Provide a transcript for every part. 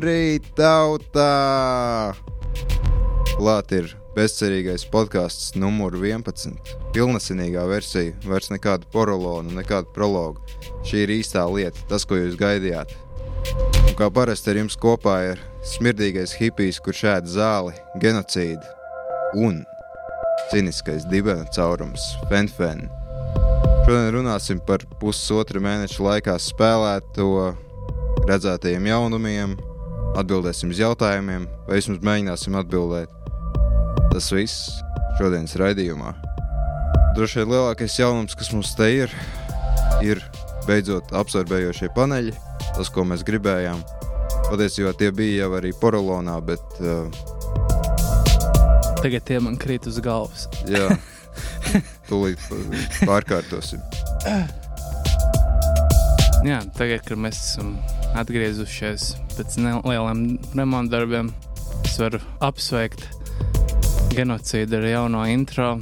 Labrīt, tautā! Klāt ir bezcerīgais podkāsts numur 11. Pilnesinīgā versija, vairs nekāda porolona, nekāda prologa. Šī ir īstā lieta, tas, ko jūs gaidījāt. Un kā parasti ar jums kopā ir smirdīgais hipijs, kurš ēd zāli, genocīdu un ciniskais dibena caurums, fenfen. Šodien runāsim par pusotra mēneša laikā spēlēto redzētajiem jaunumiem, atbildēsim uz jautājumiem, vai vismaz mēģināsim atbildēt. Tas viss šodienas raidījumā. Droši vien lielākais jaunums, kas mums te ir, ir beidzot absorbējošie paneļi, tas, ko mēs gribējām. Patiesībā tie bija jau arī porolonā, bet. Uh, Tagad tie man krīt uz galvas. jā, tūlīt pārkārtosim. Jā, tagad, kad mēs esam atgriezušies pēc nelieliem remonta darbiem, es varu apsveikt genocīdu ar jauno intro.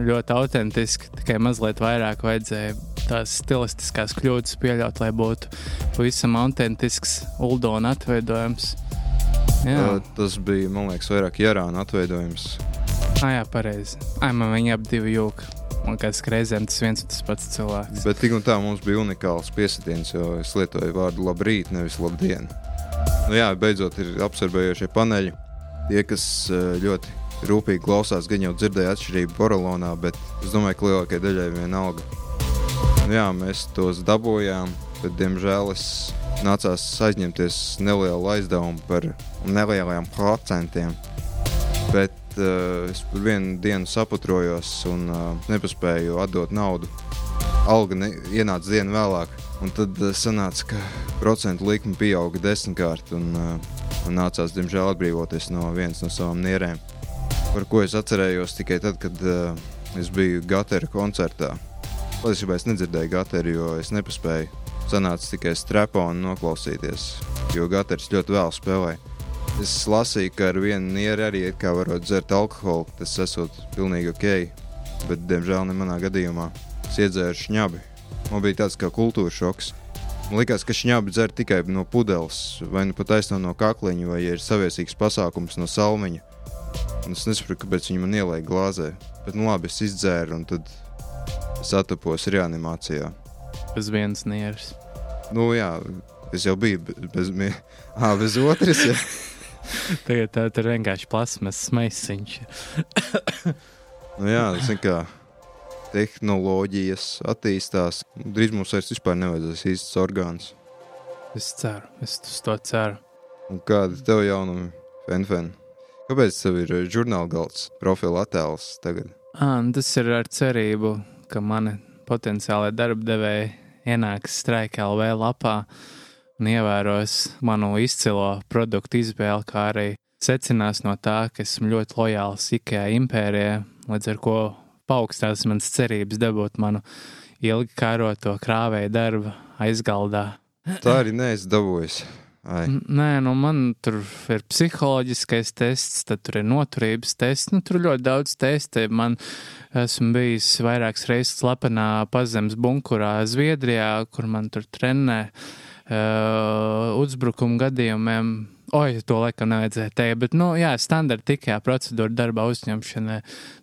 Ļoti autentiski, tikai mazliet vairāk vajadzēja tās stilistiskās kļūdas pieļaut, lai būtu pavisam autentisks uldona atveidojums. Jā, tas bija, man liekas, vairāk Jārāna atveidojums. ah, jā pareizi. Ai, man viņi ap divi jūka. Man kāds reizēm tas viens un tas pats cilvēks. Bet tik un tā mums bija unikāls piesitiens, jo es lietoju vārdu labrīt, nevis labdien. Nu, jā, beidzot ir absorbējošie paneļi. Tie, kas eh, ļoti rūpīgi klausās, gan jau dzirdēja atšķirību porolonā, bet es domāju, ka lielākajai daļai vienalga. Nu, jā, mēs tos dabūjām, bet diemžēl es nācās aizņemties nelielu aizdevumu par nelieliem procentiem. Bet uh, es par vienu dienu saputrojos un uh, nepaspēju atdot naudu. Alga ne, ienāca dienu vēlāk, un tad uh, sanāca, ka procentu likme pieauga desmitkārt. Un, uh, nācās, diemžēl, atbrīvoties no vienas no savām nierēm, par ko es atcerējos tikai tad, kad uh, es biju Gatera koncertā. Patiesībā es nedzirdēju Gateru, jo es nepaspēju. Sanāca tikai streponu noklausīties, jo Gaters ļoti vēl spēlēja. Es lasīju, ka ar vienu nieru arī varot dzert alkoholu. Tas esot pilnīgi ok, bet, diemžēl, ne manā gadījumā. Es iedzēru šņabi. Man bija tāds kā kultūra šoks. Man liekas, ka šņabi dzer tikai no pudeles, vai nu pat aizsno no kakliņa, vai ja ir saviesīgs pasākums no salmiņa. Un es nesaprotu, kāpēc viņi man ielēja glāzē. Bet, nu labi, es izdzēru, un tad es atapos reanimācijā. Bez vienas nieras. Nu jā, es jau biju be- bez, à, bez otras. Ja. Tagad tā ir vienkārši plasmas maisiņš. Nu, jā, tas ir kā tehnoloģijas attīstās. Drīz mums vairs vispār nevajadzēs īsts orgāns. Es ceru, es uz to ceru. Un kāda ir tev jaunumi, Fenfen? Kāpēc tev ir eh, žurnāla galds, profila attēls tagad? À, nu tas ir ar cerību, ka mani potenciālai darbdevēji ienāks Strike LV lapā un ievēros manu izcilo produktu izvēli, kā arī secinās no tā, ka esmu ļoti lojāls IKEA impērijai, līdz ar ko paaugstinās manas cerības dabūt manu ilgi kāroto krāvēju darbu aizgaldā. Tā arī neesi dabūjis. Ai, N- Nē, nu man tur ir psiholoģiskais tests, tad tur ir noturības tests. Nu, tur ļoti daudz testu. Man esmu bijis vairākas reizes slepenā pazemes bunkurā Zviedrijā, kur man tur trenē uh, uzbrukuma gadījumiem. Oi, to laikam nevajadzēja teikt, bet, nu, jā, standarta tikā procedūra darba uzņemšanai.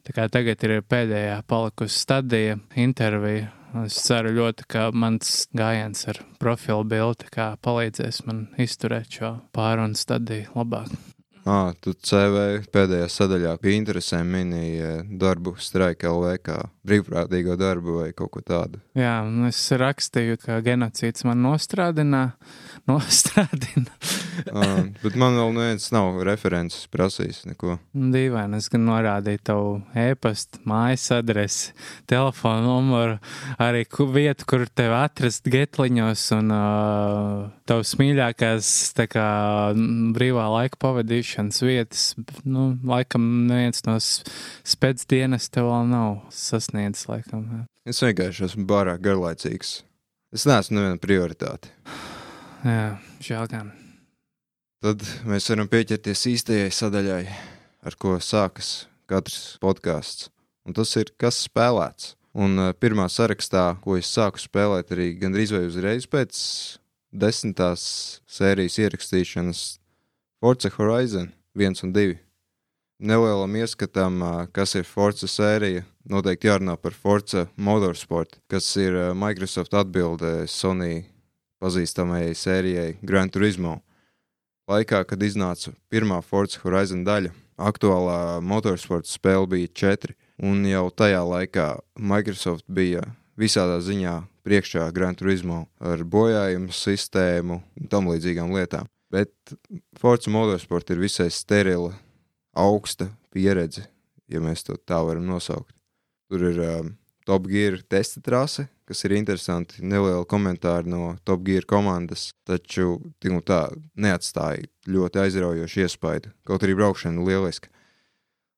Tā kā tagad ir pēdējā palikusi stadija, intervija. Es ceru ļoti, ka mans gājiens ar profilu bildi palīdzēs man izturēt šo pārunu stadiju labāk. à, tu CV pēdējā sadaļā pie interesēm minēji darbu Strike LV kā brīvprātīgo darbu vai kaut ko tādu. Jā, un es rakstīju, ka genocīds man nostrādina, nostrādina. À, bet man vēl neviens nav references prasījis neko. Dīvaini, es gan norādīju tavu e-pastu, mājas adresi, telefonu numuru, arī vietu, kur tevi atrast getliņos un uh, tavs mīļākās kā brīvā laika pavadīšanas vietas. Nu, laikam neviens no spēcdienas tev vēl nav sasniedzis, laikam. jā. Es vienkārši esmu pārāk garlaicīgs. Es neesmu neviena prioritāte. Jā, žēl gan. Tad mēs varam pieķerties īstajai sadaļai, ar ko sākas katrs podkāsts. Un tas ir kas spēlēts. Un uh, pirmā sarakstā, ko es sāku spēlēt, arī gandrīz vai uzreiz pēc desmitās sērijas ierakstīšanas Forza Horizon 1 un 2. Nelielam ieskatam, kas ir Forza sērija, noteikti jārunā par Forza Motorsport, kas ir Microsoft atbildē Sony pazīstamajai sērijai Gran Turismo. Laikā, kad iznāca pirmā Forza Horizon daļa, aktuālā motorsporta spēle bija 4, un jau tajā laikā Microsoft bija visādā ziņā priekšā Gran Turismo ar bojājumu sistēmu un tam līdzīgām lietām. Bet Forza Motorsport ir visai sterila, augsta pieredze, ja mēs to tā varam nosaukt. Tur ir um, Top Gear testa trase, kas ir interesanti. Neliela komentāra no Top Gear komandas, taču nu, tā neatstāja ļoti aizraujošu iespaidu. Kaut arī braukšana lieliska.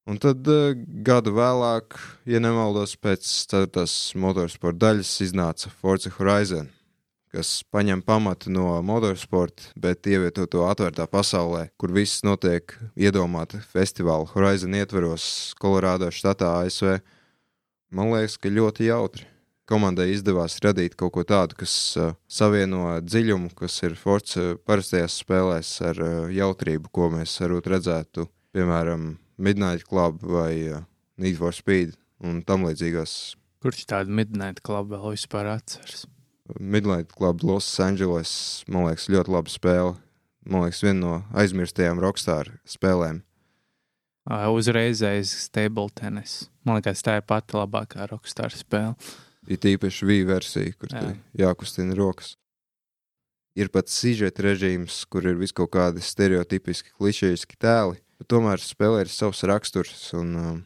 Un tad uh, gadu vēlāk, ja nemaldos, pēc 4. motorsporta daļas iznāca Forza Horizon, kas paņem pamatu no motorsporta, bet ievieto to atvērtā pasaulē, kur viss notiek iedomāta festivāla Horizon ietveros Kolorādo štatā ASV. Man liekas, ka ļoti jautri. Komandai izdevās radīt kaut ko tādu, kas uh, savieno dziļumu, kas ir Forza parastajās spēlēs, ar uh, jautrību, ko mēs varbūt redzētu, piemēram, Midnight Club vai uh, Need for Speed un tam līdzīgās. Kurš tādu Midnight Club vēl vispār atceras? Midnight Club Los Angeles, man liekas, ļoti laba spēle. Man liekas, viena no aizmirstajām rockstar spēlēm. Uzreizējais stable tenis. Man liekas, tā ir pati labākā rockstar spēle. Ir tīpaši V versija, kur Jā. jākustina rokas. Ir pat sižeta režīms, kur ir vis kaut kādi stereotipiski, klišejiski tēli tomēr spēlē ir savs raksturs un um,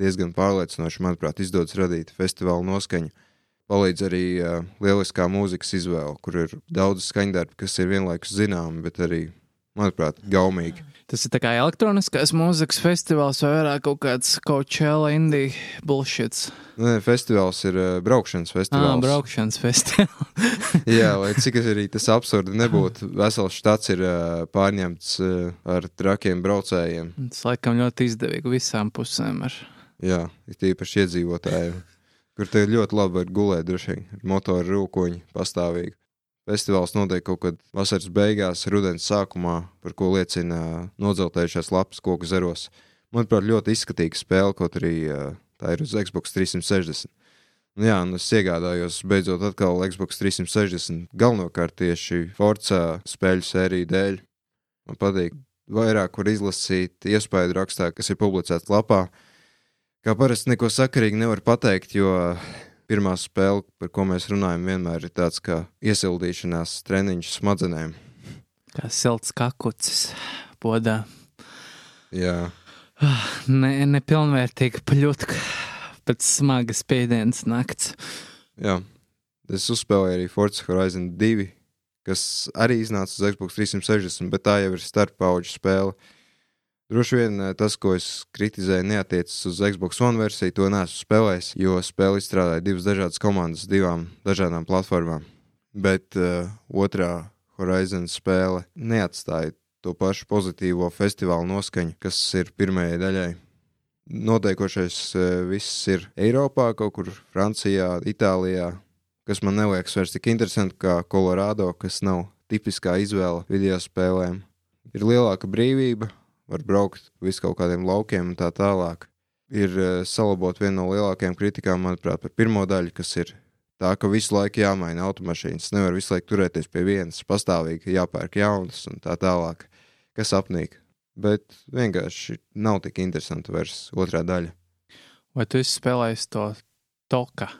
diezgan pārliecinoši, manuprāt, izdodas radīt festivāla noskaņu. Palīdz arī uh, lieliskā mūzikas izvēle, kur ir daudz skaņdarbu, kas ir vienlaikus zināmi, bet arī, manuprāt, gaumīgi. Tas ir kā elektroniskās mūzikas festivāls vai vairāk kaut kāds Coachella indie bullshits. Nē, festivāls ir uh, braukšanas festivāls. Ah, braukšanas festivāls. Jā, lai cik arī tas absurdi nebūtu, vesels štats ir uh, pārņemts uh, ar trakiem braucējiem. Tas laikam ļoti izdevīgi visām pusēm. Ar... Jā, ir tīpaši iedzīvotājiem, kur te ļoti labi var gulēt droši vien, motoru rūkoņi pastāvīgi. Festivāls notiek kaut kad vasaras beigās, rudens sākumā, par ko liecina nodzeltējušās lapas koku zeros. Manuprāt, ļoti izskatīga spēle, kaut arī tā ir uz Xbox 360. Nu, jā, un es iegādājos beidzot atkal Xbox 360 galvenokārt tieši Forza spēļu sēriju dēļ. Man patīk vairāk, kur izlasīt iespēju rakstā, kas ir publicēts lapā. Kā parasti neko sakarīgi nevar pateikt, jo pirmā spēle, par ko mēs runājam, vienmēr ir tāds kā iesildīšanās treniņš smadzenēm. Kā silts kakucis podā. Jā. Ne, nepilnvērtīga pļutka pēc smagas pēdienas nakts. Jā. Es uzspēlēju arī Forza Horizon 2, kas arī iznāca uz Xbox 360, bet tā jau ir starppauģu spēle. Uh, Droši vien eh, tas, ko es kritizēju, neatiecas uz Xbox One versiju. To neesmu spēlējis, jo spēle izstrādāja divas dažādas komandas, divām dažādām platformām. Bet uh, otrā Horizon spēle neatstāja to pašu pozitīvo festivālu noskaņu, kas ir pirmajai daļai. Notiekošais uh, viss ir Eiropā, kaut kur Francijā, Itālijā, kas man neliekas vairs tik interesanti kā Colorado, kas nav tipiskā izvēle video spēlēm. Ir lielāka brīvība, var braukt visu kaut kādiem laukiem un tā tālāk. Ir uh, salabot viena no lielākajām kritikām, manuprāt, par pirmo daļu, kas ir tā, ka visu laiku jāmaina automašīnas. Nevar visu laiku turēties pie vienas, pastāvīgi jāpērk jaunas un tā tālāk, kas apnīk. Bet vienkārši nav tik interesanta vairs otrā daļa. Vai tu spēlēji to toka?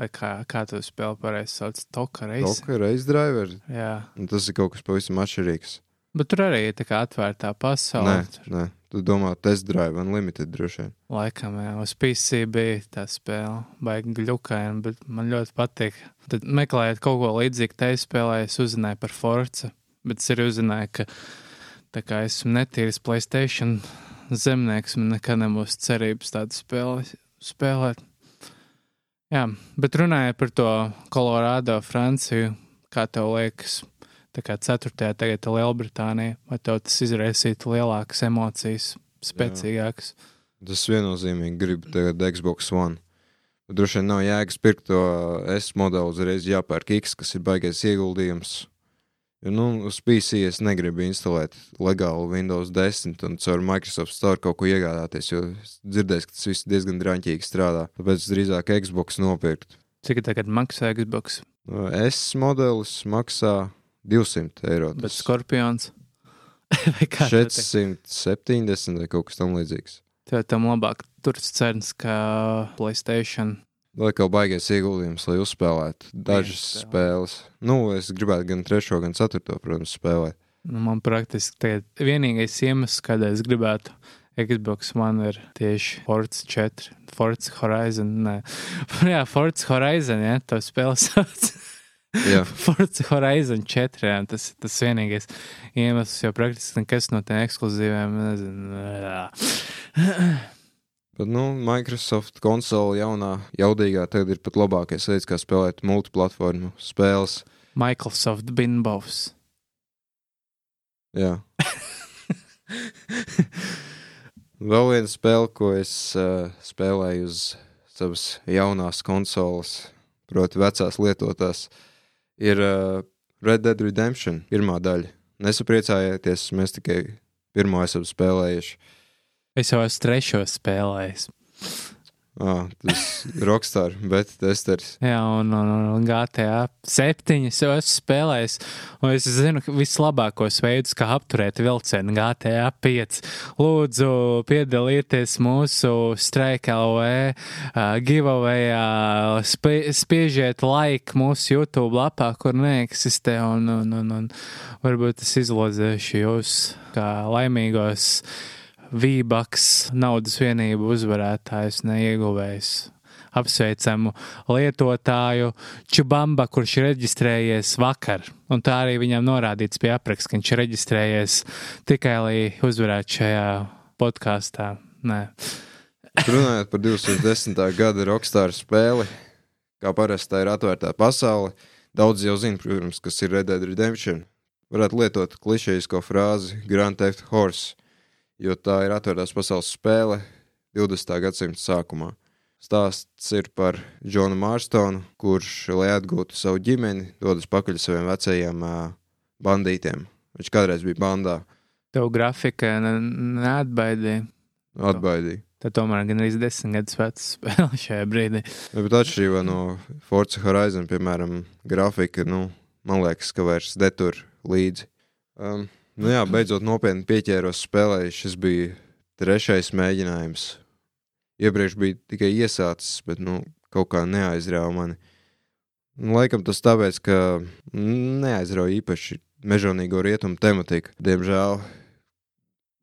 Vai kā, kā tu spēlē pareizi sauc? Toka reizes. Toka reizes driver. Jā. Un tas ir kaut kas pavisam atšķirīgs. Bet tur arī ir tā kā atvērtā pasaule. Nē, nē. Tu domā, test drive unlimited droši vien. Laikam, jā, uz PC bija tā spēle, baigi gļukaini, bet man ļoti patīk. Tad meklējot kaut ko līdzīgu tai spēlē, es uzzināju par Forza, bet es arī uzzināju, ka tā kā esmu netīrs Playstation zemnieks, man nekad nebūs cerības tādu spēli spēlēt. Jā, bet runājot par to Kolorādo, Franciju, kā tev liekas, tā kā ceturtajā tagad ir Lielbritānija, vai tev tas izraisītu lielākas emocijas, spēcīgākas? Jā. Tas viennozīmīgi grib tagad Xbox One. Droši vien nav jēgas pirkt to S modeli uzreiz jāpērk X, kas ir baigais ieguldījums. Jo, nu, uz PC es negribu instalēt legālu Windows 10 un caur Microsoft Store kaut ko iegādāties, jo es dzirdēju, ka tas viss diezgan drāmķīgi strādā. Tāpēc drīzāk Xbox nopirkt. Cik tagad maksā Xbox? S modelis maksā 200 eiro. Bet Tas Skorpions. Tev te- 470 vai kaut kas tamlīdzīgs. Tev tam labāk tur cenas kā Playstation. Lai kā baigais ieguldījums, lai uzspēlētu dažas Vienu spēles. Nu, es gribētu gan trešo, gan ceturto, protams, spēlēt. Nu, man praktiski tagad vienīgais iemesls, kādēļ es gribētu Xbox One ir tieši Forza 4, Forza Horizon. Nē, jā, Forza Horizon, ja to spēle sauc. Forza Horizon 4, jā, tas ir tas vienīgais iemesls, jo praktiski nekas no tiem ekskluzīviem, nezinu. bet, nu, Microsoft konsole jaunā, jaudīgā tagad ir pat labākais veids, kā spēlēt multiplatformu spēles. Microsoft Binbovs. Jā. Vēl viena spēle, ko es uh, spēlēju uz savas jaunās konsoles, proti, vecās lietotās, ir uh, Red Dead Redemption pirmā daļa. Nesapriecājieties, mēs tikai pirmo esam spēlējuši. Es jau esmu trešo spēlējis. Ah, tas ir Rockstar, bet testers. Jā, un, un, un GTA 7 jau esmu spēlējis. Un es zinu, ka vislabākos veidus, kā apturēt vilcienu GTA 5. Lūdzu, piedalieties mūsu Strike LV uh, giveawayā, spie, spiežiet like mūsu YouTube lapā, kur neeksistē, un, un, un, un varbūt es izlozēšu jūs kā laimīgos V-Bucks naudas vienību uzvarētājs, neieguvējs. Apsveicamu lietotāju Čubamba, kurš ir reģistrējies vakar. Un tā arī viņam norādīts pie apraksta, ka viņš ir reģistrējies tikai lai uzvarētu šajā podkāstā. Runājot par 2010. gada Rockstar spēli, kā parasti tā ir atvērtā pasaule, daudz jau zina, protams, kas ir Red Dead Redemption. Varētu lietot klišejisko frāzi Grand Theft Horse, jo tā ir atvērtās pasaules spēle 20. gadsimta sākumā. Stāsts ir par Džonu Mārstonu, kurš, lai atgūtu savu ģimeni, dodas pakaļ saviem vecajiem bandītiem. Viņš kādreiz bija bandā, tev grafika ne, neatbaidīja. atbaidīja. Tad tomēr gan arī desmit gadus vecs spēle šajā brīdī. Ja, bet atšķirībā no Forza Horizon, piemēram, grafika, nu, man liekas, ka vairs netur līdzi. Um, nu jā, beidzot nopietni pieķēros spēlēju. Šis bija trešais mēģinājums. Iepriekš bija tikai iesācis, bet nu, kaut kā neaizrāva mani. Nu, Laikam tas tāpēc, ka neaizrauja īpaši mežonīgo rietumu tematiku. Diemžēl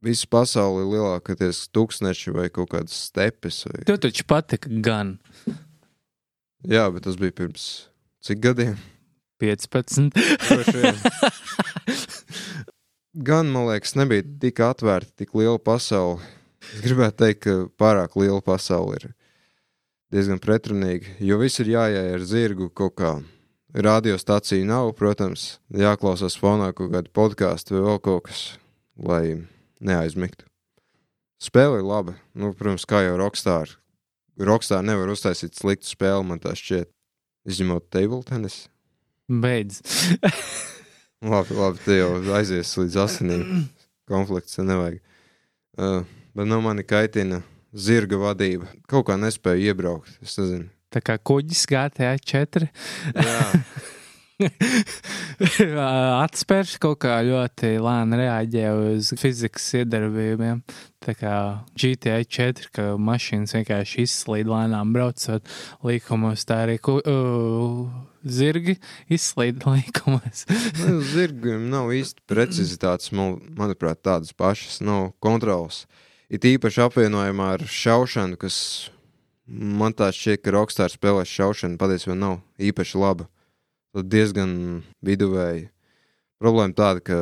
visa pasaule ir lielākoties tūkstneši vai kaut kādas stepes. Vai... Tev taču patika gan Jā, bet tas bija pirms cik gadiem? 15. Gan, man liekas, nebija tik atvērta, tik liela pasaule. Es gribētu teikt, ka pārāk liela pasaule ir diezgan pretrunīga, jo viss ir jājai ar zirgu kaut kā. Radiostaciju nav, protams, jāklausās fonā kaut kāda podkāstu vai vēl kaut kas, lai neaizmigtu. Spēle ir laba, nu, protams, kā jau Rockstar. Rockstar nevar uztaisīt sliktu spēli, man tā šķiet, izņemot table tennis. Beidz. Labi, labi, te jau aizies līdz asinīm. Konflikts nevajag. Uh, bet no mani kaitina zirga vadība. Kaut kā nespēju iebraukt. Tā kā kuģis GTA 4 Jā, atspērš kaut kā ļoti lēni reaģē uz fizikas iedarbībiem. Tā kā GTA 4, ka mašīnas vienkārši izslīd lēnām braucot līkumos, tā arī ku, uh, zirgi izslīd līkumos. nu, zirgiem nav īsti precizitātes, man, manuprāt, tādas pašas nav kontrolas. It īpaši apvienojumā ar šaušanu, kas man tā šķiet, ka Rockstar spēlēs šaušanu patiesībā nav īpaši laba. Tad diezgan viduvēji. Problēma tāda, ka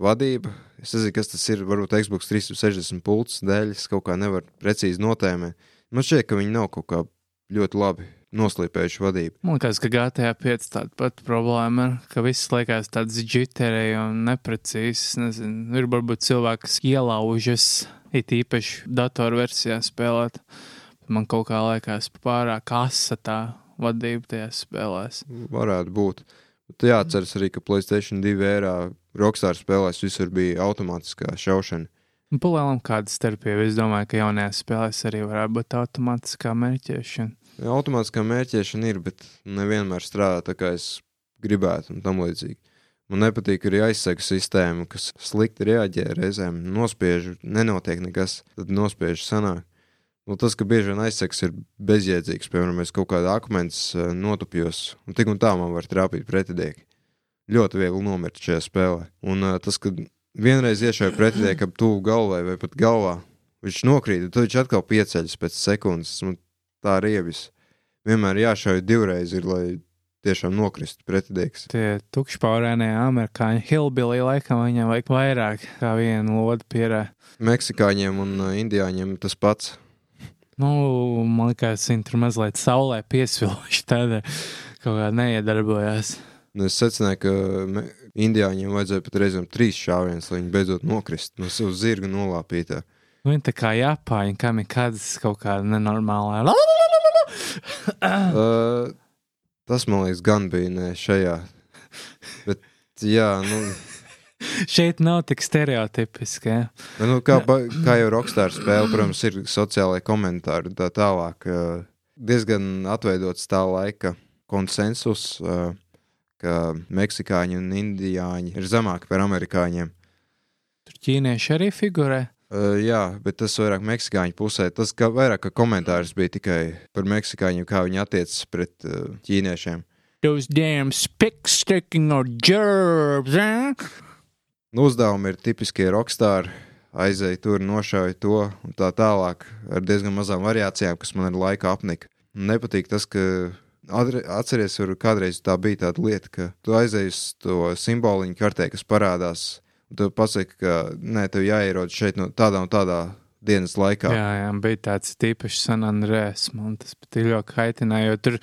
vadība, es nezinu, kas tas ir, varbūt Xbox 360 pults dēļ, es kaut kā nevaru precīzi notēmēt. Man šķiet, ka viņi nav kaut kā ļoti labi noslīpējuši vadību. Man liekas, ka GTA 5 tāda pati problēma ir, ka viss liekas tāds jitterēji un neprecīzs. Nezinu, ir varbūt cilvēki, kas ielaužas, it īpaši datorversijā spēlēt. Man kaut kā liekas pārāk asa tā vadība tajās spēlēs. Varētu būt. Bet jāatceras arī, ka Playstation 2 ērā Rockstar spēlēs visur bija automātiskā šaušana. Un Palielam kāda starpība. Es domāju, ka jaunajās spēlēs arī varētu būt automātiskā mērķēšana. Automātiskā mērķēšana ir, bet nevienmēr strādā tā, kā es gribētu, un tam līdzīgi. Man nepatīk arī aizsegu sistēma, kas slikti reaģē reizēm, nospiež, nenotiek nekas, tad nospiež sanāk. Nu, tas, ka bieži vien aizseks ir bezjēdzīgs, piemēram, es kaut kādā akmens eh, notupjos, un tik un tā man var trāpīt pretinieki. Ļoti viegli nomirt šajā spēlē. Un uh, tas, ka vienreiz iešauja pretiniekam tuvu galvai vai pat galvā, viņš nokrīt, tad viņš atkal pieceļas pēc sekundes. Man tā rievis. Vienmēr jāšauj divreiz, ir, lai tiešām nokristu pretinieks. Tie tukšpaurēnie amerikāņi, Hillbilly, laikam viņam vajag vairāk kā vienu lodu pierē. Meksikāņiem un uh, indiāņiem tas pats. Nu, man liekas, viņi tur mazliet saulē piesviluši, tādēļ kaut kā neiedarbojās. Un es secināju, ka indiāņiem vajadzēja pat reizēm trīs šāvienus, lai viņi beidzot nokrist no savas zirga nolāpītā. Viņi tā kā Japāņi, kam ir kādas kaut kāda nenormālā. Uh, tas, man liekas, gan bija ne šajā. Bet, jā, nu, Šeit nav tik stereotipiski. Ja? bet, nu kā, ba- kā jau Rockstar spēle, protams, ir sociālai komentāri tā tālāk. uh, Diezgan atveidots tā laika konsensus, uh, ka meksikāņi un indiāņi ir zemāki par amerikāņiem. Tur ķīnieši arī figurē. Uh, jā, bet tas vairāk meksikāņu pusē. Tas ka vairāk komentārs bija tikai par meksikāņiem, kā viņi attiecas pret uh, ķīniešiem. Those damn spick sticking or gerbs, eh? Uzdevumi ir tipiskie rockstāri. Aizēja tur, nošauja to un tā tālāk, ar diezgan mazām variācijām, kas man ar laiku apnika. Nepatīk tas, ka atceries, kur kādreiz tā bija tāda lieta, ka tu aizēji uz to simboliņu kartē, kas parādās, tu pasaki, ka nē, tev jāierod šeit no tādā un tādā dienas laikā. Jā, jā, bija tāds tīpašs San Andrēs. Man tas pat ir ļoti kaitināja, jo tur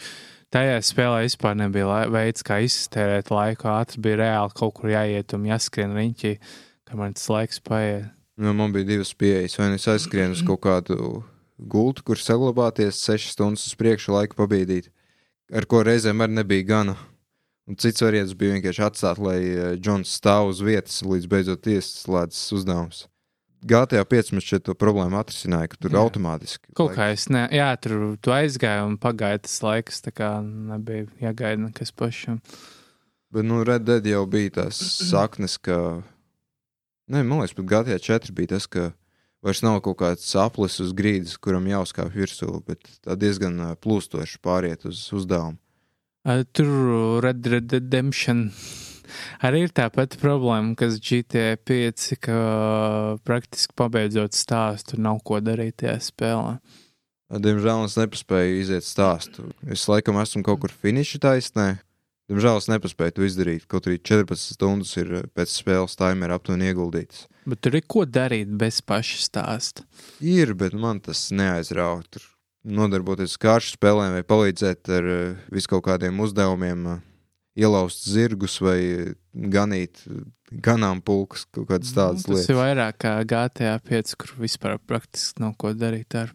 tajā spēlē vispār nebija veids, kā iztērēt laiku. Ātri bija reāli kaut kur jāiet un jāskrien riņķī, kamēr tas laiks paiet. Nu, man bija divas pieejas. Vai nu es aizskrienu uz kaut kādu gultu, kur saglabāties sešas stundas uz priekšu, laiku pabīdīt, ar ko reizēm arī nebija gana. Un cits variants bija vienkārši atstāt, lai eh, Džons stāv uz vietas, līdz beidzot ieslēdzas uzdevums. GTA 5 mums šeit to problēmu atrisināja, ka tur Jā. Automātiski. Kaut kā es ne, jā, tur tu aizgāju un pagāja tas laiks, tā kā nebija jāgaida nekas pašam. Bet, nu, Red Dead jau bija tās saknes, ka. Nē, man liekas, pat GTA 4 bija tas, ka vairs nav kaut kāds aplis uz grīdas, kuram jāuzkāpj virsū, bet tā diezgan plūstoši pāriet uz uzdevumu. Ā, Tur Red Dead Redemption arī ir tā pati problēma, kas GTA 5, ka praktiski pabeidzot stāstu, nav ko darīt tajā spēlē. Diemžēl es nepaspēju iziet stāstu. Es laikam esmu kaut kur finiša taisnē. Diemžēl es nepaspēju to izdarīt. Kaut arī 14 stundas ir pēc spēles timera aptuveni ieguldītas. Bet tur ir ko darīt bez paša stāsta. Ir, bet man tas neaizrauja. Tur nodarboties ar kāršu spēlēm vai palīdzēt ar uh, visu kaut kādiem uzdevumiem, uh, ielauzt zirgus vai ganīt ganāmpulkus, kaut kādas tādas Nu, tas lietas. ir vairāk kā GTA 5, kur vispār praktiski nav ko darīt. Ar.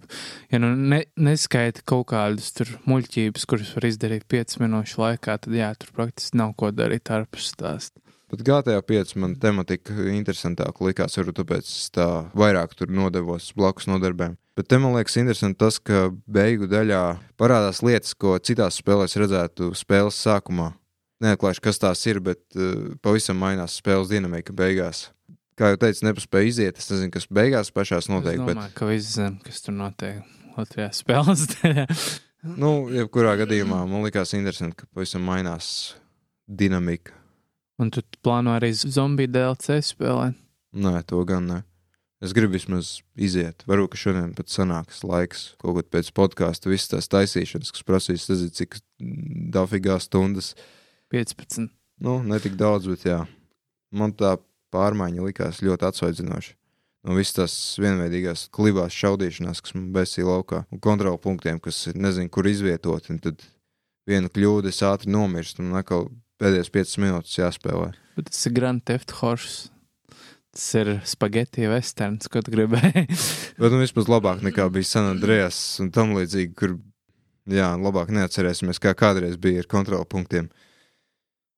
Ja nu ne, neskaita kaut kādas tur muļķības, kuras var izdarīt 5 minūšu laikā, tad jā, tur praktiski nav ko darīt ārpus stāsta. Bet GTA 5 man tematika interesantāk likās, varbūt tāpēc es tā vairāk tur nodevos blakus nodarbēm. Bet te man liekas interesanti tas, ka beigu daļā parādās lietas, ko citās spēlēs redzētu spēles sākumā. Neatklāšu, kas tās ir, bet uh, pavisam mainās spēles dinamika beigās. Kā jau teicu, nepaspēju iziet. Es nezinu, kas beigās pašās notiek. es Bet, domāju, ka viss zina, kas tur notiek Latvijā spēles daļā. nu, jebkurā gadījumā man likās interesanti, ka pavisam mainās dinamika. Un tu plāno arī zombiju DLC spēlēt. Nē, to gan ne. Es gribu vismaz iziet. Varbūt, ka šodien pat sanāks laiks kaut kad pēc podkāstu, visas tās taisīšanas, kas prasīs, nezinu, cik dafigā stundas. 15. Nu, ne tik daudz, bet jā. Man tā pārmaiņa likās ļoti atsvaidzinoša. No visas tās vienveidīgās klibās šaudīšanās, kas man besīja laukā, un kontrolu punktiem, kas nezinu, kur izvietot. Un tad viena kļūda, es ātri nomirstu, un atkal pēdējās 5 minūtes jāspēlē. Bet tas ir Grand Theft Horse. Tas ir spagetti westerns, ko tu gribēji. Bet nu, vismaz labāk nekā bija San Andrejas un tam līdzīgi, kur, jā, labāk neatcerēsimies, kā kādreiz bija ar kontrolu punktiem.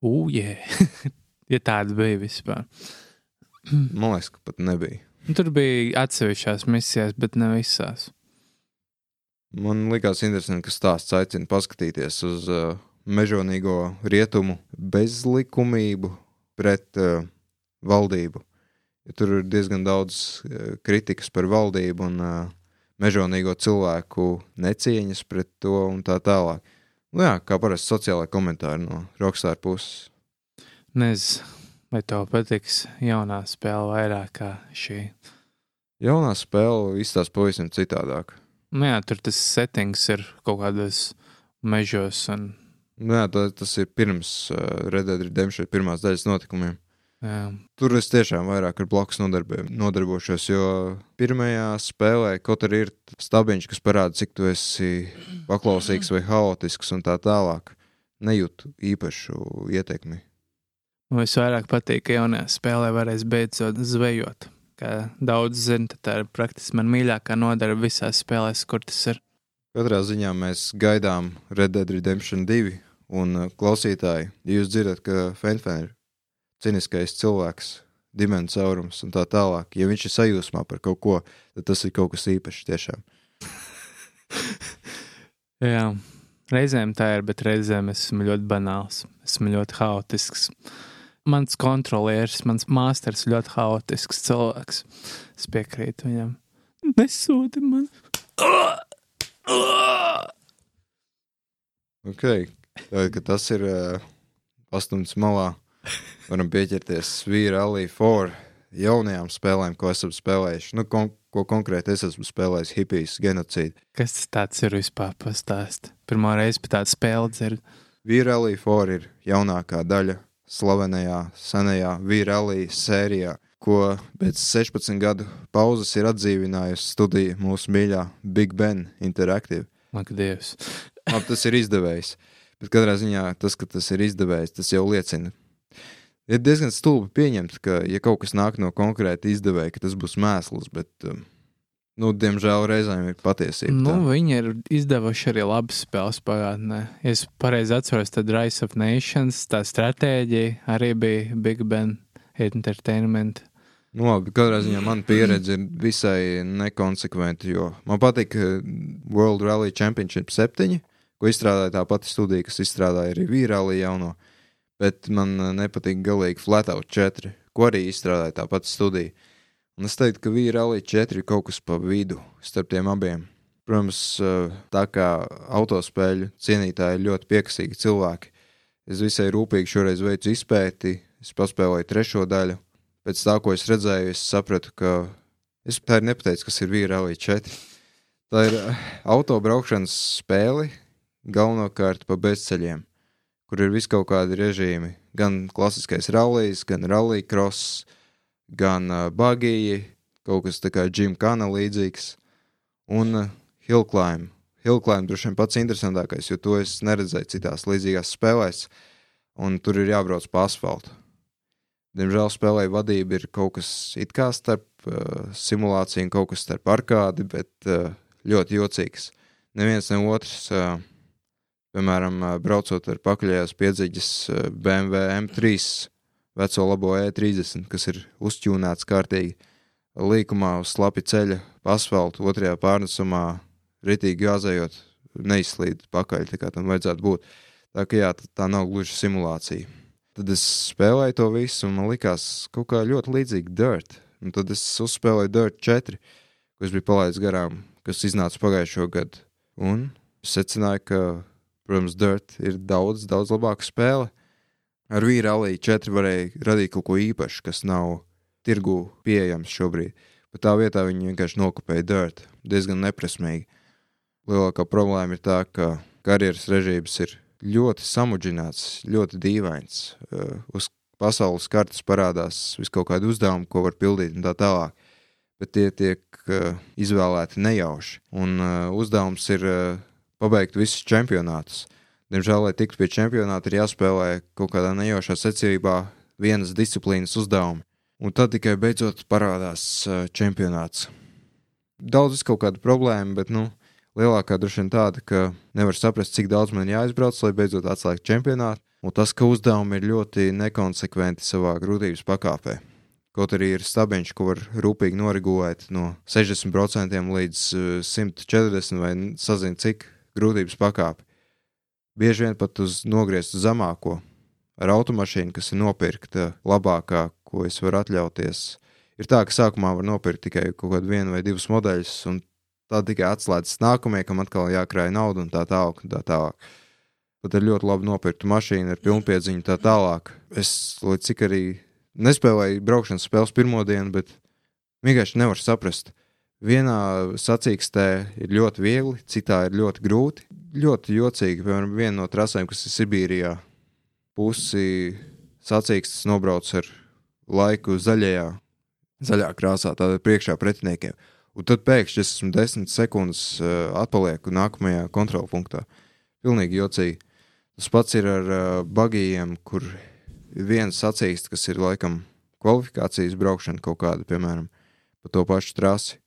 Ujē, ja tāda bija vispār. Man liekas, ka pat nebija. Nu, tur bija atsevišķās misijās, bet ne visās. Man likās interesanti, ka stāsts aicina paskatīties uz uh, mežonīgo rietumu bezlikumību pret uh, valdību. Ja tur ir diezgan daudz uh, kritikas par valdību un uh, mežonīgo cilvēku necieņas pret to un tā tālāk. Nu, jā, kā parasti sociālai komentāri no Rockstar puses. Nezinu, vai tev patiks jaunā spēle vairāk kā šī. Jaunā spēle izstāsta pavisam citādāk. Nu, jā, tur tas settings ir kaut kādos mežos un Nu, jā, tā, tas ir pirms uh, Red Dead Redemption pirmās daļas notikumiem. Jā, Tur es tiešām vairāk ar blakus nodarbošos, jo pirmajā spēlē kaut arī ir stabiņš, kas parāda, cik tu esi paklausīgs vai haotisks un tā tālāk. Nejūtu īpašu ietekmi. Man visvairāk patīk, ka jaunajā spēlē varēs beidzot zvejot. Kā daudz zina, tā ir praktiski man mīļākā nodarbe visās spēlēs, kur tas ir. Katrā ziņā mēs gaidām Red Dead Redemption 2. Un uh, klausītāji, jūs dzirdat, ka Fenfēna ciniskais cilvēks, dimensārums un tā tālāk, ja viņš ir sajūsmā par kaut ko, tad tas ir kaut kas īpašs tiešām. Jā, reizēm tā ir, bet reizēm es esmu ļoti banāls. Esmu ļoti haotisks. Mans kontrolieris, mans mākslinieks ļoti haotisks cilvēks. Es piekrītu viņam. Nesūdi man! Okay. Kad tas ir uh, pastumts malā, varam pieķerties vīra Alley 4 jaunajām spēlēm, ko esam spēlējuši. Nu, kon ko konkrēti es esmu spēlējis hipijas genocīdu. Kas tas tāds ir vispār pastāst? Pirmā reize pēc tāda spēle dzird. Alley 4 ir jaunākā daļa slavenajā, senajā Alley sērijā, ko pēc 16 gadu pauzes ir atdzīvinājusi studija mūsu mīļā Big Ben Interactive. Ak, Dievs. Labi, tas ir izdevējs. Bet katrā ziņā tas, ka tas ir izdevējs, tas jau liecina. Ir diezgan stulbi pieņemt, ka, ja kaut kas nāk no konkrēta izdevēja, ka tas būs mēsls, bet, um, nu, diemžēl reizēm ir patiesība. Nu, tā. viņi ir izdevuši arī labas spēles pagātnē. Ja es pareizi atceros, tad Rise of Nations, tā stratēģija arī bija Big Ben Entertainment. Nu, labi, katrā ziņā man pieredze ir visai nekonsekventa, man patīk uh, World Rally Championship 7, ko izstrādāja tā pati studija, kas izstrādāja arī Vīrāli jauno, bet man uh, nepatīk galīgi Flatout 4, ko arī izstrādāja tā pati studija. Un es teiktu, ka Vīrāli 4 ir kaut kas pa vidu starp tiem abiem. Protams, uh, tā kā autospēļu cienītāji ir ļoti piekasīgi cilvēki, es visai rūpīgi šoreiz veicu izpēti, es paspēlēju trešo daļu, pēc tā, ko es redzēju, es sapratu, ka es tā ir nepateicu, kas ir Vīrāli 4. Tā ir uh, autobraukšanas spēle, galvenokārt pa bezceļiem, kur ir vis kaut kādi režīmi. Gan klasiskais rallijs, gan rallycross, gan uh, bagīji, kaut kas tā kā Jim Kana līdzīgs, un uh, Hillclimb. Hillclimb droši vien pats interesantākais, jo to es neredzēju citās līdzīgās spēlēs, un tur ir jābrauc pa asfaltu. Diemžēl spēlē vadība ir kaut kas it kā starp uh, simulāciju un kaut kas starp arkādi, bet uh, ļoti jocīgs. Neviens ne otrs, uh, piemēram, braucot ar pakaļējās piedzīģes uh, BMW M3 veco labo E30, kas ir uzķūnēts kārtīgi līkumā uz slapi ceļa, asfaltu, otrajā pārnesumā, ritīgi gāzējot, neizslīd pakaļ, tā kā tam vajadzētu būt. Tā ka jā, tā- nav gluži simulācija. Tad es spēlēju to visu, un man likās kaut kā ļoti līdzīgi Dirt. Un tad es uzspēlēju Dirt 4, ko es biju palaidis garām, kas iznāca pagājušo gadu. Un secināju, ka, protams, Dirt ir daudz, daudz labāka spēle. Ar vīru alī 4 varēja radīt kaut ko īpašu, kas nav tirgu pieejams šobrīd. Bet tā vietā viņi vienkārši nokopēja Dirt diezgan neprasmīgi. Lielākā problēma ir tā, ka karjeras režīms ir ļoti samudžināts, ļoti dīvains. Uz pasaules kartes parādās vis kaut kādi uzdevumi, ko var pildīt un tā tālāk. Bet tie tiek uh, izvēlēti nejauši. Un uh, uzdevums ir uh, pabeigt visus čempionātus. Diemžēl, lai tiktu pie čempionāta, ir jāspēlē kaut kādā nejaušā secībā vienas disciplīnas uzdevumi. Un tad tikai beidzot parādās uh, čempionāts. Daudz ir kaut kāda problēma, bet nu, lielākā droši vien tāda, ka nevar saprast, cik daudz man jāizbrauc, lai beidzot atslēgtu čempionātu. un tas, ka uzdevumi ir ļoti nekonsekventi savā grūtības pakāpē. Kaut arī ir stabiņš, ko var rūpīgi noregulēt no 60% līdz 140 vai sazina cik grūtības pakāpi. Bieži vien pat uz nogriezt zemāko, ar automašīnu, kas ir nopirkta labākā, ko es varu atļauties. Ir tā, ka sākumā var nopirkt tikai kaut kādu vienu vai divus modeļus, un tā tikai atslēdzas nākamajai, kam atkal jākrāj nauda un tā tālāk. Un tā tālāk. Tad ir ļoti labi nopirkta mašīna ar pilnpiedziņu tā tālāk. Es līdz cik arī nespēlēju braukšanas spēles pirmo dienu, bet vienkārši nevaru saprast. Vienā sacīkstē ir ļoti viegli, citā ir ļoti grūti. Ļoti jocīgi, piemēram, viena no trasēm, kas ir Sibīrijā, pusi sacīkstes nobrauc ar laiku zaļajā, zaļā krāsā, tātad priekšā pretiniekiem. Un tad pēkšņi es esmu desmit sekundes uh, atpalieku nākamajā kontrolpunktā. Pilnīgi jocīgi. Tas pats ir ar uh, bagījiem, kur viens sacīksts, kas ir laikam kvalifikācijas braukšana kaut kāda, piemēram, pa to pašu trasi.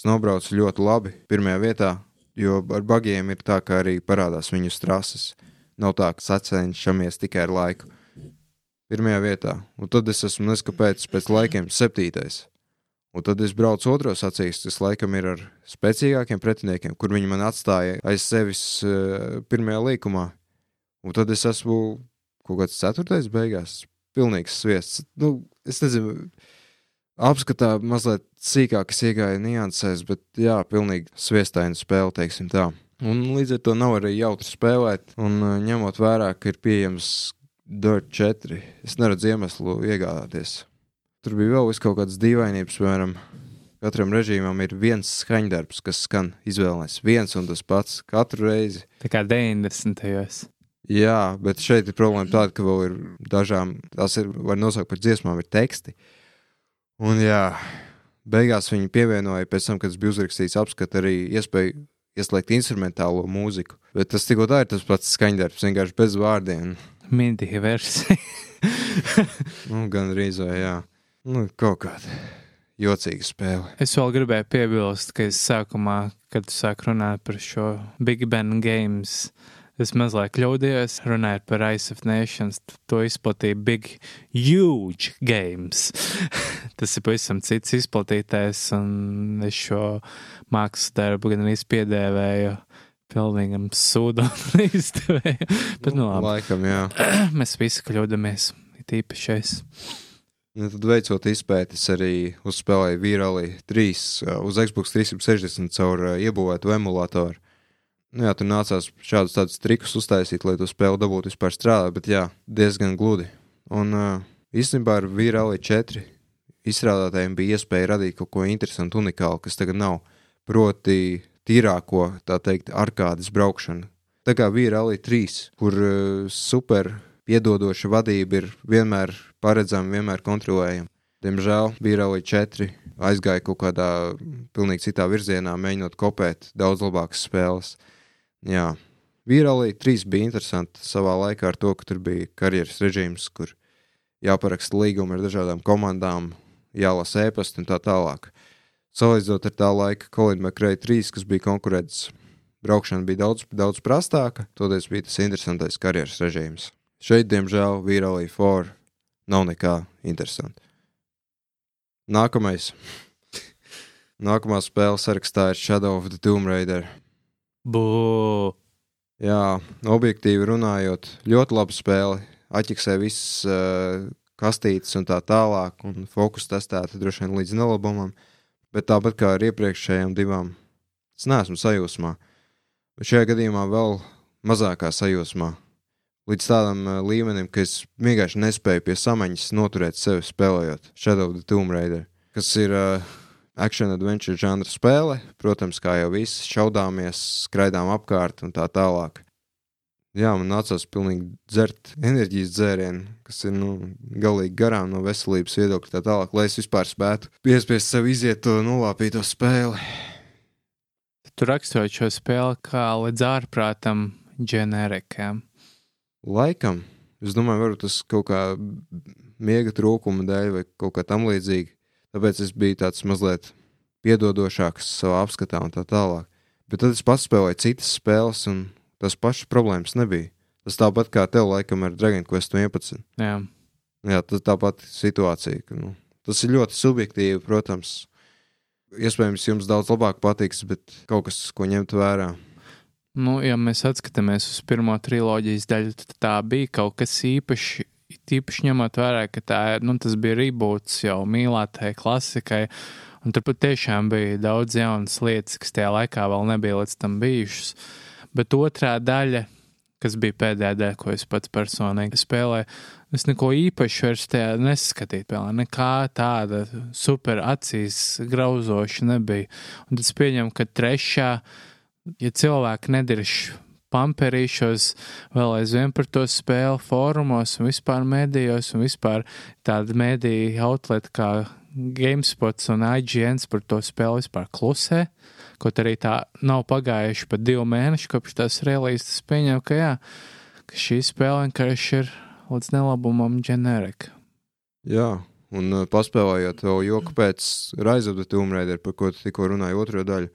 Es nobraucu ļoti labi pirmajā vietā, jo ar bagiem ir tā, ka arī parādās viņu trases. Nav tā, ka sacenšamies tikai ar laiku. Pirmajā vietā, un tad es esmu neskapēc pēc laikiem septītais. Un tad es braucu otro sacīkstu, kas laikam ir ar spēcīgākiem pretiniekiem, kur viņi man atstāja aiz sevis uh, pirmajā līkumā. Un tad es esmu kaut kāds ceturtais beigās. Pilnīgs sviests. Nu, es nezinu, apskatā mazliet sīkāk es iegāju niansēs, bet jā, pilnīgi sviestaina spēle, teiksim tā. Un līdz ar to nav arī jautri spēlēt, un ņemot vērā, ka ir pieejams Dirt 4, es neredzu iemeslu iegādāties. Tur bija vēl kaut kādas dīvainības, piemēram, katram režīmam ir viens skaņdarbs, kas skan izvēlēs viens un tas pats katru reizi. Tā kā 90. gados. Jā, bet šeit ir problēma tāda, ka vēl ir dažām, tās ir, var nosaukt par dziesmām, ir teksti. Un jā, beigās viņi pievienoja, pēc tam, kad tas bija uzrakstīts, apskat arī iespēju ieslēgt instrumentālo mūziku. Bet tas tikko tā ir tas pats skaņdarbs, vienkārši bez vārdiem. Midi versija. nu, gan arī, jā. Nu, kaut kāda jocīga spēle. Es vēl gribēju piebilst, ka es sākumā, kad sāku runāt par šo Big Ben Games Es mazliet kļūdījos, runājot par Ice of Nations. To izplatīja Big Huge Games. Tas ir pavisam cits izplatītājs, un es šo mākslas darbu gan arī piedēvēju pilnīgam sūdam izdevēju. Bet, nu, labi. Laikam, jā. Mēs visi kļūdamies, it īpašais. Ja tad veicot izpētes arī uzspēlēju Virali 3 uh, uz Xbox 360 caur uh, iebūvētu emulātoru. Nu, jā, tur nācās šādus tādus trikus uztaisīt, lai to spēli dabūtu vispār strādāt, bet jā, diezgan gludi. Un uh, īstenībā ar Vīrāli 4 izstrādātājiem bija iespēja radīt kaut ko interesantu, unikālu, kas tagad nav. Proti, tīrāko, tā teikt, arkādas braukšanu. Tā kā Vīrāli 3, kur uh, super piedodoša vadība ir vienmēr paredzama, vienmēr kontrolējama. Diemžēl Vīrāli 4 aizgāja kaut kādā pilnīgi citā virzienā, mēģinot kopēt daudz labākas spēles. Jā, Vīralī 3 bija interesanti savā laikā ar to, ka tur bija karjeras režīms, kur jāparaksta līgumi ar dažādām komandām, jālasa ēpasti un tā tālāk. Salīdzinot ar tā laika Colin McRae 3, kas bija konkurēts, braukšana bija daudz, daudz prastāka, toties bija tas interesantais karjeras režīms. Šeit, diemžēl, Vīralī 4 nav nekā interesanta. Nākamais. Nākamā spēle sarakstā ir Shadow of the Tomb Raider. Bū! Jā, objektīvi runājot, ļoti laba spēle. Atķiksē visas uh, kastītes un tā tālāk, un fokus testēta droši vien līdz nelabumam. Bet tāpat kā ar iepriekšējām divām, es neesmu sajūsmā. Šajā gadījumā vēl mazākā sajūsmā. Līdz tādam uh, līmenim, ka es vienkārši nespēju pie samaņas noturēt sevi spēlējot Shadow of the Tomb Raider, kas ir uh, action adventure žanra spēle. Protams, kā jau viss, šaudāmies, skraidām apkārt un tā tālāk. Jā, man nācās pilnīgi dzert enerģijas dzērienu, kas ir nu, galīgi garām no veselības viedokļa, tā tālāk, lai es vispār spētu piespiest sev iziet to nolāpīto spēli. Tu raksturot šo spēli kā līdz ārprātam ģenerikam. Laikam, es domāju, varbūt tas kaut kā miega trūkuma dēļ vai kaut kā tam līdzīga. Tāpēc es biju tāds mazliet piedodošāks savā apskatā un tā tālāk. Bet tad es pats spēlēju citas spēles, un tas pašas problēmas nebija. Tas tāpat kā tev, laikam, ar Dragon Quest 11. Jā. Jā, tas tāpat situācija. Ka, nu, tas ir ļoti subjektīvi, protams. Iespējams, jums daudz labāk patiks, bet kaut kas, ko ņemt vērā. Nu, ja mēs atskatāmies uz pirmo triloģijas daļu, tad tā bija kaut kas īpašs. Tīpaši ņemot vērā, ka tā, nu, tas bija reboots jau mīlētai klasikai, un tur patiešām bija daudz jaunas lietas, kas tajā laikā vēl nebija līdz tam bijušas. Bet otrā daļa, kas bija pēdējā daļa, ko es pats personīgi spēlēju, es neko īpašu vairs tajā neskatīju. Pilnā. Nekā tāda super acīs grauzoša nebija. Un tad es pieņemu, ka trešā, ja cilvēki nedirš pamperīšos vēl aizvien par to spēli fórumos un vispār mēdījos un vispār tāda mēdīja outlet kā GameSpots un IGN par to spēli vispār klusē. Kaut arī tā nav pagājuši pat divi mēneši kopš tās relīzes. Es pieņemu, ka jā, ka šī spēle vienkārši ir līdz nelabumam ģenerika. Jā, un uh, paspēlējot vēl joku pēc Rise of the Tomb Raider, par ko tu tikko runāji otro daļu,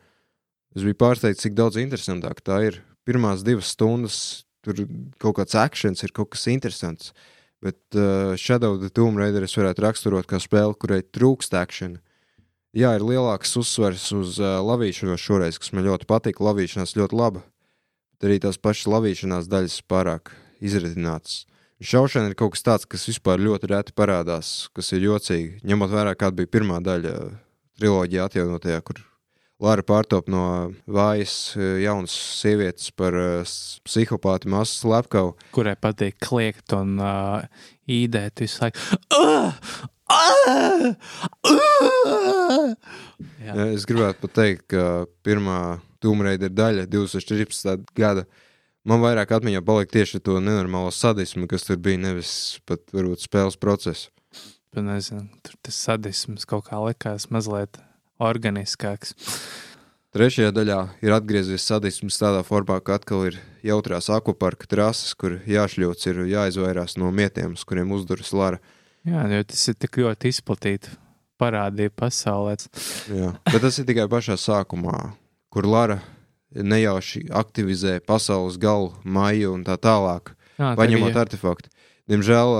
es biju pārsteigts, cik daudz interesantāk tā ir. Pirmās divas stundas tur kaut kāds akcents ir kaut kas interesants. Bet uh, Shadow the Tomb Raider es varētu raksturot kā spēli, kurai trūkst akcena. Jā, ir lielāks uzsvers uz uh, lavīšanos šoreiz, kas man ļoti patīk. Lavīšanās ļoti laba. Bet arī tās pašas lavīšanās daļas pārāk izradinātas. Šaušana ir kaut kas tāds, kas vispār ļoti reti parādās, kas ir jocīgi. Ņemot vērā, kāda bija pirmā daļa triloģija atjaunotajā, kur Lara pārtop no vājas eh, jaunas sievietes par uh, psihopātu masu slepkavu. Kurai patīk kliegt un uh, īdēt visu laiku. Uh! Uh! Uh! Jā. Es gribētu pat teikt, ka pirmā Tomb-Raider daļa 2014. gada man vairāk atmiņā palika tieši to nenormālo sadismu, kas tur bija, nevis pat varbūt spēles procesu. Nezinu, tur tas sadisms kaut kā likās mazliet organiskāks. Trešajā daļā ir atgriezies sadisms tādā formā, ka atkal ir jautrās akvaparka trases, kur jāšļūts, ir jāizvairās no mietiem, uz kuriem uzduras Lara. Jā, jo tas ir tik ļoti izplatīts, parādīja pasaulē. Jā, bet tas ir tikai pašā sākumā, kur Lara nejauši aktivizē pasaules galu, maiju un tā tālāk, Jā, paņemot tagad, artefaktu. Diemžēl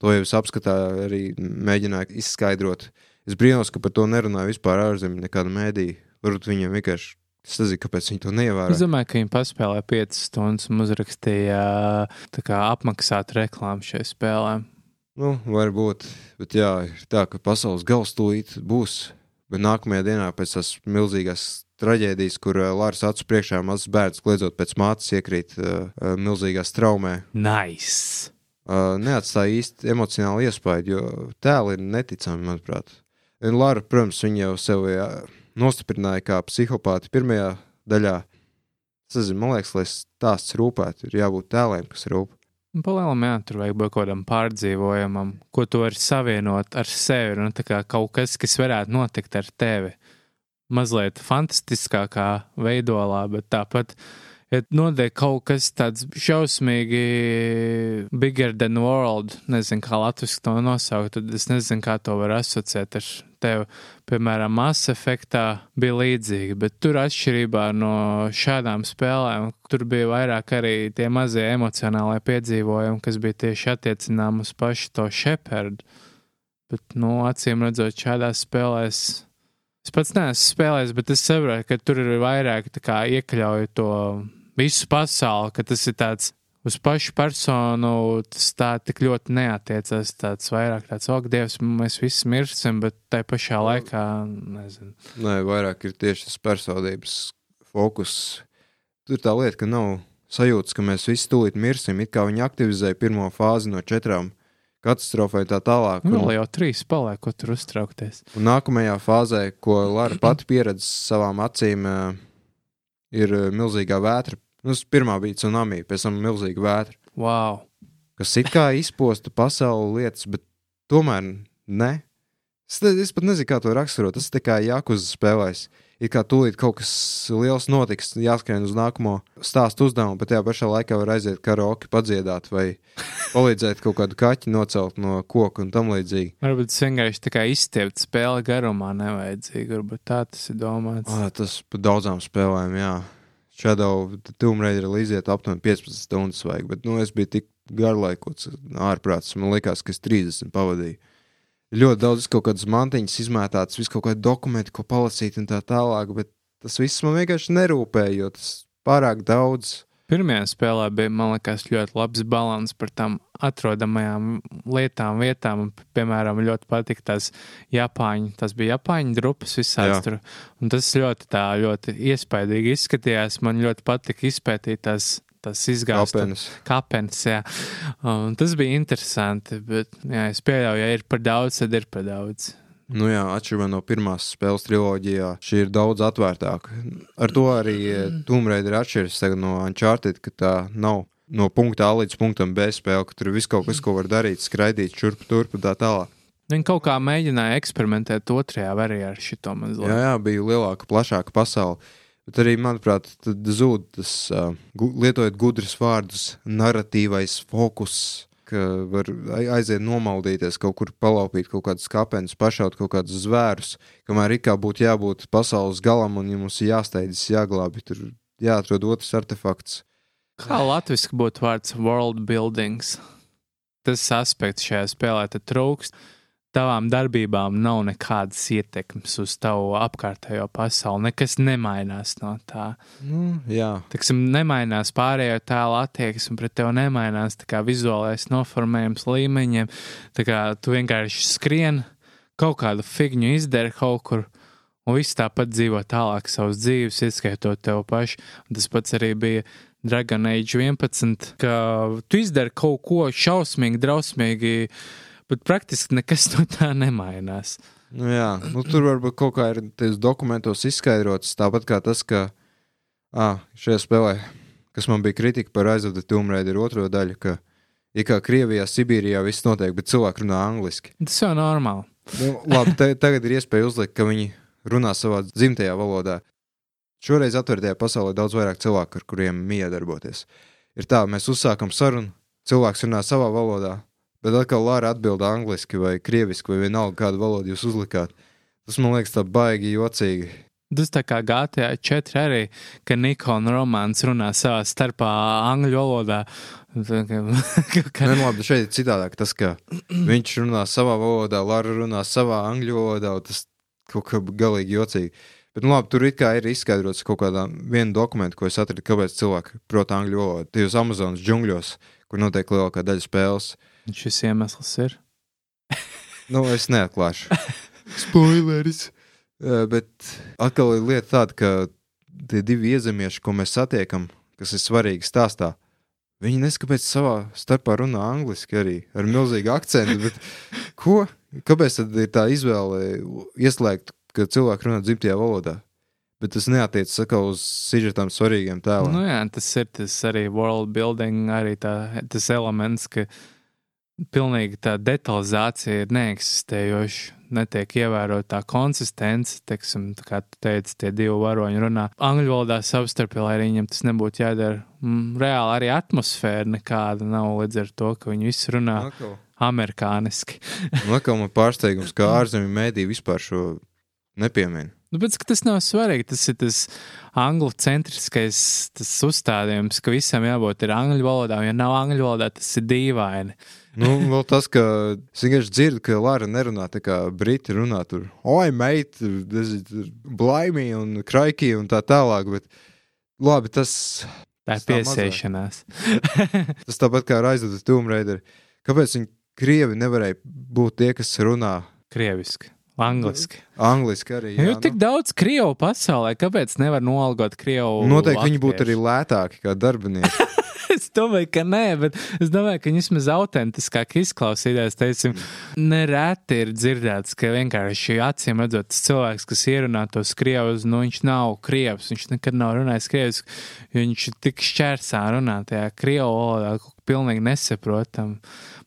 to jau es apskatā arī mēģināju izskaidrot. Es brīnos, ka par to nerunāju vispār ārzemē, nekāda mēdīja. Varbūt viņiem vienkārši. Es nezinu, kāpēc viņi to neievēro. Es domāju, ka viņi paspēlēja 5 stundas un uzrakstīja apmaksātu reklāmu šai spēlē. Nu, varbūt, bet jā, tā, ka pasaules gals tūlīt būs. Bet nākamajā dienā pēc tās milzīgās traģēdijas, kur uh, Lārs acu priekšā mazs bērns kliedzot pēc mātes iekrīt uh, uh, milzīgā straumē, Nice! uh, neatstāja īsti emocionāli iespaidu, jo tēli ir neticami, manuprāt. Un Lāra, protams, viņa jau sevi nostiprināja kā psihopāti pirmajā daļā. Es nezinu, man liekas, lai stāsts rūpētu, ir jābūt tēliem, kas rūp. Palielam, jā, tur vajag būt kaut kādam pārdzīvojumam, ko tu vari savienot ar sevi. Nu, tā kā kaut kas, kas varētu notikt ar tevi. Mazliet fantastiskākā veidolā, bet tāpat, ja notiek kaut kas tāds šausmīgi bigger than world, nezinu, kā latviešu to nosaukt, tad es nezinu, kā to var asociēt ar tevi. Piemēram, Mass Effectā bija līdzīgi, bet tur atšķirībā no šādām spēlēm, tur bija vairāk arī tie mazie emocionālie piedzīvojumi, kas bija tieši attiecinām uz pašu to šepardu. Bet, nu, acīm redzot, šādās spēlēs. Es pats neesmu spēlējis, bet es saprotu, ka tur ir vairāk iekļauju to visu pasauli, ka tas ir tāds uz pašu personu, tas tā tik ļoti neatiecas. Tāds vairāk tāds, ok, Dievs, mēs visi mirsim, bet tai pašā laikā, nezinu. Nē, vairāk ir tieši tas personības fokus. Tur tā lieta, ka nav sajūtas, ka mēs visi tūlīt mirsim. It kā viņi aktivizēja pirmo fāzi no četrām katastrofai tā tālāk. Nu, Un, jau trīs paliek, ko tur uztraukties. un nākamajā fāzē, ko Lara pati pieredz savām acīm, eh, ir eh, milzīgā vētra. Nu, pirmā bija tsunami, pēc tam milzīga vētra, Wow! kas it kā izposta pasaules lietas, bet tomēr ne. Es, es pat nezinu, kā to raksturot. Tas ir kā jākuzas spēlēs. Ir kā tūlīt kaut kas liels notiks, jāskrien uz nākamo stāstu uzdevumu, bet tajā pašā laikā var aiziet karaoke, padziedāt vai palīdzēt kaut kādu kaķi nocelt no koka un tam līdzīgi. Varbūt tas vienkārši tā kā izstiept spēli garumā nevajadzīgi, varbūt tā tas ir domāts. Ah, tas par daudzām spēlēm, jā. Shadow Tomb Raider iziet aptuveni 15 stundas vajag, bet nu, es biju tik garlaikots, ārprāts. Man liekas, ka es 30 pavadīju. Ļoti daudz kaut kādas mantiņas izmētātas, visu kaut kādu dokumentu, ko palasīt un tā tālāk, bet tas viss man vienkārši nerūpēja, jo tas pārāk daudz. Pirmajā spēlē bija, man liekas, ļoti labs līdzsvars par tām atrodamajām lietām, vietām. Piemēram, ļoti patika tās Japāņu, tas bija Japāņu drupas visāds tur. Un tas ļoti tā, ļoti iespaidīgi izskatījās. Man ļoti patika izpētīt tās tas. Jā. Un tas bija interesanti, bet jā, es pieļauju, ja ir par daudz, tad ir par daudz. Nu jā, atšķirībā no pirmās spēles triloģijā, šī ir daudz atvērtāka. Ar to arī. Tomb Raider atšķiras no Uncharted, ka tā nav no punkta A līdz punktam B spēle, ka tur ir viss kaut kas, ko var darīt, skraidīt šurp turp un tā tālāk. Viņi kaut kā mēģināja eksperimentēt otrajā variantā ar šo mazliet. Jā, jā, bija lielāka, plašāka pasaule. Bet arī, manuprāt, zūd tas, uh, lietojot gudrus vārdus, narratīvais fokus, ka var aiziet nomaldīties, kaut kur palaupīt kaut kādus kāpnes, pašaut kaut kādus zvērus, kamēr it kā būtu jābūt pasaules galam un ja mums jāsteidzas, jāglābi, tur jāatrod otrs artefakts. Kā latviešu būtu vārds world buildings? Tas aspekts šajā spēlē trūkst tavām darbībām nav nekādas ietekmes uz tavu apkārtējo pasauli. Nekas nemainās no tā. Nu, jā, Tiksim, nemainās pārējo tēlu attieksme pret tevi, nemainās kā, vizuālais noformējums līmeņiem. Kā tu vienkārši skrien, kaut kādu figņu izdari kaut kur. Un viss tāpat dzīvo tālāk savas dzīves, ieskaitot tev pašu. Tas pats arī bija Dragon Age 11, ka tu izdari kaut ko šausmīgi, drausmīgi, uh, bet praktiski nekas no tā nemainās. Nu, jā, nu, tur varbūt kaut kā ir tajos dokumentos izskaidrots, tāpat kā tas, ka à, šajā spēlē, kas man bija kritika par aizvadu Tomb Raider otro daļu, ka ir kā Krievijā, Sibīrijā viss notiek, bet cilvēki runā angliski. Tas jau normāli. Nu, labi, te, tagad ir iespēja uzlikt, ka viņi runā savā dzimtajā valodā. Šoreiz atvērtajā pasaulē daudz vairāk cilvēku, ar kuriem mīja darboties. Ir tā, mēs uzsākam sarunu, cilvēks runā savā valodā, Bet atkal Lāra atbild angliski vai krieviski, vai vienalga kādu valodu jūs uzlikāt. Tas man liekas tā baigi jocīgi. Tas tā kā GTA 4 arī, ka Niko un Romāns runā savā starpā angļu valodā. Nē, nu labi, šeit ir citādāk tas, ka viņš runā savā valodā, Lara runā savā angļu valodā, tas kaut kā galīgi jocīgi. Bet, nu, labi, tur kā ir izskaidrots kaut kādā viena dokumenta, ko es atradu, kāpēc cilvēki prot angļu valodu. Tajos Amazonas džungļos, kur notiek lielākā daļa spēles. Uh, Šis iemesls ir. nu, es neatklāšu. Spoileris. Uh, bet atkal ir lieta tāda, ka tie divi iezemieši, ko mēs satiekam, kas ir svarīgi stāstā, viņi neskapēc savā starpā runā angliski arī ar milzīgu akcentu. Bet, ko? Kāpēc tad ir tā izvēle ieslēgt, ka cilvēki runā dzimtajā valodā? Bet tas neatiecas atkal uz sižetām svarīgiem tēliem. Nu jā, tas ir tas arī world building, arī tā, tas elements, ka pilnīgi tā detalizācija ir neeksistējoša. Netiek ievērota tā konsistence, teiksim, tā kā tu teici, tie divi varoņi runā angļu valodā savstarpēji, lai viņam tas nebūtu jādara. Mm, reāli arī atmosfēra nekāda nav līdz ar to, ka viņi visi runā Nako. amerikāniski. Nākamā pārsteigums, kā ārzemju mēdī vispār šo nepiemina. Nu, bet tas nav svarīgi. Tas ir tas angļu centriskais tas uzstādījums, ka visam jābūt angļu valodā. Ja nav angļu valodā, tas ir dīvaini. Nu, vēl tas, ka es vienkārši dzirdu, ka Lāra nerunā tā kā briti runā tur, oi, meit, blaimī un kraikī un tā tālāk, bet labi, tas. Tā ir piesiešanās. tas tāpat kā aizdotu Tomb Raider. Kāpēc viņi krievi nevarēja būt tie, kas runā? Krieviski. Angliski. Angliski arī. Jā, jo nu. tik daudz krievu pasaulē, kāpēc nevar noalgot krievu? Noteikti latviešu? viņi būtu arī lētāki kā darbinieki. es domāju, ka nē, bet es domāju, ka viņi vismaz autentiskāk izklausīties. Teiksim, nereti ir dzirdēts, ka vienkārši acīm redzot, tas cilvēks, kas ierunā tos krievus, nu viņš nav krievs, viņš nekad nav runājis krievs, jo viņš tik šķērsā runā tajā krievu valodā, pilnīgi nesaprotam.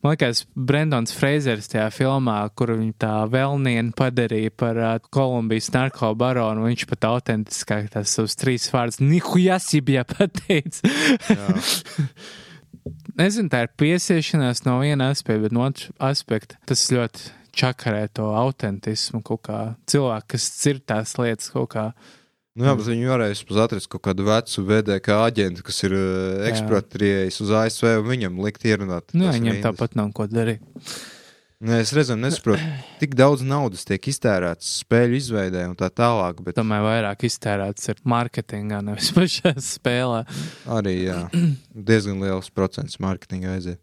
Man liekas, Brendons Freizers tajā filmā, kur viņa tā vēlnienu padarīja par uh, Kolumbijas narko baronu, viņš pat autentiskāk tās savus trīs vārdus Nihujasibjā pateica. Nezinu, tā ir piesiešanās no viena aspekta, bet no otras aspekta tas ļoti čakarē to autentismu, kaut kā cilvēku, kas dzird tās lietas kaut kā Nu, jā, bet viņi vispār atrast kaut kādu vecu VDK aģentu, kas ir uh, ekspatriējis uz ASV, un viņam likt ierunāt. Nu, jā, viņam rindas. tāpat nav ko darīt. Nē, es redzam, nesaprotu, tik daudz naudas tiek iztērēts spēļu izveidē un tā tālāk, bet Tomēr vairāk iztērēts ir mārketingā, nevis pašā spēlē. arī jā, diezgan liels procents mārketinga aiziet.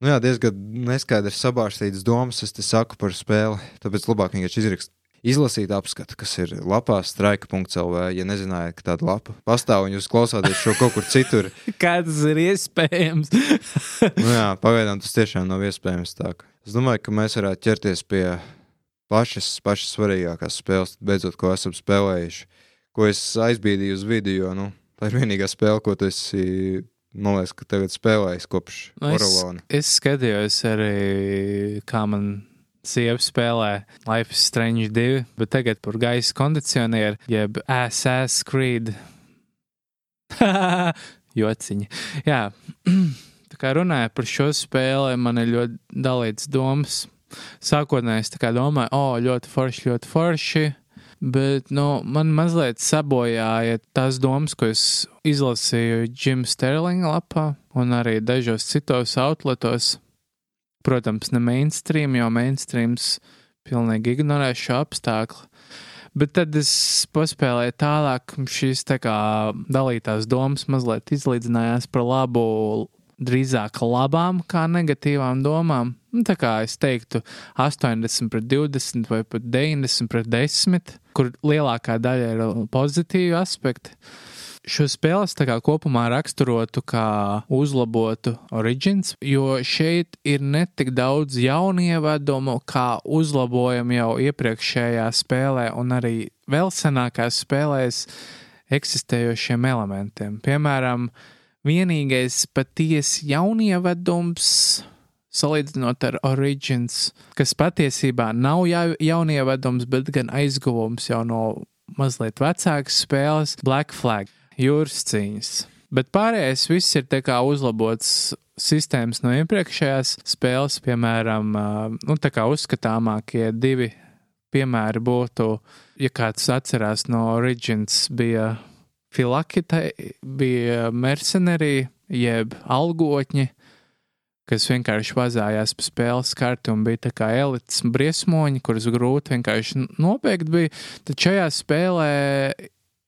Nu jā, diezgan neskaidrs sabārstītas domas, es te saku par spēli, tāpēc labāk vienkārši izrakst. Izlasīt apskatu, kas ir lapā straika.cl. Ja nezinājāt, ka tāda lapa pastāv un jūs klausāties šo kaut kur citur, Kā tas ir iespējams? nu jā, pagaidām tas tiešām nav iespējams. Tā. Es domāju, ka mēs varētu ķerties pie pašas, pašas svarīgākās spēles, beidzot, ko esam spēlējuši. Ko es aizbīdīju uz video, nu, tā ir vienīgā spēle, ko tu esi, man liekas, ka tagad spēlējis kopš Nu, es, es skatījos arī, kā man sieva spēlē Life is Strange 2, bet tagad par gaisa kondicionieru, jeb Assassin's Creed. Jociņi. Jā, tā kā runāja par šo spēli, man ir ļoti dalīts domas. Sākotnēji es domāju, o, oh, ļoti forši, ļoti forši. Bet nu, man mazliet sabojāja tās domas, ko es izlasīju Jim Sterlinga lapā un arī dažos citos outletos. Protams, ne mainstream, jo mainstreams pilnīgi ignorē šo apstākļu. Bet tad es paspēlēju tālāk, šīs tā kā dalītās domas mazliet izlīdzinājās par labu, drīzāk labām kā negatīvām domām. Nu, tā kā es teiktu, 80 pret 20 vai pat 90 pret 10, kur lielākā daļa ir pozitīvi aspekti. Šo spēli es tā kā kopumā raksturotu kā uzlabotu origins, jo šeit ir netik daudz jaunu ievedumu, kā uzlabojumu jau iepriekšējā spēlē un arī vēl senākās spēlēs eksistējošiem elementiem. Piemēram, vienīgais patiesi jaunievedums, salīdzinot ar Origins, kas patiesībā nav jau jaunievedums, bet gan aizguvums jau no mazliet vecākas spēles, Black Flag, jūras cīņas. Bet pārējais viss ir tā kā uzlabots sistēmas no iepriekšējās spēles, piemēram, nu, tā kā uzskatāmākie divi piemēri būtu, ja kāds atcerās no Origins, bija Filakita, bija mercenārija, jeb algotņi, kas vienkārši vazājās pa spēles karti un bija tā kā elites briesmoņi, kurus grūti vienkārši nobeigt bija. Tad šajā spēlē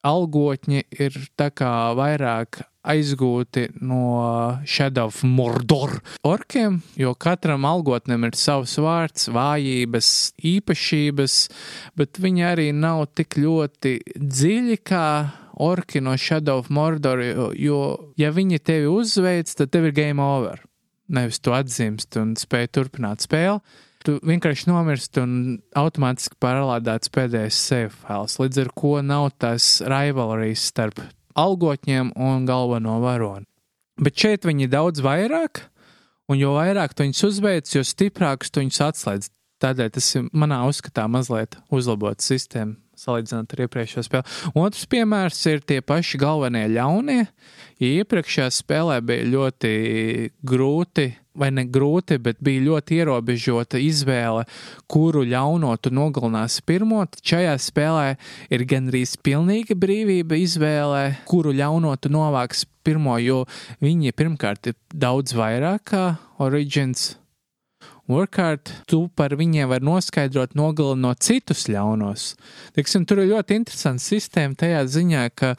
algotņi ir tā kā vairāk aizgūti no Shadow of Mordor orkiem, jo katram algotnam ir savs vārds, vājības, īpašības, bet viņi arī nav tik ļoti dziļi kā orki no Shadow of Mordor, jo, jo ja viņi tevi uzveic, tad tev ir game over. Nevis tu atzīmst un spēj turpināt spēli. Tu vienkārši nomirsti un automātiski parādāts pēdējais save files, līdz ar to nav tās rivalrijas starp algotņiem un galveno varoni. Bet šeit viņi daudz vairāk, un jo vairāk tu viņus uzveic, jo stiprākus tu viņus atslēdz. Tādēļ tas ir manā uzskatā mazliet uzlabot sistēmu. Salīdzinot ar iepriekšējo spēli. Otrs piemērs ir tie paši galvenie ļaunie. Ja iepriekšējā spēlē bija ļoti grūti, vai ne grūti, bet bija ļoti ierobežota izvēle, kuru ļauno tu nogalināsi pirmo, šajā spēlē ir gandrīz pilnīga brīvība izvēlē, kuru ļauno tu novāks pirmo, jo viņi pirmkārt ir daudz vairāk kā Origins. Workhard, tu par viņiem vari noskaidrot, nogalinot citus ļaunos. Teiksim, tur ir ļoti interesanta sistēma tajā ziņā, ka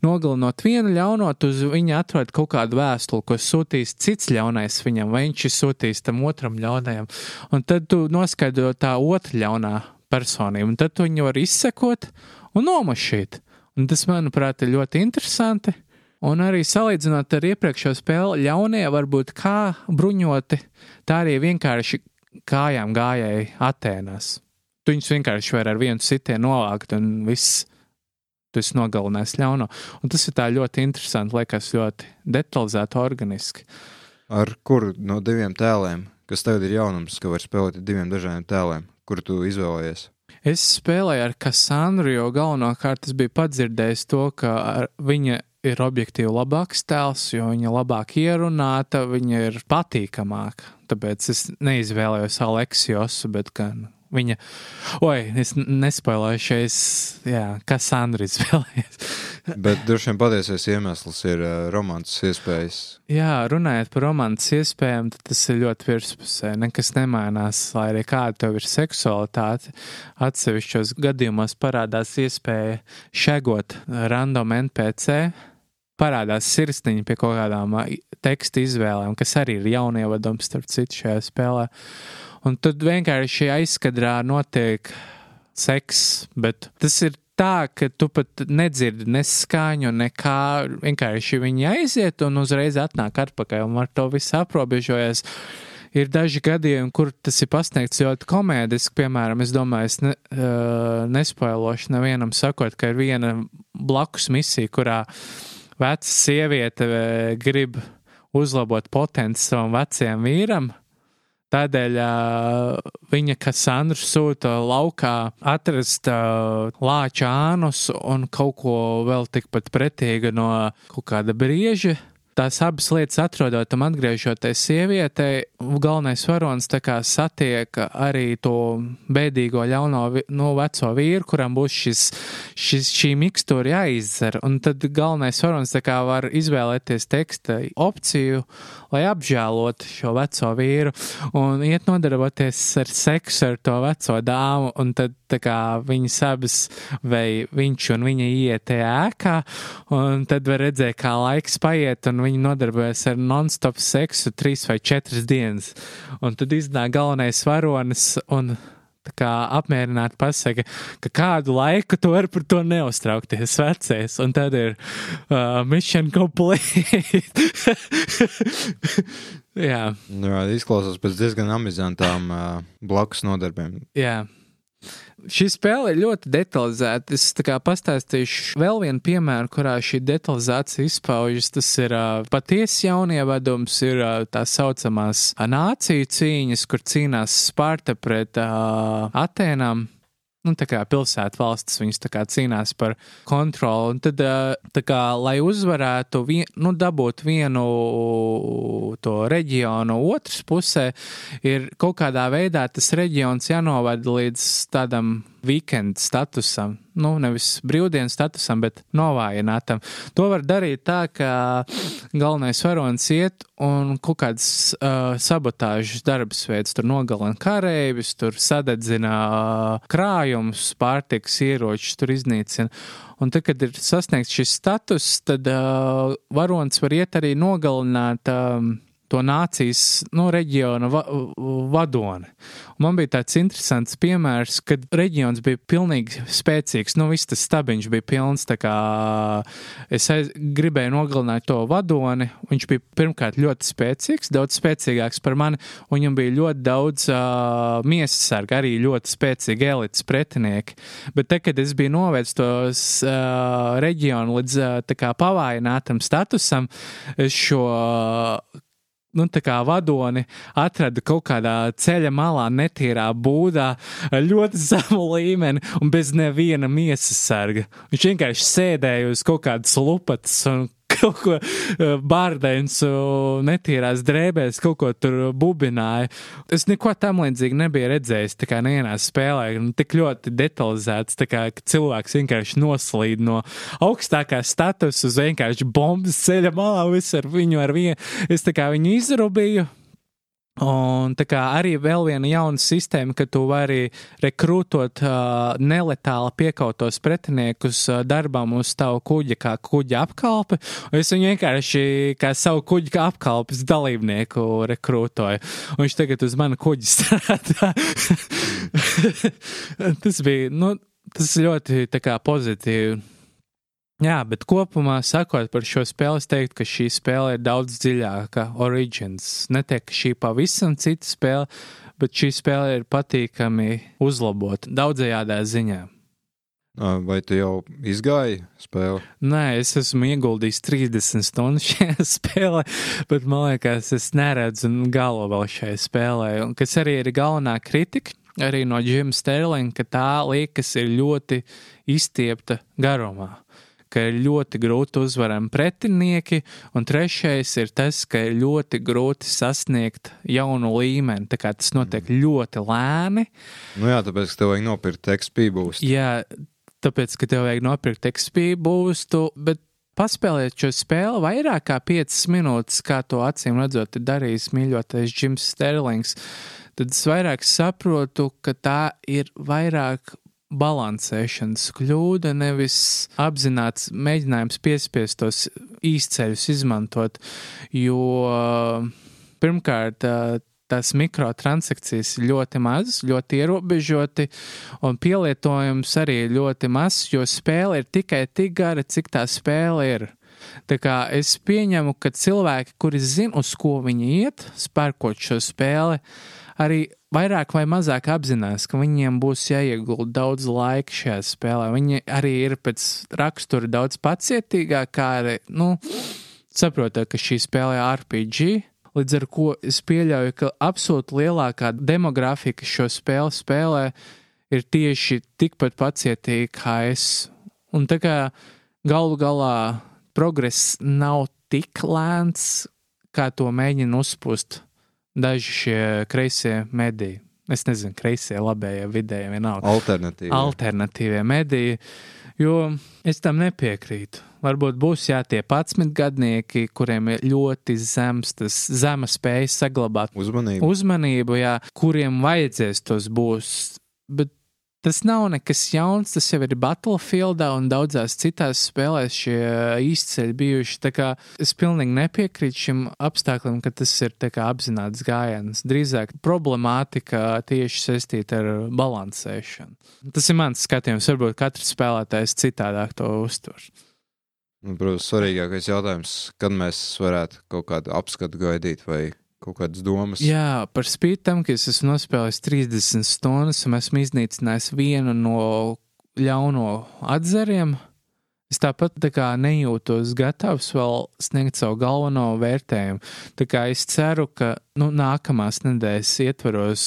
nogalinot vienu ļauno, tu uz viņa atrod kaut kādu vēstuli, ko sūtīs cits ļaunais viņam, vai viņš ir sūtījis tam otram ļaunajam. Un tad tu noskaidro tā otra ļaunā personība, un tad tu viņu vari izsekot un nomašīt. Un tas, manuprāt, ir ļoti interesanti. Un arī salīdzinot ar iepriekšējo spēli, ļaunie var būt kā bruņoti, tā arī vienkārši kājām gājēji Atēnās. Tu viņus vienkārši var ar vienu sitienu novākt, un viss tu esi nogalinājis ļauno. Un tas ir tā ļoti interesanti, liekas, ļoti detalizēti, organiski. Ar kuru no diviem tēliem, kas tev ir jaunums, ka var spēlēt ar diviem dažādiem tēliem, kuru tu izvēlējies? Es spēlēju ar Kassandru, jo galvenokārt es biju padzirdējis to, ka ar- viņa ir objektīvi labāks tēls, jo viņa labāk ierunāta, viņa ir patīkamāka. Tāpēc es neizvēlējos Aleksijosu, bet gan viņa, oi, es nespēlēju šeit, jā, kā Sandra izvēlējies. Bet droši vien patiesais iemesls ir uh, romantisks iespējas. Jā, runājot par romantisku iespējām, tas ir ļoti virspusē. Nekas nemainās, lai arī kāda tev ir seksualitāte. Atsevišķos gadījumos parādās iespēja šegot random NPC parādās sirsniņa pie kaut kādām tekstu izvēlēm, kas arī ir jaunievedums, starp citu, šajā spēlē. Un tad vienkārši aizkadrā notiek seks, bet tas ir tā, ka tu pat nedzirdi neskaņu, nekā vienkārši viņi aiziet un uzreiz atnāk atpakaļ un ar to viss aprobežojas. Ir daži gadījumi, kur tas ir pasniegts ļoti komēdiski. Piemēram, es domāju, es ne, uh, nespoilošu nevienam sakot, ka ir viena blakus misija, kurā uh, veca sieviete eh, grib uzlabot potenci savam vecajam vīram. Tādēļ uh, viņa Kassandra sūta laukā atrast uh, lāča ānus un kaut ko vēl tikpat pretīgu no kaut kāda brieža tās abas lietas atrodot un atgriežoties sievietei, galvenais varonis tā kā satiek arī to bēdīgo ļauno, nu, veco vīru, kuram būs šis, šis, šī mikstūra jāizdzer, un tad galvenais varonis tā kā var izvēlēties teksta opciju, lai apžēlotu šo veco vīru un iet nodarboties ar seksu ar to veco dāmu, un tad tā kā viņas abas vai viņš un viņa iet tajā ēkā, un tad var redzēt, kā laiks paiet, un viņi nodarbojas ar non-stop seksu trīs vai četras dienas. Un tad iznāk galvenais varonis un tā kā apmierināti pasaka, ka kādu laiku tu vari par to neuztraukties vecais, un tad ir uh, mission complete. Jā. Jā, izklausās pēc diezgan amizantām uh, blakus nodarbēm. Jā. Šī spēle ir ļoti detalizēta. Es pastāstīšu vēl vienu piemēru, kurā šī detalizācija izpaužas. Tas ir uh, patiesi jaunievedums, ir uh, tā saucamās nāciju cīņas, kur cīnās Sparta pret uh, Atēnām nu, pilsētu valstis, viņas kā cīnās par kontroli. Un tad, kā, lai uzvarētu, vien, nu, dabūt vienu to reģionu otras pusē, ir kaut kādā veidā tas reģions jānovada līdz tādam weekend statusam, nu, nevis brīvdienas statusam, bet novājinātam. To var darīt tā, ka galvenais varonis iet un kaut kādas uh, sabotāžas darbs veids, tur nogalina karēvis, tur sadedzina uh, krājumus, pārtiks ieročus, tur iznīcina. Un tad, kad ir sasniegts šis status, tad uh, varonis var iet arī nogalināt. Um, to nācijas nu, reģiona va vadoni. Un man bija tāds interesants piemērs, kad reģions bija pilnīgi spēcīgs. Nu, viss tas stabiņš bija pilns. Es aiz, gribēju nogalināt to vadoni. Viņš bija pirmkārt ļoti spēcīgs, daudz spēcīgāks par mani. Viņam bija ļoti daudz uh, miesas sarga, arī ļoti spēcīgi elites pretinieki. Bet te, kad es biju novēdz tos uh, reģionu līdz uh, kā, pavājinātam statusam, šo uh, nu, tā kā vadoni atrada kaut kādā ceļa malā, netīrā būdā, ļoti zemu līmeni un bez neviena miesas sarga. Viņš vienkārši sēdēja uz kaut kādas lupatas un kaut ko eh, bārdains, netīrās drēbēs, kaut ko tur bubināja. Es neko tam līdzīgi nebiju redzējis, tā kā nevienā spēlē, nu, tik ļoti detalizēts, tā kā cilvēks vienkārši noslīd no augstākā statusa uz vienkārši bombas ceļa malā, viss ar viņu ar vienu. Es tā kā viņu izrubīju, Un tā kā arī vēl viena jauna sistēma, ka tu vari rekrūtot uh, neletāli piekautos pretiniekus uh, darbam uz tavu kuģa kā kuģa apkalpi. Es viņu vienkārši kā savu kuģa apkalpes dalībnieku rekrūtoju. Un viņš tagad uz manu kuģi strādā. tas bija, nu, tas ļoti tā kā pozitīvi. Jā, bet kopumā sakot par šo spēli, es teiktu, ka šī spēle ir daudz dziļāka. Origins netiek, šī pavisam cita spēle, bet šī spēle ir patīkami uzlabota daudzajādā ziņā. Vai tu jau izgāji spēli? Nē, es esmu ieguldījis 30 stundas šajā spēlē, bet man liekas, es neredzu galu vēl šai spēlē. Un kas arī ir galvenā kritika, arī no Džima Sterlinga, ka tā liekas ir ļoti izstiepta garumā ka ir ļoti grūti uzvarami pretinieki, un trešais ir tas, ka ir ļoti grūti sasniegt jaunu līmeni. Tā kā tas notiek mm. ļoti lēni. Nu jā, tāpēc, ka tev vajag nopirkt XP būstu. Jā, tāpēc, ka tev vajag nopirkt XP būstu, bet paspēlēt šo spēli vairāk kā 5 minūtes, kā to acīm redzot, ir darījis mīļotais Jims Sterlings, tad es vairāk saprotu, ka tā ir vairāk balansēšanas kļūda, nevis apzināts mēģinājums piespiest tos īsceļus izmantot, jo pirmkārt tās mikrotransakcijas ļoti mazas, ļoti ierobežoti, un pielietojums arī ļoti mazs, jo spēle ir tikai tik gara, cik tā spēle ir. Tā kā es pieņemu, ka cilvēki, kuri zina, uz ko viņi iet, spērkot šo spēli, arī vairāk vai mazāk apzinās, ka viņiem būs jāiegulda daudz laika šajā spēlē. Viņi arī ir pēc rakstura daudz pacietīgāki, kā arī, nu, saprotat, ka šī spēle ir RPG, Līdz ar to es pieļauju, ka absolūti lielākā demogrāfija, kas šo spēli spēlē, ir tieši tikpat pacietīga kā es. Un tā kā galu galā progress nav tik lēns, kā to mēģina uzpūst daži šie kreisie mediji. Es nezinu, kreisie, labējie, vidējie, vienalga. Alternatīvie. Alternatīvie mediji, jo es tam nepiekrītu. Varbūt būs jā, tie 11 gadnieki, kuriem ir ļoti zems, tas zema spēja saglabāt uzmanību, uzmanību jā, kuriem vajadzēs tos būs. Bet tas nav nekas jauns, tas jau ir Battlefieldā un daudzās citās spēlēs šie izceļi bijuši. Tā kā es pilnīgi nepiekrītu šim apstākļam, ka tas ir apzināts gājiens. Drīzāk problemātika tieši saistīta ar balansēšanu. Tas ir mans skatījums, varbūt katrs spēlētājs citādāk to uztver. Nu, protams, svarīgākais jautājums, kad mēs varētu kaut kādu apskatu gaidīt vai kaut kādas domas. Jā, par spīti tam, ka es esmu nospēlējis 30 stundas un esmu iznīcinājis vienu no ļauno atzariem. Es tāpat tā kā nejūtos gatavs vēl sniegt savu galveno vērtējumu. Tā kā es ceru, ka nu, nākamās nedēļas ietvaros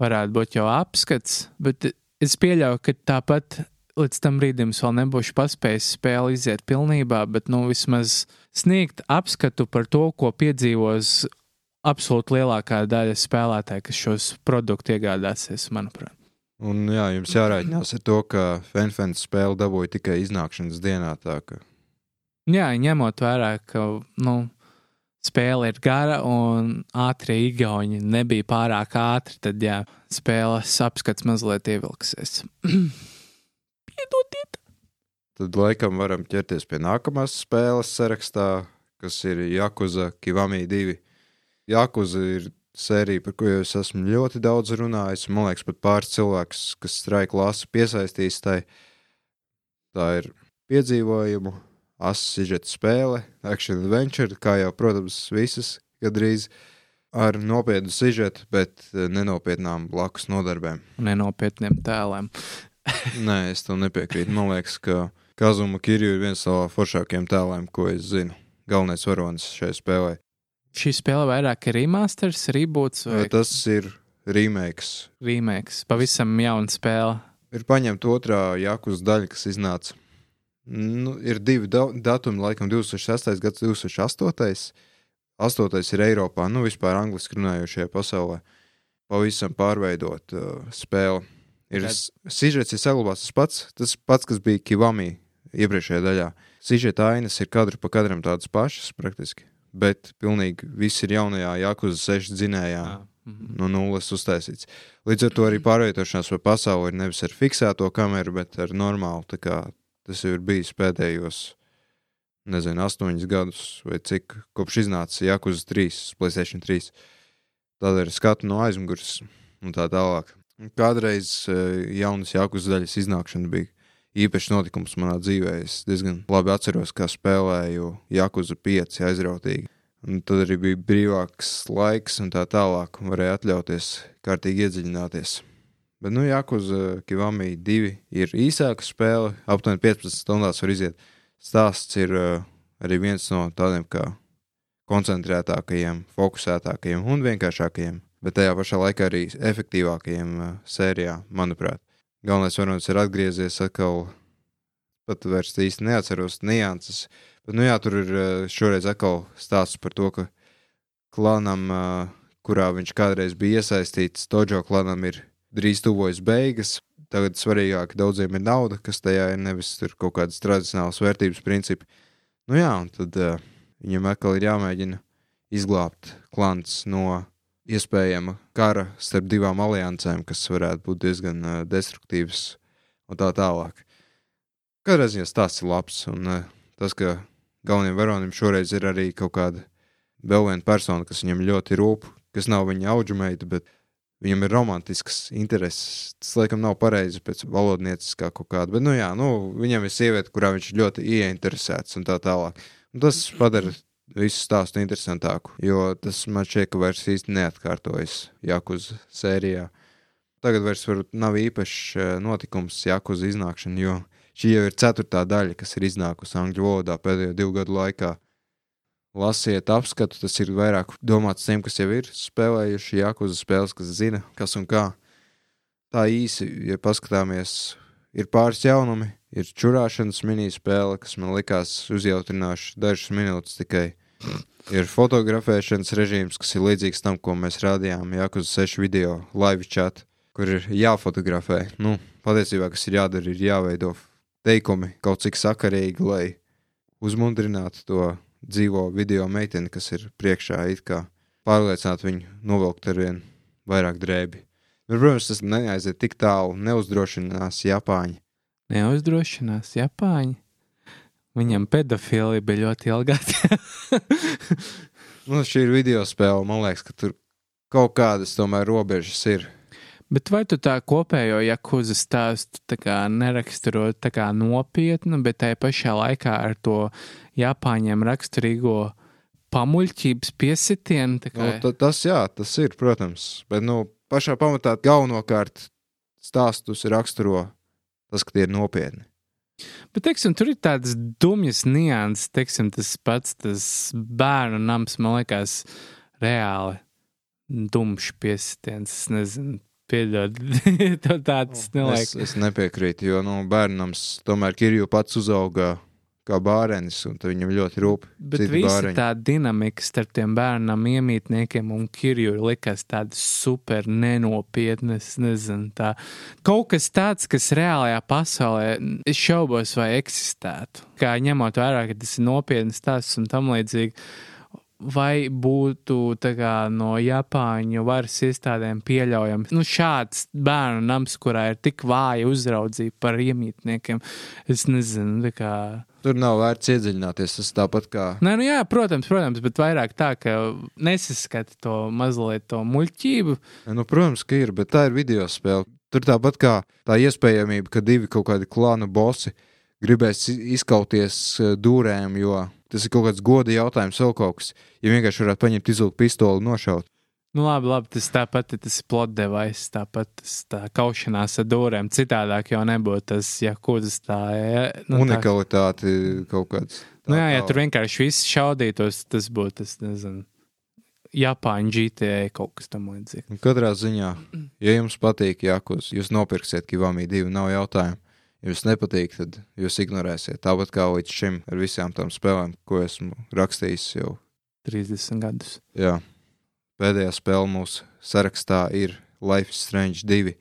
varētu būt jau apskats, bet es pieļauju, ka tāpat līdz tam brīdim vēl nebūšu paspējis spēli iziet pilnībā, bet nu vismaz sniegt apskatu par to, ko piedzīvos absolūti lielākā daļa spēlētāju, kas šos produktus iegādāsies, manuprāt. Un jā, jums jārēķinās ar to, ka Fanfans spēle dabūja tikai iznākšanas dienā. Ka... Jā, ņemot vērā, ka nu, spēle ir gara un ātrie igauņi nebija pārāk ātri, tad jā, spēles apskats mazliet ievilksies. Piedodiet! Tad laikam varam ķerties pie nākamās spēles sarakstā, kas ir Jakuza Kivami 2. Jakuza ir sērija, par ko es esmu ļoti daudz runājis. Man liekas, pat pāris cilvēks, kas strāika lasa, piesaistīs tai. Tā ir piedzīvojumu, asižeta spēle, action adventure, kā jau, protams, visas gadrīz ar nopietnu sižetu, bet nenopietnām blakus nodarbēm. Nenopietniem tēliem. Nē, es tam nepiekrītu. Man liekas, ka Kazuma Kirju ir viens no foršākajiem tēliem, ko es zinu. Galvenais varonis šajā spēlē. Šī spēle vairāk ir remasters, reboots vai tas ir remakes. Remakes, pavisam jauna spēle. Ir paņemta otrā Jakus daļa, kas iznāca. Nu, ir divi da datumi, laikam 2006. gads, 2008. 8. ir Eiropā, nu vispār angliski runājošajā pasaulē. Pavisam pārveidot uh, spēli Ir sižets ir saglabāts tas pats, tas pats, kas bija Kivami iepriekšējā daļā. Sižeta ainas ir kadru pa kadram tādas pašas praktiski, bet pilnīgi viss ir jaunajā Jakuza 6 dzinējā. Mhm. No nulles uztaisīts. Līdz ar to arī pārvietošanās pa pasauli ir nevis ar fiksēto kameru, bet ar normālu. Tas jau ir bijis pēdējos, nezinu, astoņus gadus, vai cik kopš iznāca Jakuza 3, Playstation 3. Tad ir skatu no aizmugures un tā tālāk. Kādreiz e, jaunas Jākus daļas iznākšana bija īpašs notikums manā dzīvē. Es diezgan labi atceros, kā spēlēju Jākuzu 5 aizrautīgi. Un tad arī bija brīvāks laiks un tā tālāk, varēja atļauties kārtīgi iedziļināties. Bet, nu, Jākuza Kivami 2 ir īsāka spēle, aptuveni 15 stundās var iziet. Stāsts ir uh, arī viens no tādiem kā koncentrētākajiem, fokusētākajiem un vienkāršākajiem bet tajā pašā laikā arī efektīvākajiem uh, sērijā, manuprāt. Galvenais varonis ir atgriezies atkal pat vairs īsti neatceros nianses. Bet, nu jā, tur ir eh, šoreiz atkal stāsts par to, ka klanam, eh, kurā viņš kādreiz bija iesaistīts, Tojo klanam ir drīz tuvojas beigas. Tagad svarīgāk daudziem ir nauda, kas tajā ir nevis kaut kādas tradicionālas vērtības principi. Nu jā, un tad uh, viņam atkal ir jāmēģina izglābt klants no iespējama kara starp divām aliansēm, kas varētu būt diezgan uh, destruktīvas un tā tālāk. Katrā ziņā stāsts ir labs, un uh, tas, ka galvenajam varonim šoreiz ir arī kaut kāda vēl viena persona, kas viņam ļoti rūp, kas nav viņa auģumeita, bet viņam ir romantisks intereses. Tas, laikam, nav pareizi pēc valodnieciskā kaut kāda, bet, nu, jā, nu, viņam ir sieviete, kurā viņš ļoti ieinteresēts un tā tālāk. Un tas padara visu stāstu interesantāku, jo tas man šķiet, ka vairs īsti neatkārtojas Jakuz sērijā. Tagad vairs varbūt nav īpašs eh, notikums Jakuz iznākšana, jo šī jau ir ceturtā daļa, kas ir iznākusi angļu valodā pēdējo divu gadu laikā lasiet apskatu. Tas ir vairāk domāts tiem, kas jau ir spēlējuši Jakuza spēles, kas zina, kas un kā. Tā īsi, ja paskatāmies, ir pāris jaunumi. Ir čurāšanas mini-spēle, kas man likās uzjautrināša dažas minūtes tikai. Ir fotografēšanas režīms, kas ir līdzīgs tam, ko mēs rādījām Jakuza 6 video live chat, kur ir jāfotografē. Nu, patiesībā, kas ir jādara, ir jāveido teikumi kaut cik sakarīgi, lai uzmundrinātu to dzīvo video meiteni, kas ir priekšā, it kā pārliecināt viņu novilkt ar vien vairāk drēbi. Bet, protams, tas neaiziet tik tālu, neuzdrošinās Japāņi. Neuzdrošinās Japāņi. Viņam pedofili bija ļoti ilgāki. nu, šī ir video spēle. Man liekas, ka tur kaut kādas tomēr robežas ir. Bet vai tu tā kopējo jakuza stāstu neraksturo nopietnu, bet tajā pašā laikā ar to Japāņiem raksturīgo pamuļķības piesitienu? Kā... Nu, tas, jā, tas ir, protams. Bet, nu, pašā pamatā galvenokārt stāstus raksturo tas, ka tie ir nopietni. Bet, teiksim, tur ir tādas dumjas nianses, teiksim, tas pats tas bērnu nams, man liekas, reāli dumšs piesitiens. Es nezinu, Piedod, tev tāds neliekas. Es, es nepiekrītu, jo nu, bērnams tomēr Kirju pats uzauga kā bārenis, un viņam ļoti rūp. Bet visa tā dinamika starp tiem bērnam, iemītniekiem un Kirju likās tāda super nenopietna. Nezinu, tā kaut kas tāds, kas reālajā pasaulē, es šaubos, vai eksistētu. Kā ņemot vērā, ka tas ir nopietns stāsts un tam līdzīgi vai būtu kā, no Japāņu varas iestādēm pieļaujams nu, šāds bērnu nams, kurā ir tik vāja uzraudzība par iemītniekiem. Es nezinu, kā. Tur nav vērts iedziļināties. Tas tāpat kā. Nē, nu jā, protams, protams, bet vairāk tā, ka nesaskata to mazliet to muļķību. Nu, protams, ka ir, bet tā ir video spēle. Tur tāpat kā tā iespējamība, ka divi kaut kādi klānu bosi gribēs izkauties eh, dūrēm, jo Tas ir kaut kāds goda jautājums, vēl kaut kas. Ja vienkārši varētu paņemt izlūku pistoli un nošaut. Nu, labi, labi, tas tāpat ir tas plot device, tāpat tas tā kaušanās ar dūrēm. Citādāk jau nebūtu tas, ja kuras tā ir. Nu, Unikalitāte tā... kaut kāds. Tā, nu, jā, ja tur vienkārši viss šaudītos, tas būtu, tas nezinu. Japāņu GTA kaut kas tam līdzīgs. Katrā ziņā, ja jums patīk Jākos, jūs nopirksiet Kivamī divu, nav jautājumu. Ja jums nepatīk, tad jūs ignorēsiet. Tāpat kā līdz šim ar visām tām spēlēm, ko esmu rakstījis jau 30 gadus. Jā, pēdējā spēle mūsu sarakstā ir Life is Strange 2,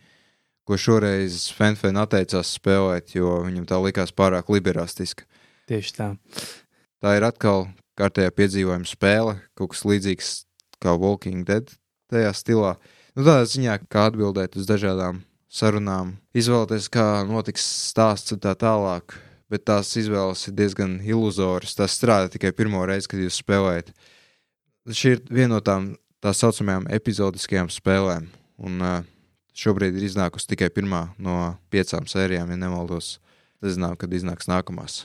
ko šoreiz Fenfen atteicās spēlēt, jo viņam tā likās pārāk liberālistiska. Tieši tā. Tā ir atkal kārtējā piedzīvojuma spēle, kaut kas līdzīgs kā Walking Dead tajā stilā. Nu, tādā ziņā, kā atbildēt uz dažādām sarunām, izvēlēties, kā notiks stāsts un tā tālāk. Bet tās izvēles ir diezgan iluzoras. Tas strādā tikai pirmo reizi, kad jūs spēlējat. Šī ir viena no tām tā saucamajām epizodiskajām spēlēm. Un uh, šobrīd ir iznākusi tikai pirmā no piecām sērijām, ja nemaldos. Nezinām, kad iznāks nākamās.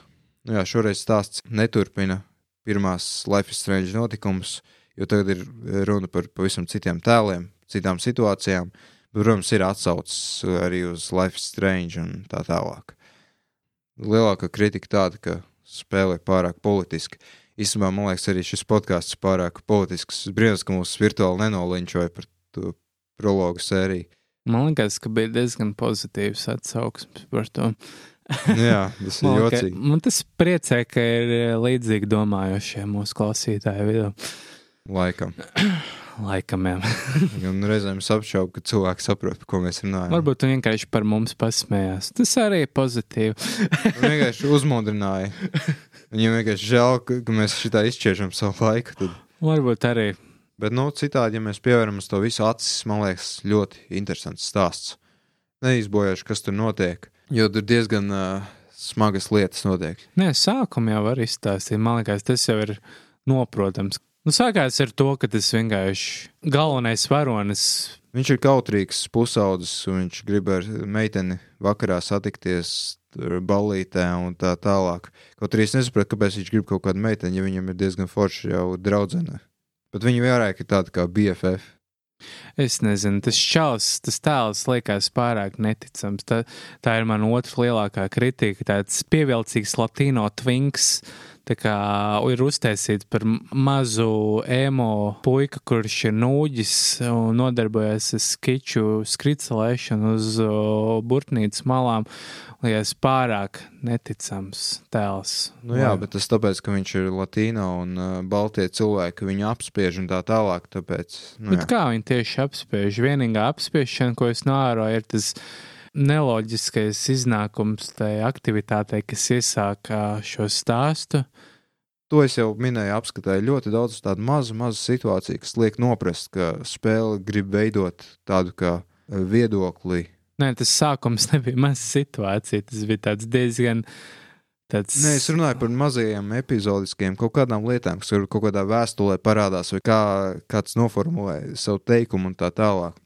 Nu, jā, šoreiz stāsts neturpina pirmās Life is Strange notikumus, jo tagad ir runa par pavisam citiem tēliem, citām situācijām. Uh, Protams, ir atsaucis arī uz Life is Strange un tā tālāk. Lielākā kritika tāda, ka spēle ir pārāk politiska. Īstenībā man liekas, arī šis podkāsts pārāk politisks. Es brīnos, ka mūs virtuāli nenoliņķoja par to prologu sēriju. Man liekas, ka bija diezgan pozitīvs atsauksmes par to. Jā, tas ir jocīgi. man tas priecē, ka ir eh, līdzīgi domājošie mūsu klausītāji vidū. Laikam. Laikam, jā. Reizēm es apšaubu, ka cilvēki saprot, par ko mēs runājam. Varbūt viņi vienkārši par mums pasmējās. Tas arī ir pozitīvi. Viņi vienkārši uzmodrināja. Viņiem vienkārši žēl, ka, mēs šitā izšķiežam savu laiku. Tad. Varbūt arī. Bet, nu, citādi, ja mēs pievēram uz to visu acis, man liekas, ļoti interesants stāsts. Neizbojāšu, kas tur notiek, jo tur diezgan uh, smagas lietas notiek. Nē, sākumā jau var izstāstīt. Man liekas, tas jau ir noprotams. Nu, sākās ar to, ka tas vienkārši galvenais varonis. Viņš ir kautrīgs pusaudzis, un viņš grib ar meiteni vakarā satikties ballītē un tā tālāk. Kaut arī es nesaprotu, kāpēc viņš grib kaut kādu meiteni, ja viņam ir diezgan forša jau draudzene. Bet viņi vairāk ir tādi kā BFF. Es nezinu, tas čels, tas tēls liekas pārāk neticams. Tā, tā ir mana otra lielākā kritika. Tāds pievilcīgs latino twinks. Tā kā ir uztaisīts par mazu emo puiku, kurš ir nūģis un nodarbojas ar skiču skricelēšanu uz burtnīcas malām. Liekas, pārāk neticams tēls. Nu, jā, bet tas tāpēc, ka viņš ir latīno un uh, baltie cilvēki viņu apspiež un tā tālāk. Tāpēc, nu, Bet jā. kā viņi tieši apspiež? Vienīgā apspiešana, ko es novēroju, ir tas neloģiskais iznākums tai aktivitātei, kas iesāka šo stāstu. To es jau minēju, apskatīju ļoti daudz tādu mazu, mazu situāciju, kas liek noprast, ka spēle grib veidot tādu kā viedokli. Nē, tas sākums nebija maza situācija. Tas bija tāds diezgan. Tāds... Nē, es runāju par mazajiem epizodiskiem kaut kādām lietām, kas kaut kādā vēstulē parādās, vai kā kāds noformulē savu teikumu un tā tālāk.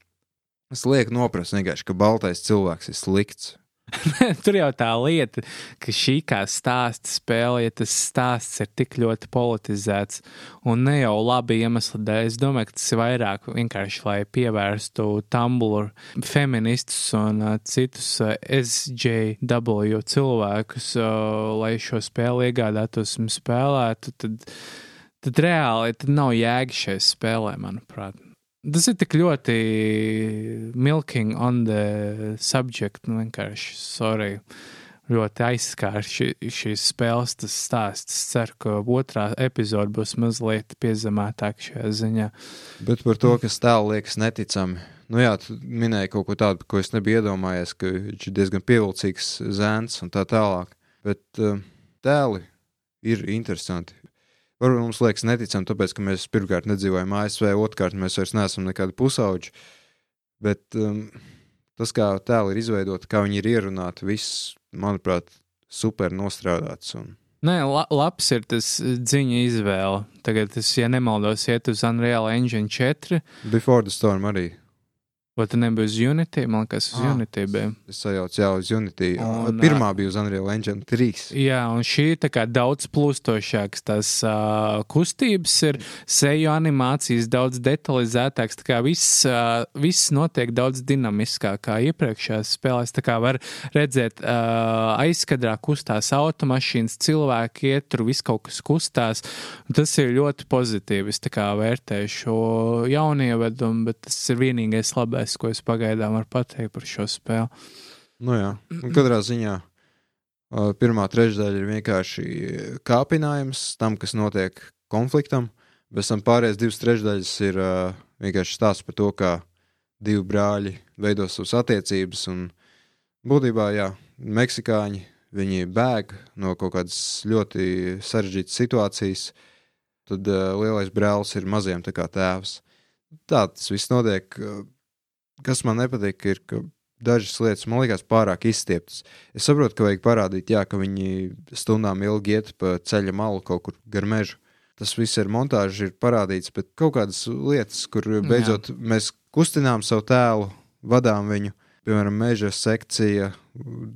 Es lieku noprast vienkārši, ka baltais cilvēks ir slikts. Tur jau tā lieta, ka šī kā stāsta spēle, ja tas stāsts ir tik ļoti politizēts un ne jau labi iemesli dēļ, es domāju, ka tas ir vairāk vienkārši, lai pievērstu Tumblr feministus un uh, citus uh, SJW cilvēkus, uh, lai šo spēli iegādātos un spēlētu, tad, tad reāli tad nav jēga šai spēlē, manuprāt. Tas ir tik ļoti milking on the subject, nu vienkārši, sorry, ļoti aizskārs šī, šīs spēles tas stāsts. Es ceru, ka otrā epizode būs mazliet piezemētāka šajā ziņā. Bet par to, kas tēlu liekas neticami. Nu jā, tu minēji kaut ko tādu, ko es nebiju iedomājies, ka viņš ir diezgan pievilcīgs zēns un tā tālāk. Bet uh, tēli ir interesanti. Varbūt mums liekas neticami, tāpēc, ka mēs pirmkārt nedzīvojam ASV, otrkārt mēs vairs neesam nekādi pusauģi. Bet um, tas, kā tēli ir izveidoti, kā viņi ir ierunāti, viss, manuprāt, super nostrādāts. Un... Nē, la, labs ir tas ziņa izvēle. Tagad, tas, ja nemaldos, iet uz Unreal Engine 4, Before the Storm arī. Vai tad nebija uz Unity? Man liekas, uz Ah, Unity bija. Es sajaucu jau uz Unity. Un, Pirmā bija uz Unreal Engine 3. Jā, un šī ir daudz plūstošāks. Tās uh, kustības ir seju animācijas daudz detalizētāks. Tā kā viss, uh, viss notiek daudz dinamiskāk kā iepriekšējās spēlēs. Tā kā var redzēt, uh, aizkadrā kustās automašīnas, cilvēki iet, tur viss kaut kas kustās. Tas ir ļoti pozitīvi. Es vērtēju šo jaunievedumu, bet tas ir vienīgais labais, ko es pagaidām varu pateikt par šo spēli. Nu, jā, katrā ziņā pirmā trešdaļa ir vienkārši kāpinājums tam, kas notiek konfliktam. Pēc tam pārējās divas trešdaļas ir uh, vienkārši stāsts par to, kā divi brāļi veido savas attiecības. Un būtībā, jā, meksikāņi viņi bēg no kaut kādas ļoti sarežģītas situācijas. Tad uh, lielais brālis ir maziem tā kā tēvs. Tā tas viss notiek. Uh, kas man nepatīk, ir, ka dažas lietas man liekas pārāk izstieptas. Es saprotu, ka vajag parādīt, jā, ka viņi stundām ilgi iet pa ceļa malu kaut kur gar mežu. Tas viss ir montāžs, ir parādīts, bet kaut kādas lietas, kur beidzot jā. mēs kustinām savu tēlu, vadām viņu, piemēram, meža sekcija,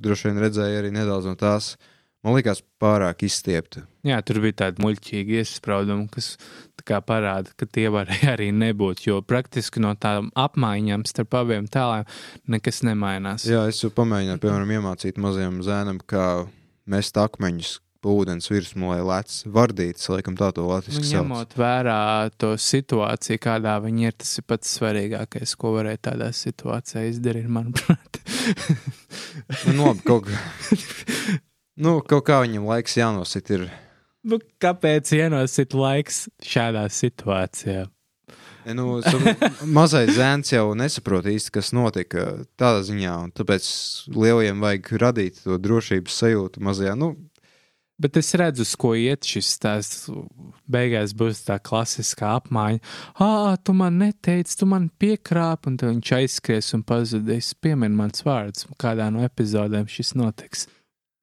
droši vien redzēja arī nedaudz no tās. Man liekas, pārāk izstiepta. Jā, tur bija tādi muļķīgi iesprādumi, kas tā parāda, ka tie varēja arī nebūt. Jo praktiski no tām apmaiņām starp abiem tēliem nekas nemainās. Jā, es jau pamēģināju, piemēram, iemācīt mazajam zēnam, kā mest akmeņus ūdens virsmu, lai lec vardītas, laikam tā to Nu, latviski sauc. ņemot vērā to situāciju, kādā viņi ir, tas ir pats svarīgākais, ko varēja tādā situācijā izdarīt, manuprāt. Nu, labi, kaut kā. Nu, kaut kā viņam laiks jānosit ir. nu, kāpēc ienosīt laiks šādā situācijā? Nu, mazais zēns jau nesaprot īsti, kas notika tādā ziņā, un tāpēc lielajiem vajag radīt to drošības sajūtu mazajā. Nu, Bet es redzu, uz ko iet šis stāsts. Beigās būs tā klasiskā apmaiņa. Ah, tu man neteici, tu man piekrāp, un viņš aizskries un pazudīs. Piemini mans vārds, kādā no epizodēm šis notiks.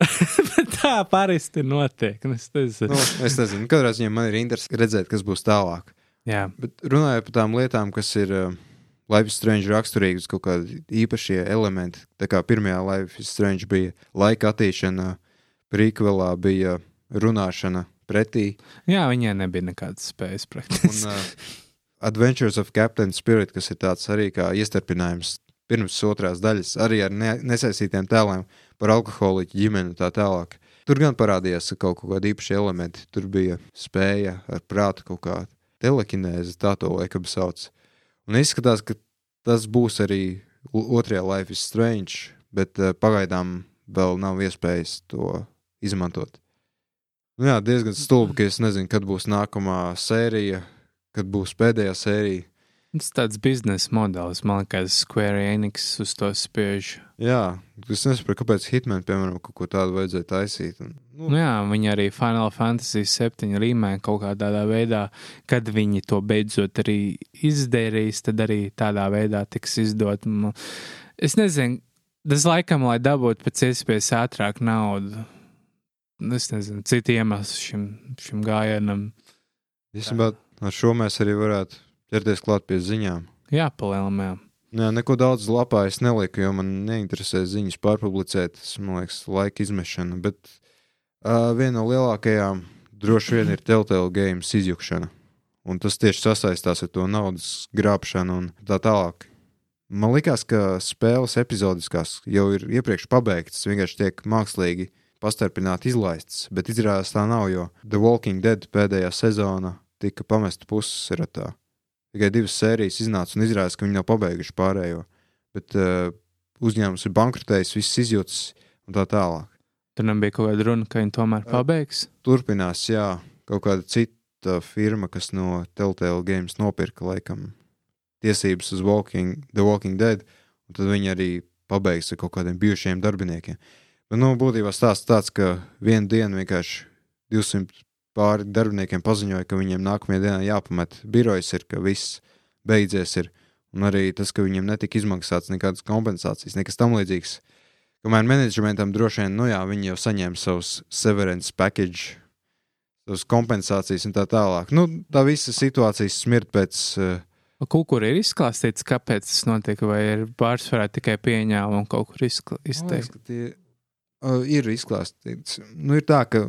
Tā parasti notiek. un Es nezinu. nu, es nezinu, katrā ziņā man ir interesi redzēt, kas būs tālāk. Jā, Bet runājot par tām lietām, kas ir uh, Life is Strange raksturīgas, kaut kādi īpašie elementi. Tā kā pirmajā Life is Strange bija laika attīšana, prīkvelā bija runāšana pretī, Jā viņai nebija nekādas spējas un praktiski. uh, Adventures of Captain Spirit, kas ir tāds arī kā iestarpinājums pirms otrās daļas, arī ar ne nesaistītiem tēliem par alkoholiķu ģimeni un tā tālāk. Tur gan parādījās kaut kādi īpaši elementi. Tur bija spēja ar prātu kaut kā telekinēzi, tā to laikam sauc. Un izskatās, ka tas būs arī otrajā Life is Strange, bet uh, pagaidām vēl nav iespējas to izmantot. Nu, jā, diezgan stulbi, ka es nezinu, kad būs nākamā sērija, kad būs pēdējā sērija. Tas tāds biznesa modelis, man liekas, Square Enix uz to spiež. Jā, es nesaprotu, kāpēc Hitman, piemēram, kaut ko tādu vajadzēja taisīt. Un, nu, Nu jā, viņi arī Final Fantasy 7 rīmē kaut kādā veidā, kad viņi to beidzot arī izdarīs, tad arī tādā veidā tiks izdot. Es nezinu, tas laikam, lai dabūtu pēc iespējas ātrāk naudu. Es nezinu, citu iemeslu šim, šim gājienam Īstenībā ar šo mēs arī varētu ķerties klāt pie ziņām. jāpalielinām. Jā, neko daudz lapā es neliku, jo man neinteresē ziņas pārpublicēt. Tas, man liekas, laika izmešana. Bet uh, viena no lielākajām droši vien ir Telltale Games izjukšana. Un tas tieši sasaistās ar to naudas grābšanu un tā tālāk. Man liekas, ka spēles epizodiskās jau ir iepriekš pabeigtas, vienkārši tiek mākslīgi pastarpināti izlaistas, bet izrādās tā nav, jo The Walking Dead pēdējā sezona tika pamesta pusratā. Tikai divas sērijas iznāca un izrādās, ka viņi nav pabeiguši pārējo. Bet uh, uzņēmums ir bankrotējis, viss izjūtas un tā tālāk. Tur nebija kaut kāda runa, ka viņi tomēr pabeigs. Turpinās, jā, kaut kāda cita firma, kas no Telltale Games nopirka laikam tiesības uz Walking, The Walking Dead, un tad viņi arī pabeigs ar kaut kādiem bijušiem darbiniekiem. Bet, nu, būtībā stāsts tāds, ka vienu dienu vienkārši 200 pāri darbiniekiem paziņoja, ka viņiem nākamajā dienā jāpamet birojas, ir, ka viss beidzies. Ir. Un arī tas, ka viņiem netika izmaksāts nekādas kompensācijas, nekas tam līdzīgs. Kamēr menedžmentam droši vien, nu jā, viņi jau saņēma savus severance package, savus kompensācijas un tā tālāk. Nu, tā visa situācija smirt pēc. Uh, Kaut kur ir izklāstīts, kāpēc tas notiek, vai ir pārsvarā tikai pieņēmumi kaut kur izkla- Man liekas, izteikt. ka tie uh, ir izklāstīts. Nu, ir tā, ka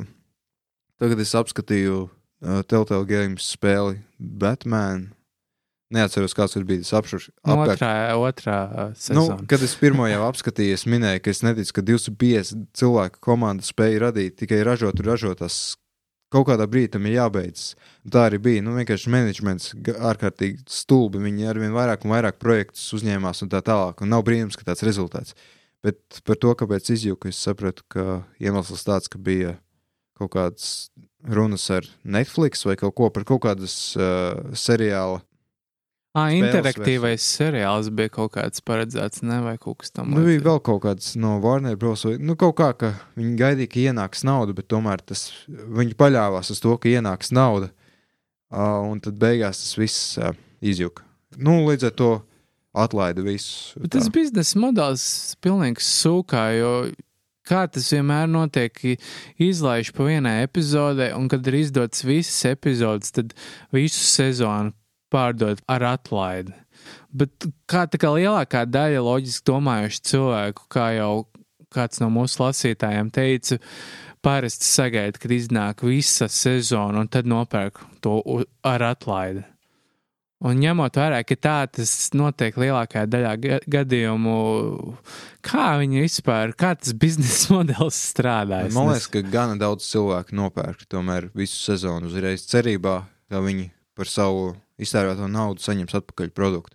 tagad es apskatīju uh, Telltale Games spēli Batman. Neatceros, kāds tur bija tas apšurs. Nu, Otrā, otrā uh, Nu, sezona. kad es pirmo jau apskatīju, es minēju, ka es neticu, ka 250 cilvēku komanda spēja radīt tikai ražot, un ražot tas kaut kādā brīdī tam ir jābeidz. Un Tā arī bija. Nu, vienkārši menedžments ārkārtīgi stulbi. Viņi ar vien vairāk un vairāk projektus uzņēmās un tā tālāk. Un nav brīnums, ka tāds rezultāts. Bet par to, kāpēc izjūku, es sapratu, ka iemesls tāds, ka bija kaut kādas runas ar Netflix vai kaut ko par kaut kādas uh, seriāla Ah, interaktīvais seriāls bija kaut kāds paredzēts, ne vai kaut kas tam Nu, bija līdzīgs. vēl kaut kāds no Warner Bros. Vai, nu, kaut kā, ka viņi gaidīja, ka ienāks nauda, bet tomēr tas, viņi paļāvās uz to, ka ienāks nauda. Uh, un tad beigās tas viss uh, izjuka. Nu, līdz ar to atlaida visu. Bet tas biznesa modelis pilnīgi sūkā, jo kā tas vienmēr notiek, izlaiž pa vienai epizodē, un kad ir izdots visas epizodes, tad visu sezonu pārdod ar atlaidi. Bet kā tā kā lielākā daļa loģiski domājuši cilvēku, kā jau kāds no mūsu lasītājiem teica, parasti sagaida, kad iznāk visa sezona, un tad nopērk to ar atlaidi. Un ņemot vērā, ka tā tas notiek lielākajā daļā ga gadījumu, kā viņi vispār, kā tas biznesa modelis strādā? Man liekas, ka gana daudz cilvēku nopērk tomēr visu sezonu uzreiz cerībā, ka viņi par savu iztērēto naudu saņems atpakaļ produktu.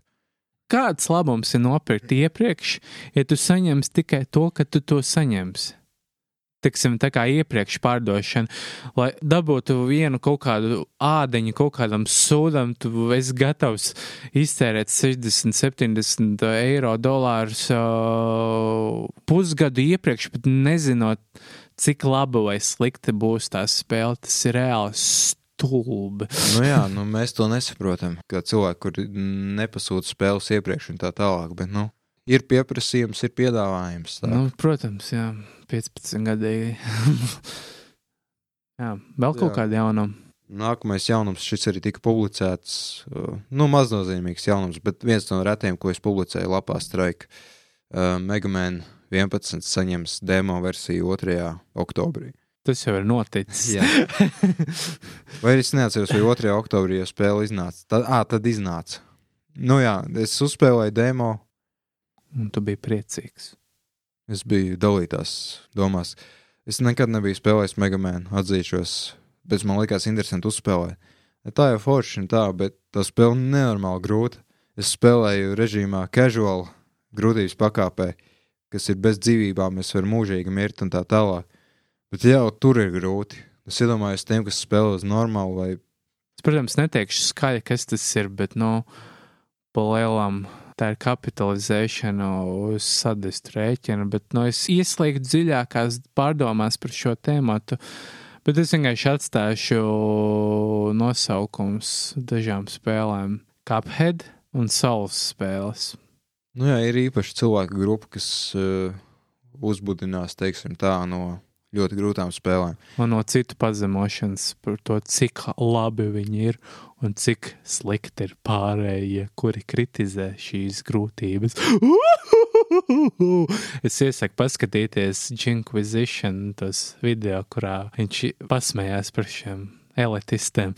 Kāds labums ir nopirkt iepriekš, ja tu saņemsi tikai to, ka tu to saņemsi? Tiksim, tā kā iepriekš pārdošana, lai dabūtu vienu kaut kādu ādeņu, kaut kādam sūdam, tu esi gatavs iztērēt 60, 70 eiro, dolārus uh, pusgadu iepriekš, pat nezinot, cik laba vai slikta būs tā spēle. Tas ir reāli stulbi. Nu jā, nu mēs to nesaprotam, kā cilvēki, kuri nepasūta spēles iepriekš un tā tālāk, bet, nu, ir pieprasījums, ir piedāvājums. Tā. Nu, protams, jā, 15 gadīgi. jā, vēl kaut kāda jaunuma. Nākamais jaunums, šis arī tika publicēts. uh, Nu, maznozīmīgs jaunums, bet viens no retiem, ko es publicēju lapā Strike. Uh, Megaman 11 saņems demo versiju 2. oktobrī. Tas jau ir noticis. Vai es neatceros, vai 2. oktobrī jau spēle iznāca? Tad, à, tad iznāca. Nu jā, es uzspēlēju demo, Un tu biji priecīgs. es biju dalītās domās. Es nekad nebiju spēlējis Megamēnu, atzīšos, bet man likās interesanti uzspēlēt. Tā jau forši un tā, bet tā spēle nenormāli grūta. Es spēlēju režīmā casual, grūtības pakāpē, kas ir bez dzīvībām, es varu mūžīgi mirt un tā tālāk. Bet jau tur ir grūti. Es iedomājos tiem, kas spēlē uz normālu vai Es, protams, neteikšu skaļi, kas tas ir, bet, nu, pa lielam tā ir kapitalizēšana uz sadistu rēķina, bet, nu, es ieslēgtu dziļākās pārdomās par šo tēmatu, bet es vienkārši atstāšu nosaukums dažām spēlēm - Cuphead un Souls spēles. Nu jā, ir īpaši cilvēku grupa, kas uh, uzbudinās, teiksim, tā no ļoti grūtām spēlēm. Un no citu pazemošanas par to, cik labi viņi ir un cik slikti ir pārējie, kuri kritizē šīs grūtības. Es iesaku paskatīties Jinquisition, tos video, kurā viņš pasmējās par šiem elitistiem.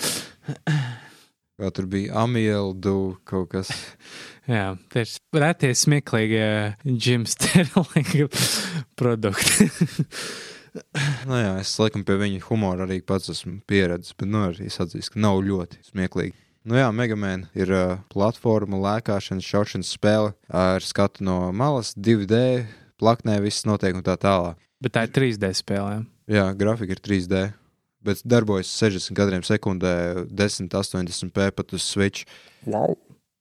Kā tur bija Amieldu kaut kas. Jā, tie ir retie smieklīgie Jim Sterlinga produkti. Nu jā, es laikam pie viņa humora arī pats esmu pieredzējis, bet nu arī es atzīstu, ka nav ļoti smieklīgi. Nu jā, Megamēna ir uh, platforma, lēkāšanas, šaušanas spēle ar skatu no malas, 2D, plaknē viss notiek un tā tālāk. Bet tā ir 3D spēlē. Jā, grafika ir 3D, bet darbojas 60 kadriem sekundē, 10, 80p pat uz Switch. Wow.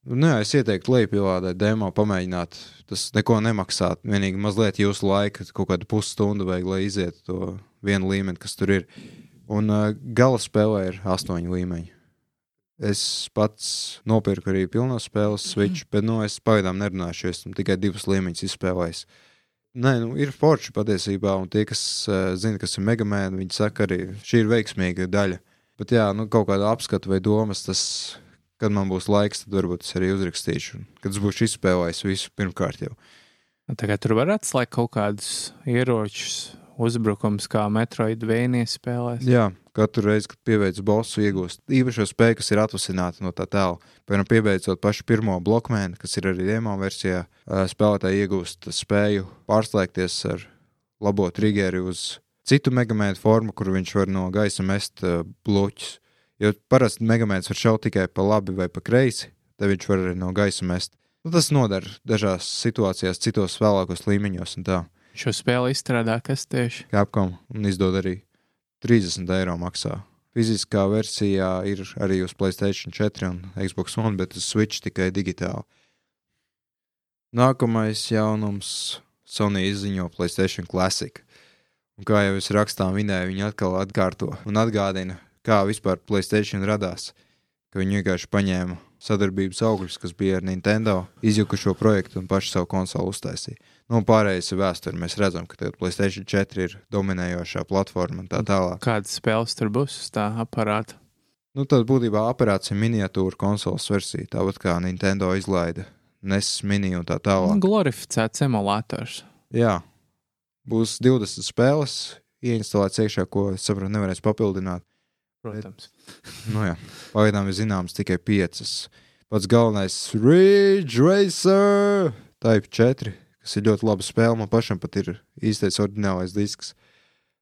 Nu, jā, es ieteiktu lejupielādēt demo, pamēģināt. Tas neko nemaksā. Vienīgi mazliet jūsu laika, kaut kādu pusstundu vajag, lai izietu to vienu līmeni, kas tur ir. Un uh, gala spēlē ir astoņi līmeņi. Es pats nopirku arī pilno spēles Switch, bet nu, es pagaidām nerunāšu, jo esmu tikai divus līmeņus izspēlējis. Nē, nu, ir forši patiesībā, un tie, kas uh, zina, kas ir megamēni, viņi saka, arī šī ir veiksmīga daļa. Bet, jā, nu, kaut kāda apskata vai domas, tas, kad man būs laiks, tad varbūt es arī uzrakstīšu. Kad es būšu izspēlējis visu pirmkārt jau. Tagad tur var atslēgt kaut kādus ieročus, uzbrukums, kā Metroidvania spēlēs. Jā, katru reizi, kad pieveic bosu, iegūst īpašo spēju, kas ir atvasināta no tā tēla. Piemēram, piebeidzot pašu pirmo blokmēnu, kas ir arī demo versijā, ā, spēlētāji iegūst spēju pārslēgties ar labo triggeri uz citu megamēnu formu, kur viņš var no gaisa mest ā, bloķus. Jo parasti megamēns var šaut tikai pa labi vai pa kreisi, tad viņš var arī no gaisa mest. Nu, tas noder dažās situācijās, citos vēlākos līmeņos un tā. Šo spēli izstrādā kas tieši? Capcom un izdod arī 30 eiro maksā. Fiziskā versijā ir arī uz Playstation 4 un Xbox One, bet uz Switch tikai digitāli. Nākamais jaunums Sony izziņo Playstation Classic. Un kā jau es rakstā minēju, viņi atkal atkārto un atgādina, kā vispār Playstation radās. Ka viņi vienkārši paņēma sadarbības augļus, kas bija ar Nintendo, izjuka šo projektu un pašu savu konsoli uztaisīja. Nu, pārējais ir vēsture. Mēs redzam, ka tagad Playstation 4 ir dominējošā platforma un tā tālāk. Kādas spēles tur būs uz tā aparāta? Nu, tad būtībā aparāts ir miniatūra konsoles versija, tāpat kā Nintendo izlaida NES mini un tā tālāk. Glorificēts emulators. Jā, būs 20 spēles, ieinstalēts iekšā, ko saprotu, nevarēs papildināt. Protams. Nu, jā, pagaidām ir zināmas tikai 5. pats galvenais Ridge Racer Type 4, kas ir ļoti laba spēle. Man pašam pat ir īstais oriģinālais disks.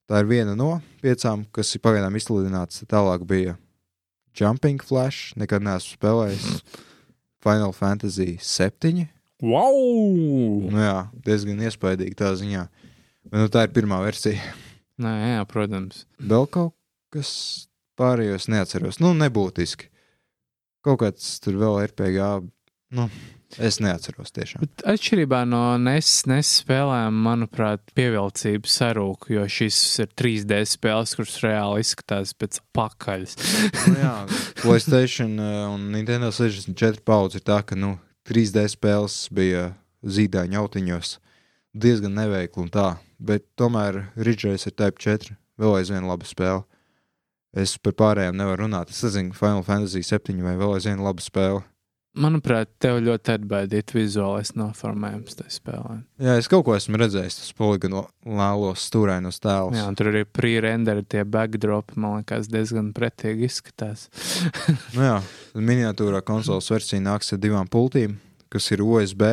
Tā ir viena no piecām, kas ir pagaidām izsludināts. Tālāk bija Jumping Flash, nekad neesmu spēlējis. Final Fantasy 7. Wow! Nu jā, diezgan iespaidīgi tā ziņā. Bet, nu, tā ir pirmā versija. Nē, jā, protams. Vēl kaut kas pārējos neatceros. Nu, nebūtiski. Kaut kāds tur vēl RPG. Nu, es neatceros tiešām. Bet atšķirībā no NES, NES spēlēm, manuprāt, pievilcība sarūk, jo šis ir 3D spēles, kuras reāli izskatās pēc pakaļas. nu, jā, Playstation eh, un Nintendo 64 paudze ir tā, ka nu, 3D spēles bija zīdaiņa autiņos diezgan neveikli un tā, bet tomēr Ridgeways ir Type 4, vēl aizvien laba spēle. Es par pārējām nevaru runāt. Es nezinu, Final Fantasy 7 vai vēl aizvien laba spēle. Manuprāt, tev ļoti atbaidīt vizuālais noformējums tajā spēlē. Jā, es kaut ko esmu redzējis, tas poligonālos stūrainos tēlus. Jā, tur arī pre-renderi tie backdropi, man liekas, diezgan pretīgi izskatās. nu jā, miniatūrā konsoles versija nāks ar divām pultīm, kas ir USB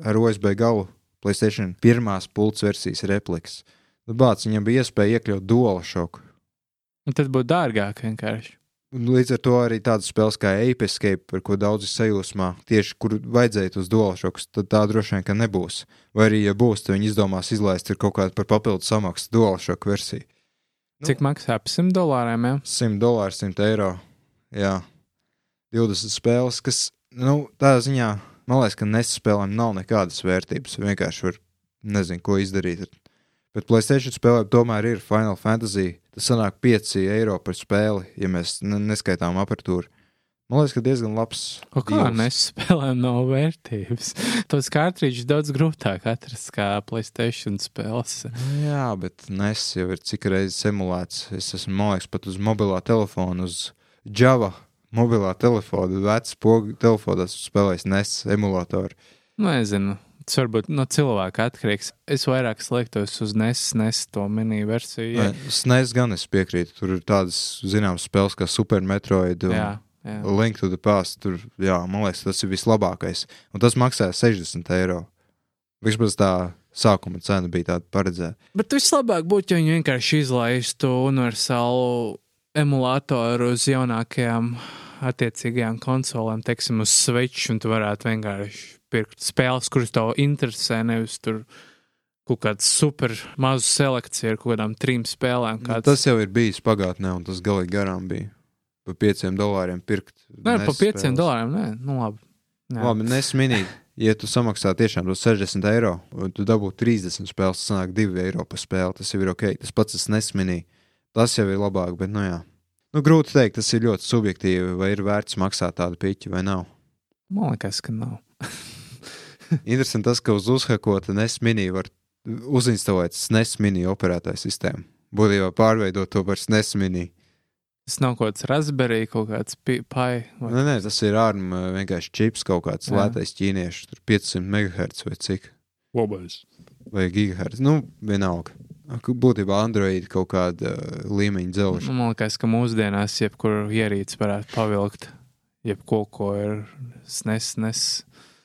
ar USB galu. Playstation pirmās pults versijas repliks. Nu, bāc, viņam bija iespēja iekļaut dual šoku. Un tad būtu dārgāk vienkārši. Līdz ar to arī tādas spēles kā Ape Escape, par ko daudzi sajūsmā, tieši kur vajadzēja uz DualShocks, tad tā droši vien ka nebūs. Vai arī, ja būs, tad viņi izdomās izlaist kaut kādu par papildu samaksu DualShock versiju. Nu. Cik maksā ap 100 dolāriem? Jā? 100 dolāri, 100 eiro. Jā, 20 spēles, kas, nu, tādā ziņā, man liekas, ka nespēlēm nav nekādas vērtības. Vienkārši var, nezinu, ko izdarīt. Bet Playstation spēlē tomēr ir Final Fantasy. Tas sanāk 5 eiro par spēli, ja mēs ne- neskaitām apatūru. Man liekas, ka diezgan labs. O kā deals. nespēlēm nav vērtības? Tos kārtrīdžus daudz grūtāk atrast kā Playstation spēles. Nu Jā, bet NES jau ir cik reizes emulēts. Es esmu, man liekas, pat uz mobilā telefona, uz Java mobilā telefona, telefonā esmu spēlējis NES emulātoru. Nu, Nezinu. Tas varbūt no cilvēka atkarīgs. Es vairāk slēgtos uz NES, NES to mini versiju. Jā, SNES gan es piekrītu. Tur ir tādas zināmas spēles kā Super Metroid un jā. jā. Link to the Past. Tur, jā, man liekas, tas ir vislabākais. Un tas maksā 60 eiro. Vismaz tā sākuma cena bija tāda paredzēta. Bet vislabāk būtu, ja viņi vienkārši izlaistu universālu emulātoru uz jaunākajām attiecīgajām konsolēm, teiksim, uz Switch, un tu varētu vienkārši pirkt spēles, kuras tev interesē, nevis tur kaut kāda super maza selekcija ar kaut kādām trim spēlēm. Nu, Kāds... Tas jau ir bijis pagātnē, un tas galīgi garām bija. Pa pieciem dolāriem pirkt. Nē, pa pieciem spēles. dolāriem, nē, nu labi. Jā. Labi, nesminīgi. Ja tu samaksā tiešām tos 60 eiro, un tu dabū 30 spēles, tas sanāk 2 eiro par spēli. Tas jau ir ok. Tas pats es nesminīgi. Tas jau ir labāk, bet, nu jā. Nu, grūti teikt, tas ir ļoti subjektīvi, vai ir vērts maksāt tādu piķi vai nav. Man liekas, ka nav. Interesanti tas, ka uz uzhakota nesminī var uzinstalēt nesminī operētāju sistēmu. Būtībā pārveidot to par nesminī. Tas nav kaut kāds Raspberry, kaut kāds pi- pai. Vai... Nē, nē, tas ir ārma vienkārši čips kaut kāds Jā. lētais ķīniešu, tur 500 MHz vai cik. Labais. vai gigahertz. Nu, vienalga. Būtībā Android kaut kāda līmeņa dzelža. Nu, man liekas, ka mūsdienās jebkuru ierīci varētu pavilkt. Jebko, ko ir snes, nes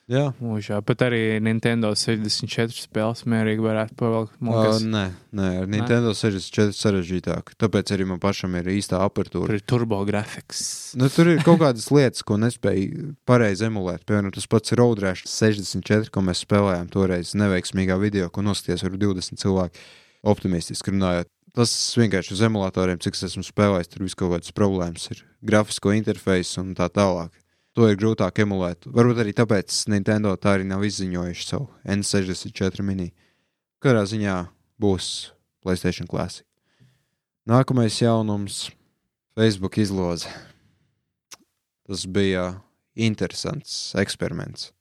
Jā, mūžā. Pat arī Nintendo 64 spēles mierīgi varētu pavilkt. Man uh, nē, nē, ar Nintendo 64 sarežģītāk. Tāpēc arī man pašam ir īstā apertūra. tur ir turbo grafiks. Nu, tur ir kaut kādas lietas, ko nespēju pareizi emulēt. Piemēram, tas pats Road Rash 64, ko mēs spēlējām toreiz neveiksmīgā video, ko noskatījās ar 20 cilvēku. Optimistiski runājot. Tas vienkārši uz emulatoriem, cik es esmu spēlējis, tur viss kaut kādas problēmas ir. Grafisko interfeisu un tā tālāk. To ir grūtāk emulēt. Varbūt arī tāpēc Nintendo tā arī nav izziņojuši savu N64 mini. Katrā ziņā būs Playstation Classic. Nākamais jaunums - Facebook izloze. Tas bija interesants eksperiments.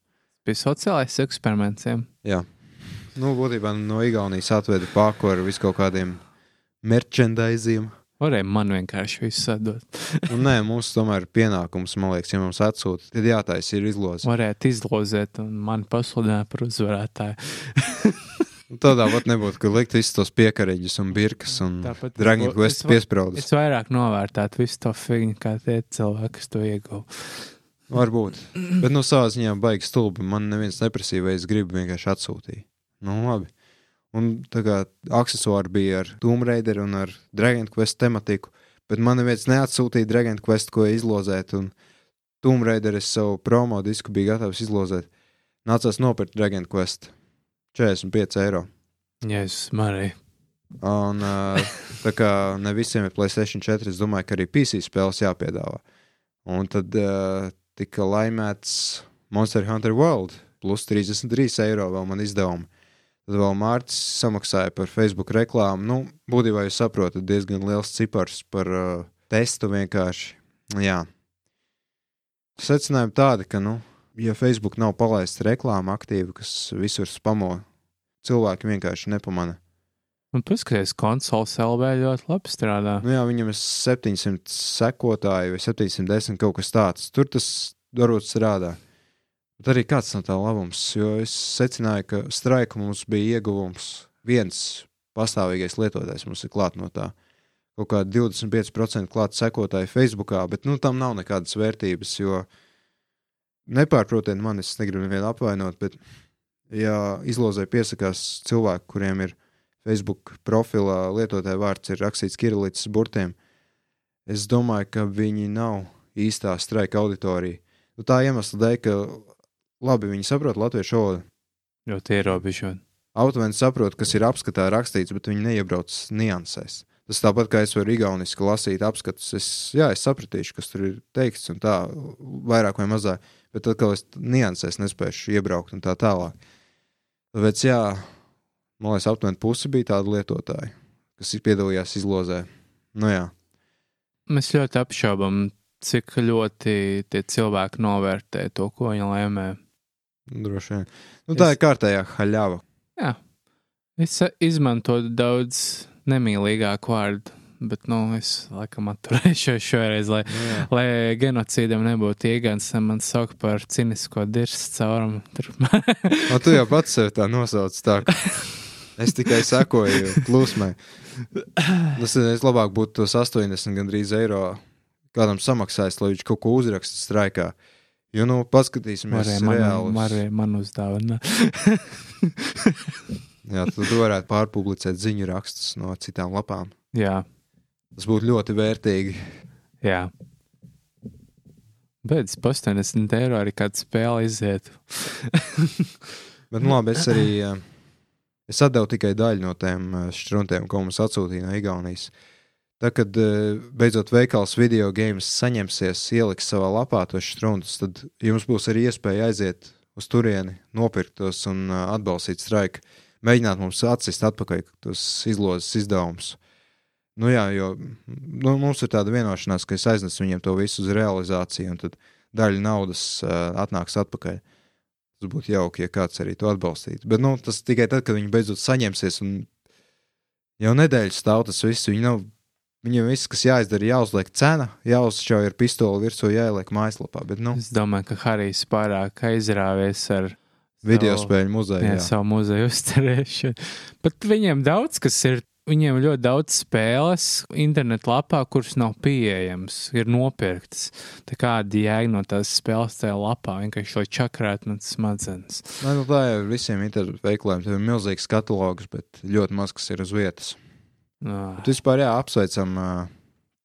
Bija sociālais eksperiments. jā. Jā, nu, būtībā no Igaunijas atveda pāri ar visu kaut kādiem merchandisiem. Varēja man vienkārši visu sadot. Nu, nē, mums tomēr ir pienākums, man liekas, ja mums atsūta, tad jātaisa ir izloze. Varētu izlozēt un man pasludināt par uzvarētāju. Nu, Tādā pat nebūtu, ka likt visus tos piekariņus un birkas un Tāpat Dragon es Quest va- piespraudus. Es vairāk novērtētu visu to figņu, kā tie cilvēki, kas to ieguva. Varbūt. Bet no savā ziņā baigi stulbi. Man neviens neprasīja, vai es gribu vienkārši atsūtīt. Nu, labi. Un tā kā accessori bija ar Tomb Raider un ar Dragon Quest tematiku, bet man neviens neatsūtīja Dragon Quest, ko izlozēt. Un Tomb Raider es savu promo disku biju gatavs izlozēt. Nācās nopirkt Dragon Quest 45 eiro. Jēzus, Marija. Un, uh, tā kā ne visiem ir Playstation 4, es domāju, ka arī PC spēles jāpiedāvā. Un tad uh, tika laimēts Monster Hunter World plus 33 eiro vēl man izdevumi. Tad vēl Mārcis samaksāja par Facebook reklāmu. Nu, būtībā jūs saprotat, diezgan liels cipars par uh, testu vienkārši. Jā. Secinājumi tādi, ka, nu, ja Facebook nav palaists reklāma aktīvi, kas visur spamo, cilvēki vienkārši nepamana. Un paskatieties, konsoles LV ļoti labi strādā. Nu, jā, viņam ir 700 sekotāji vai 710 kaut kas tāds. Tur tas varbūt strādā. Bet arī kāds no tā labums, jo es secināju, ka straika mums bija ieguvums. Viens pastāvīgais lietotājs mums ir klāt no tā. Kaut kā 25% klāt sekotāji Facebookā, bet nu, tam nav nekādas vērtības, jo nepārprotiet man, es negribu nevienu apvainot, bet ja izlozē piesakās cilvēki, kuriem ir Facebook profilā lietotāja vārds ir rakstīts Kirilītas burtiem, es domāju, ka viņi nav īstā streika auditorija. Nu, tā iemesla dēļ, ka labi viņi saprot latviešu valodu. Ļoti ierobežot. Automēni saprot, kas ir apskatā rakstīts, bet viņi neiebrauc niansēs. Tas tāpat kā es varu igauniski lasīt apskatus. Es, jā, es sapratīšu, kas tur ir teikts, un tā vairāk vai mazāk, bet tad, kad es niansēs nespēšu iebraukt un tā tālāk. Tāpēc, jā, man liekas, aptuveni pusi bija tādi lietotāji, kas piedalījās izlozē. Nu, jā. Mēs ļoti apšaubām, cik ļoti tie cilvēki novērtē to, ko viņi lēmē. Droši vien. Nu, tā Es- ir kārtējā haļava. Jā, es izmantoju daudz nemīlīgāku vārdu, bet, nu, es laikam atturēšos šoreiz, lai, Nu, jā. lai genocīdam nebūtu iegāns, man sauc par cinisko dirstu caurumu. O, tu jau pats sev tā nosauc. Tā. Es tikai sekoju plūsmai. Tas es labāk būtu tos 80 gandrīz eiro kādam samaksājis, lai viņš kaut ko uzraksta straikā. Jo, nu, paskatīsimies, varēja man, reāli. varēja man uzdāvināt. Jā, tad tu varētu pārpublicēt ziņu rakstus no citām lapām. Jā, Tas būtu ļoti vērtīgi. jā. Bet par 80 eiro arī kāda spēle iziet. Bet, nu, labi, es arī eh, es atdevu tikai daļu no tiem eh, struntiem, ko mums atsūtīja no Igaunijas. Tad, kad eh, beidzot veikals video games saņemsies, ieliks savā lapā tos struntus, tad jums būs arī iespēja aiziet uz turieni, nopirkt tos un eh, atbalstīt straiku. Mēģināt mums atsist atpakaļ tos izlozes izdevumus. Nu, jā, jo nu, mums ir tāda vienošanās, ka es aiznesu viņiem to visu uz realizāciju, un tad daļa naudas uh, atnāks atpakaļ. Tas būtu jauki, ja kāds arī to atbalstītu. Bet nu, tas tikai tad, kad viņi beidzot saņemsies. Un jau nedēļas stāv tas viss. Viņi nav, viņiem viss, kas jāizdara, jāuzliek cena, jāuzšauj ar pistoli virsū, jāieliek mājaslapā. Bet, nu, Es domāju, ka Harijs pārāk aizrāvies ar video spēļu muzejā. Jā, Jā, savu muzeju uzturēšanu. Bet viņiem daudz kas ir. Viņiem ir ļoti daudz spēles internetu lapā, kuras nav pieejamas, ir nopirktas. Tā kāda jēga no tās spēles tajā lapā, vienkārši lai čakrētu man smadzenes. Nē, nu, tā jau ir visiem internetu veikaliem. Tur ir milzīgs katalogs, bet ļoti maz kas ir uz vietas. Bet vispār, jā, apsveicam. ā,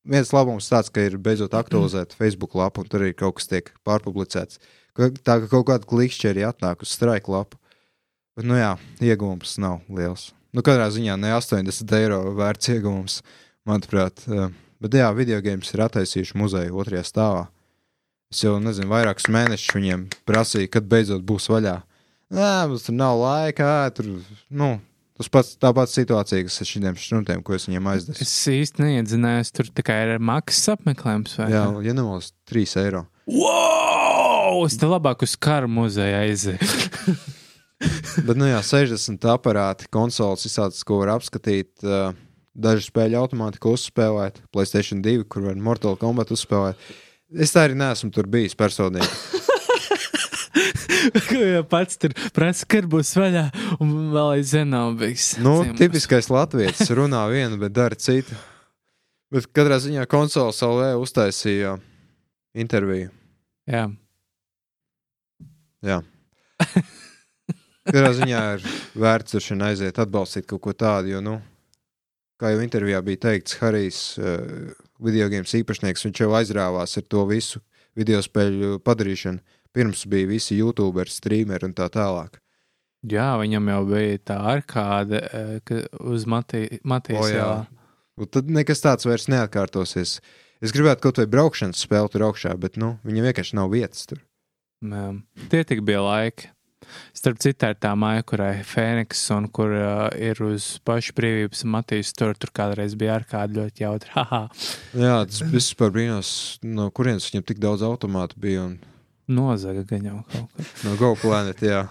Viens labums tāds, ka ir beidzot aktualizēta Facebook lapa, un tur arī kaut kas tiek pārpublicēts. Tā kā kaut kāda klikšķi arī atnāk uz straiku lapu. Bet, nu jā, iegūms nav liels. Nu, katrā ziņā ne 80 eiro vērts iegūms, manuprāt. Bet, jā, video games ir attaisījuši muzeju otrajā stāvā. Es jau nezinu, vairākus mēnešus viņiem prasīju, kad beidzot būs vaļā. Nē, mums tur nav laika, tur, nu, tas pats, tā pati situācija, kas ar šiem šķuntiem, ko es viņiem aizdevu. es īsti neiedzinājos, tur tikai ir maksas apmeklējums. vai Jā, ja nemaldos, 3 eiro. Wow! Es te labāk uz kara muzeja aizēju. Bet, nu jā, 60 aparāti, konsoles, visādas, ko var apskatīt. Uh, daži spēļu automāti, ko uzspēlēt, Playstation 2, kur var Mortal Kombat uzspēlēt. Es tā arī neesmu tur bijis personīgi. Pats tur prasa, kad būs vaļā, un vēl aizvien nav bijis. Nu, ciemos. tipiskais latviečs runā vienu, bet dara citu. Bet katrā ziņā konsoles LV uztaisīja interviju. Jā, Jā. Katrā ziņā ir vērts tur šodien aiziet, atbalstīt kaut ko tādu, jo, nu, kā jau intervijā bija teikts, Harijs, uh, video games īpašnieks, viņš jau aizrāvās ar to visu video spēļu padarīšanu. Pirms bija visi youtuberi, streameri un tā tālāk. Jā, viņam jau bija tā arkāde eh, uz Mati- Matijas O, jā. ielā. Un tad nekas tāds vairs neatkārtosies. Es gribētu kaut vai braukšanas spēli tur augšā, bet nu, viņam vienkārši nav vietas tur. Jā. Tie tik bija laiki. Starp citu, tā ir tā māja, kurai Fēniks un kur uh, ir uz pašu brīvības Matīs. Tur, tur kādreiz bija ārkārtīgi ļoti jautri. Haha, Jā, tas viss par brīnos, no kurienes viņam tik daudz automātu bija. Un nozaga gan jau kaut kur. no GoPlanet, jā.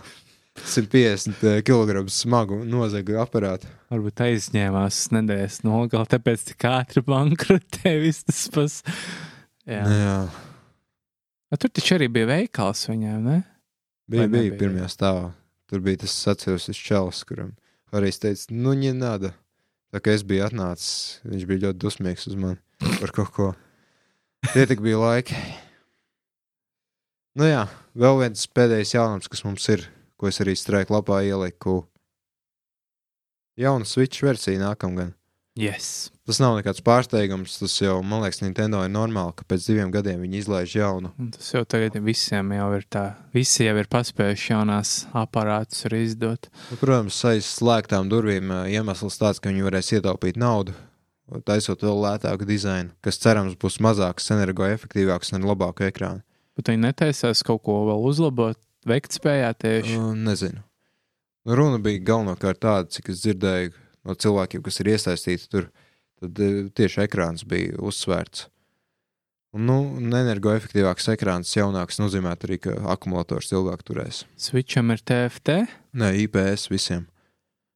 150 kg smagu nozaga aparātu. Varbūt aizņēmās nedēļas nogali, tāpēc tik ātri bankrotē viss tas pas. Jā. Jā, A, tur taču arī bija veikals viņiem, ne? bija, Vai bija pirmajā stāvā. Tur bija tas atceros čels, kuram arī teica, nu, ne nada. Tā kā es biju atnācis, viņš bija ļoti dusmīgs uz mani par kaut ko. Tie tik bija laiki. Nu jā, vēl viens pēdējais jaunums, kas mums ir, ko es arī strēku lapā ieliku. Jauna Switch versija nākamgad. Yes. Tas nav nekāds pārsteigums. Tas jau, man liekas, Nintendo ir normāli, ka pēc diviem gadiem viņi izlaiž jaunu. Un tas jau tagad visiem jau ir tā. Visi jau ir paspējuši jaunās aparātus arī izdot. Nu, protams, aiz slēgtām durvīm iemesls tāds, ka viņi varēs ietaupīt naudu, taisot vēl lētāku dizainu, kas cerams būs mazāks, energoefektīvāks un ar labāku ekrānu. Bet viņi netaisās kaut ko vēl uzlabot, veikt spējā tieši. Uh, nezinu. Nu, runa bija galvenokārt tāda, cik es dzirdēju no cilvēkiem, kas ir iesaistīti tur. Tad eh, tieši ekrāns bija uzsvērts. Un, nu, energoefektīvāks ekrāns, jaunāks, nozīmē arī, ka akumulators ilgāk turēs. Switcham ir TFT. Nē, IPS visiem.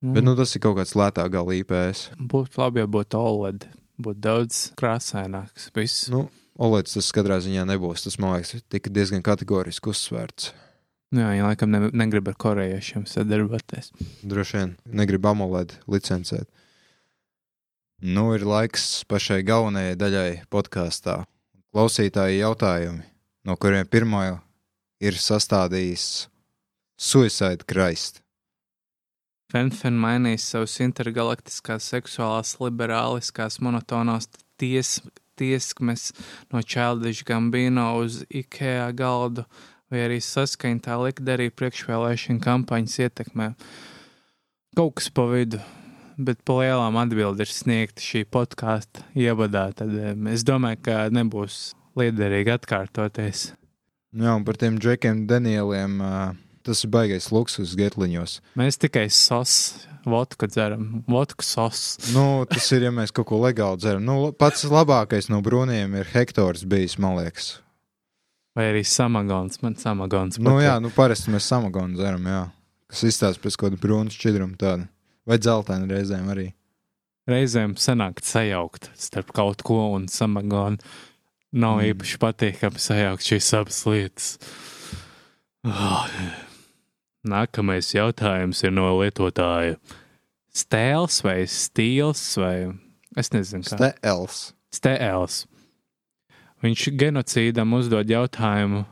Mm. Bet nu, tas ir kaut kāds lētāk gala IPS. Būtu labi, ja būtu OLED. Būtu daudz krāsaināks. Viss. Nu, Olēds tas katrā ziņā nebūs. Tas, man liekas, tika diezgan kategoriski uzsvērts. Jā, viņi laikam ne, negrib ar korejiešiem sadarboties. Droši vien negrib AMOLED licencēt. Nu, ir laiks pašai galvenajai daļai podkāstā. Klausītāji jautājumi, no kuriem pirmo ir sastādījis Suicide Christ. Fenfen mainīs savus intergalaktiskās, seksuālās, liberāliskās, monotonās ties, tieskmes no Childish Gambino uz IKEA galdu, vai arī saskaņtā likdarī priekšvēlēšana kampaņas ietekmē. Kaut kas pa vidu, bet pa lielām atbildi ir sniegta šī podkāsta ievadā, tad em, es domāju, ka nebūs liederīgi atkārtoties. Jā, un par tiem džekiem Danieliem ā, tas ir baigais luksus getliņos. Mēs tikai sos, vodku dzeram, vodku sos. Nu, tas ir, ja mēs kaut ko legāli dzeram. Nu, pats labākais no brūniem ir Hektors bijis, man liekas. Vai arī samagons, man samagons. Nu, jā, nu parasti mēs samagonu dzeram, jā. Kas izstāsta pēc kaut kāda brūna šķidruma tāda. Vai dzeltena reizēm arī. reizēm sanāk sajaukt starp kaut ko un samagonu. Nav mm. īpaši patīkami sajaukt šīs abas lietas. Oh. Nākamais jautājums ir no lietotāja. Stēls vai stils vai es nezinu, kā Stēls. stēls. Viņš genocīdam uzdod jautājumu,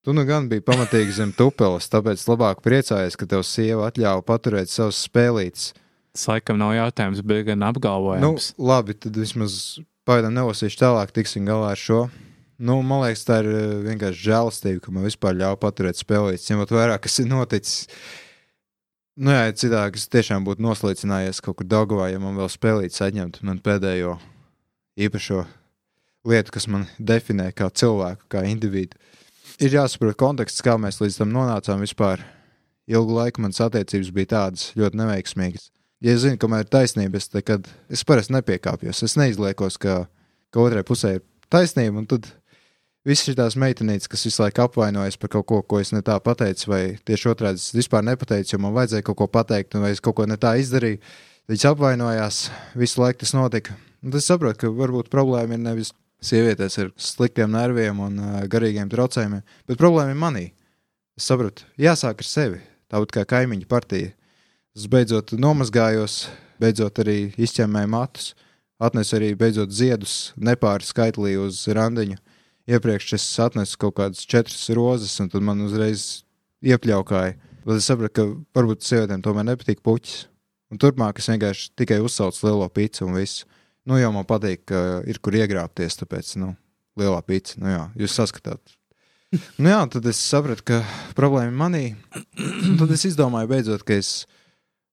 Tu nu gan biji pamatīgi zem tupeles, tāpēc labāk priecājies, ka tev sieva atļāva paturēt savus spēlītes. tas laikam nav jautājums, bet gan Nu, apgalvojums. labi, tad vismaz pagaidām nelasīšu tālāk, tiksim galā ar šo. Nu, man liekas, tā ir eh, vienkārši žēlastība, ka man vispār ļauj paturēt spēlītes, ņemot vērā, kas ir noticis. Nu, jā, citādi, es tiešām būtu noslēdzinājies kaut kur Dāngavā, ja man vēl spēlītes atņemtu man pēdējo īpašo lietu, kas man definē kā cilvēku, kā individu. Ir jāsaprot konteksts, kā mēs līdz tam nonācām vispār. Ilgu laiku manas attiecības bija tādas ļoti neveiksmīgas. Ja es zinu, ka man ir taisnība, es, es parasti nepiekāpjos. Es neizliekos, ka, ka otrai pusē ir taisnība, un tad visas šīs meitenītes, kas visu laiku apvainojas par kaut ko, ko es ne tā pateicu, vai tieši otrādi es vispār nepateicu, jo man vajadzēja kaut ko pateikt, vai es kaut ko ne tā izdarīju, viņas apvainojās, visu laiku tas notika. Un tad es saprotu, ka varbūt problēma ir nevis sievietēs ar sliktiem nerviem un uh, garīgiem traucējumiem, bet problēma ir manī. Es sapratu, jāsāk ar sevi, tāpat kā kaimiņu partija. Es beidzot nomazgājos, beidzot arī izķemmēju matus, atnesu arī beidzot ziedus nepāri skaitlī uz randiņu. Iepriekš es atnesu kaut kādas četras rozes, un tad man uzreiz iepļaukāju. Bet es sapratu, ka varbūt sievietēm tomēr nepatīk puķis. Un turpmāk es vienkārši tikai uzsaucu lielo pīci un visu. Nu, jau man patīk, ka ir kur iegrābties, tāpēc, nu, lielā pīci. Nu, jā, jūs saskatāt. Nu, jā, tad es sapratu, ka problēma ir manī. Un tad es izdomāju, beidzot, ka es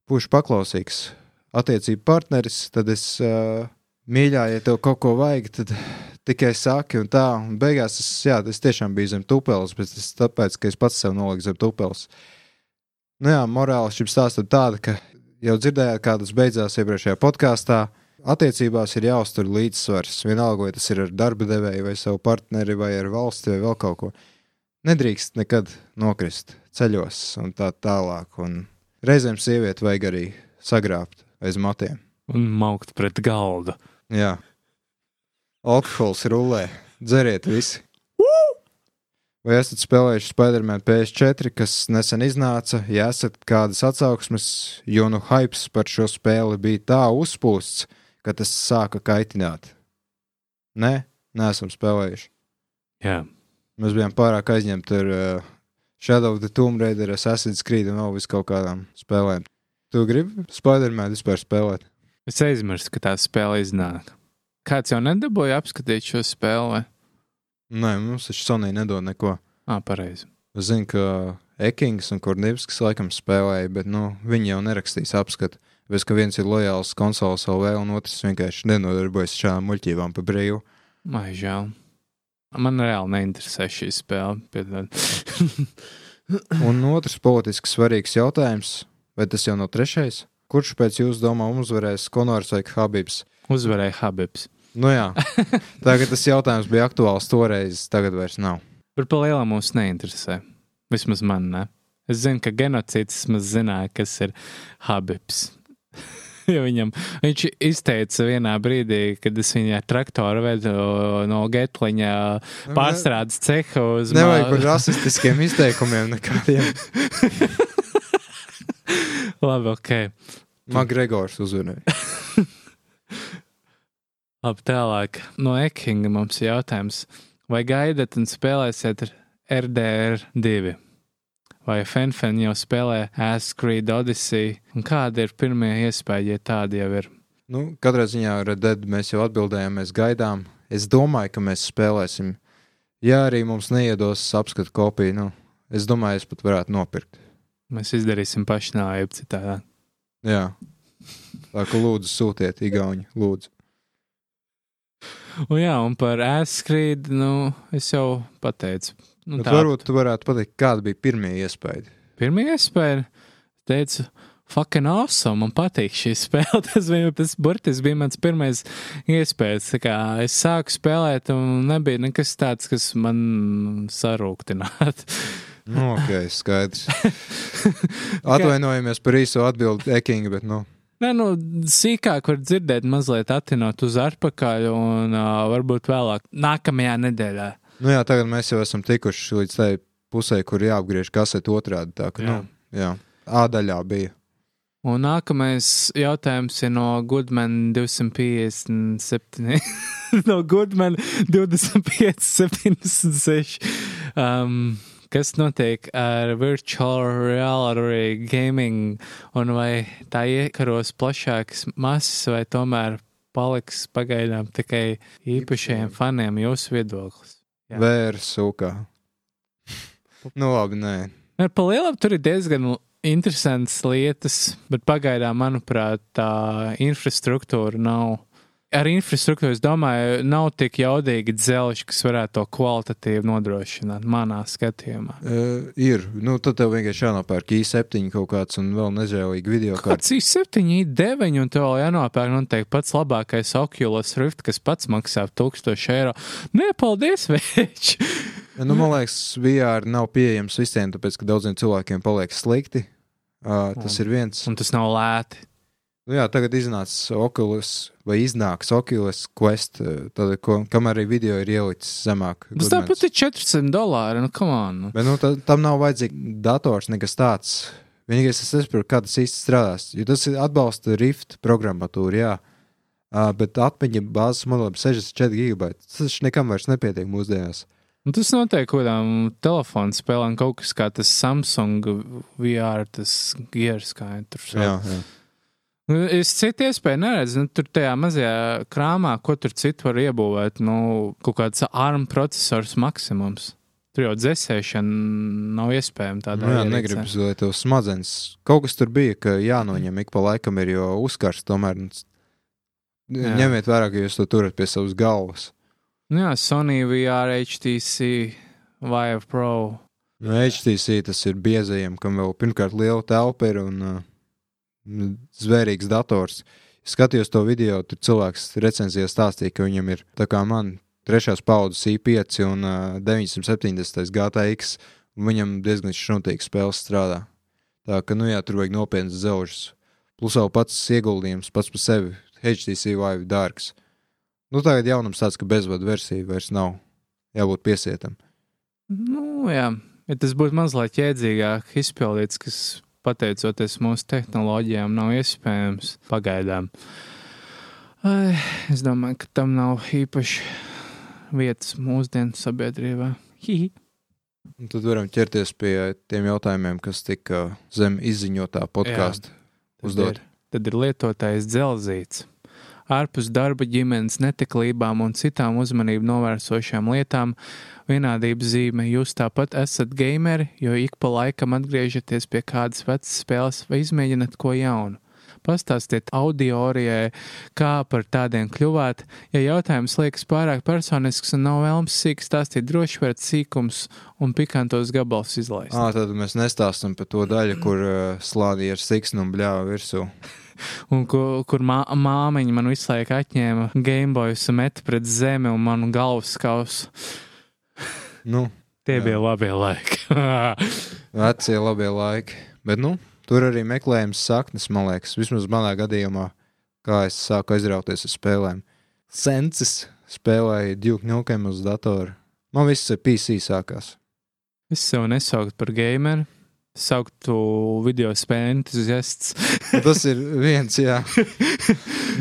būšu paklausīgs attiecību partneris. Tad es uh, mīļā, ja tev kaut ko vajag, tad tikai saki un tā. Un beigās es, jā, es tiešām biju zem tupeles, bet tas tāpēc, ka es pats sev noliku zem tupeles. Nu jā, morāli šim stāstam tāda, ka jau dzirdējāt, kā tas beidzās iepriekšējā podkāstā. Attiecībās ir jāuztur līdzsvars. Vienalga, vai tas ir ar darba devēju, vai savu partneri, vai ar valsti, vai vēl kaut ko. Nedrīkst nekad nokrist ceļos un tā tālāk. Un reizēm sievieti vajag arī sagrābt aiz matiem. Un maukt pret galdu. Jā, alkohols rulē. Dzeriet visi! Vai esat spēlējuši Spider-Man PS4, kas nesen iznāca? Ja esat kādas atsauksmes, jo nu hypes par šo spēli bija tā uzpūsts, ka tas sāka kaitināt. Nē, neesam spēlējuši. Jā, Mēs bijām pārāk aizņemti ar uh, Shadow of the Tomb Raider, Assassin's Creed un vēl vis kaut kādām spēlēm. Tu gribi Spider-Man vispār spēlēt? es aizmirsu, ka tā spēle iznāk. Kāds jau nedabūja apskatīt šo spēli? Nē, mums taču Sonija nedod neko. Ā, pareizi. Es zinu, ka Ekings un Kornevskis laikam spēlēja, bet nu, viņi jau nerakstīs apskatu. Bez ka viens ir lojāls konsoles LV, un otrs vienkārši nenodarbojas ar šādām muļķībām pa brīvu. Mai žēl. Man reāli neinteresē šī spēle. Un otrs politiski svarīgs jautājums, vai tas jau nav trešais? Kurš pēc jūsu domām uzvarēs Konors vai Habibs? Uzvarēja Habibs. Nu jā, tagad tas jautājums bija aktuāls toreiz, tagad vairs nav. Par lielu mums neinteresē. Vismaz man ne. Es zinu, ka genocīds vismaz zināja, kas ir Habibs. Jo viņam, viņš izteica vienā brīdī, kad es viņa traktoru vedu no Getliņa pārstrādes ceha uz Nevajag ma- par rasistiskiem izteikumiem nekādiem. Labi, ok. Magregors uzvarēja. Labi, tālāk. No Ekinga mums ir jautājums, vai gaidat un spēlēsiet ar RDR2? Vai Fenfen jau spēlē Ascreed Odyssey? Un kāda ir pirmie iespēja, ja tāda jau ir? Nu, katrā ziņā ar Dead mēs jau atbildējām, mēs gaidām. Es domāju, ka mēs spēlēsim. Ja arī mums neiedos apskatu kopiju, nu, es domāju, es pat varētu nopirkt. Mēs izdarīsim pašnāvību citādi. Jā. Tā kā lūdzu sūtiet, Igauni, lūdzu. Un jā, un par Ascreed, nu, es jau pateicu. Nu, Bet varbūt tu varētu pateikt, kāda bija pirmie iespēja. Pirmie iespēja, teicu, fucking awesome, man patīk šī spēle. Tas bija tas burtiski bija mans pirmais iespējas. Tā Es sāku spēlēt, un nebija nekas tāds, kas man sarūktinātu. Nu, ok, skaidrs. Atvainojamies par īso atbildi Ekinga, bet, nu, Nē, nu, sīkāk var dzirdēt, mazliet attinot uz atpakaļ, un uh, varbūt vēlāk, nākamajā nedēļā. nu jā, tagad mēs jau esam tikuši līdz tai pusē, kur jāapgriež kasete otrādi. Tā kā, nu, jā, A daļā bija. Un nākamais jautājums ir no Goodman 257. no Goodman 2576. Um, kas notiek ar virtual reality gaming, un vai tā iekaros plašākas masas, vai tomēr paliks pagaidām tikai īpašajiem faniem jūsu viedoklis? Vērs sūkā. nu, labi, nē. Nu, Pa lielam tur ir diezgan interesantas lietas, bet pagaidām, manuprāt, tā infrastruktūra nav. Ar infrastruktūru, es domāju, nav tik jaudīgi dzelži, kas varētu to kvalitatīvi nodrošināt manā skatījumā. Uh, ir. Nu, tad tev vienkārši jānopērk i7 kaut kāds un vēl nežēlīgi video. Kāds ir 7, 9, un tev vēl jānopērk noteikti pats labākais Oculus Rift, kas pats maksā 1000 eiro. Nē, paldies, veči! Nu, man liekas, VR nav pieejams visiem, tāpēc, ka daudziem cilvēkiem paliek slikti. Uh, tas Un- ir viens. Un tas nav lēti. Nu, jā, tagad iznāca Oculus, vai iznāks Oculus Quest, uh, tad, ko, kamēr arī video ir ielicis zemāk. Tas tāpat ir 400 dolāri. Nu, come on. Nu. Bet nu, ta, tam nav vajadzīgs dators, nekas tāds. Vienīgais, es nesaprotu, kā tas īsti strādās. Jo tas atbalsta Rift programmatūru, jā. Uh, bet atmiņa bāzes modelim 64 gigabaiti. Tas taču nekam vairs nepietiek mūsdienās. Un tas notiek kaut kādām telefonu spēlēm, kaut kas kā tas Samsung VR, tas Gears, kā tur sauc. Nu, Es citu iespēju neredzu. Nu, tur tajā mazajā krāmā, ko tur citu var iebūvēt, nu, kaut kāds ARM processors maksimums. Tur jau dzēsēšana nav iespējama Nu, jā, negribas, lai tev smadzenes. Kaut kas tur bija, ka jānoņem ik pa laikam ir, jo uzkars tomēr. nu, Jā. Ņemiet vērā, ka jūs to turat pie savas galvas. Nu, jā, Sony VR, HTC, Vive Pro. Nu, HTC tas ir biezajiem, kam vēl pirmkārt liela telpa ir un uh, zvērīgs dators. Skatījos to video, tur cilvēks recenzijā stāstīja, ka viņam ir tā kā man trešās paudzes i5 un uh, 970 GTX, viņam diezgan šruntīgs spēles strādā. Tā ka, nu jā, tur vajag nopietnas zelžas. Plus vēl pats ieguldījums pats par sevi HTC Vive dārgs. Nu, tagad jaunums tāds, ka bezvadu versija vairs nav. Jābūt piesietam. Nu, jā, ja tas būtu mazliet jēdzīgāk izpildīts, kas pateicoties mūsu tehnoloģijām nav iespējams pagaidām. Ai, es domāju, ka tam nav īpaši vietas mūsdienu sabiedrībā. Hihi. Un tad varam ķerties pie tiem jautājumiem, kas tika zem izziņotā podkāstu Tad uzdot. ir, tad ir lietotājs dzelzīts. Ārpus darba, ģimenes netiklībām un citām uzmanību novērsošām lietām, vienādības zīme jūs tāpat esat gameri, jo ik pa laikam atgriežaties pie kādas vecas spēles vai izmēģināt ko jaunu. Pastāstiet audiorijai, kā par tādiem kļuvāt. Ja jautājums liekas pārāk personisks un nav vēlams sīk stāstīt, droši varat sīkums un pikantos gabalus izlaist. Ah, tad mēs nestāstam par to daļu, kur uh, slādīja ar siksnu un bļāva virsū. Un kur, kur mā, māmiņa man visu laiku atņēma Gameboys un met pret zemi un manu galvas kausu. Nu, Tie Jā. bija labie laiki. vecie labie laiki. Bet, nu, tur arī meklējums saknes, man liekas, vismaz manā gadījumā, kā es sāku aizrauties ar spēlēm. Sensis spēlēja Duke Nukem uz datora. Man viss ar PC sākās. es sev nesauktu par gameru, sauktu video spēļu entuziasts. Tas ir viens, jā.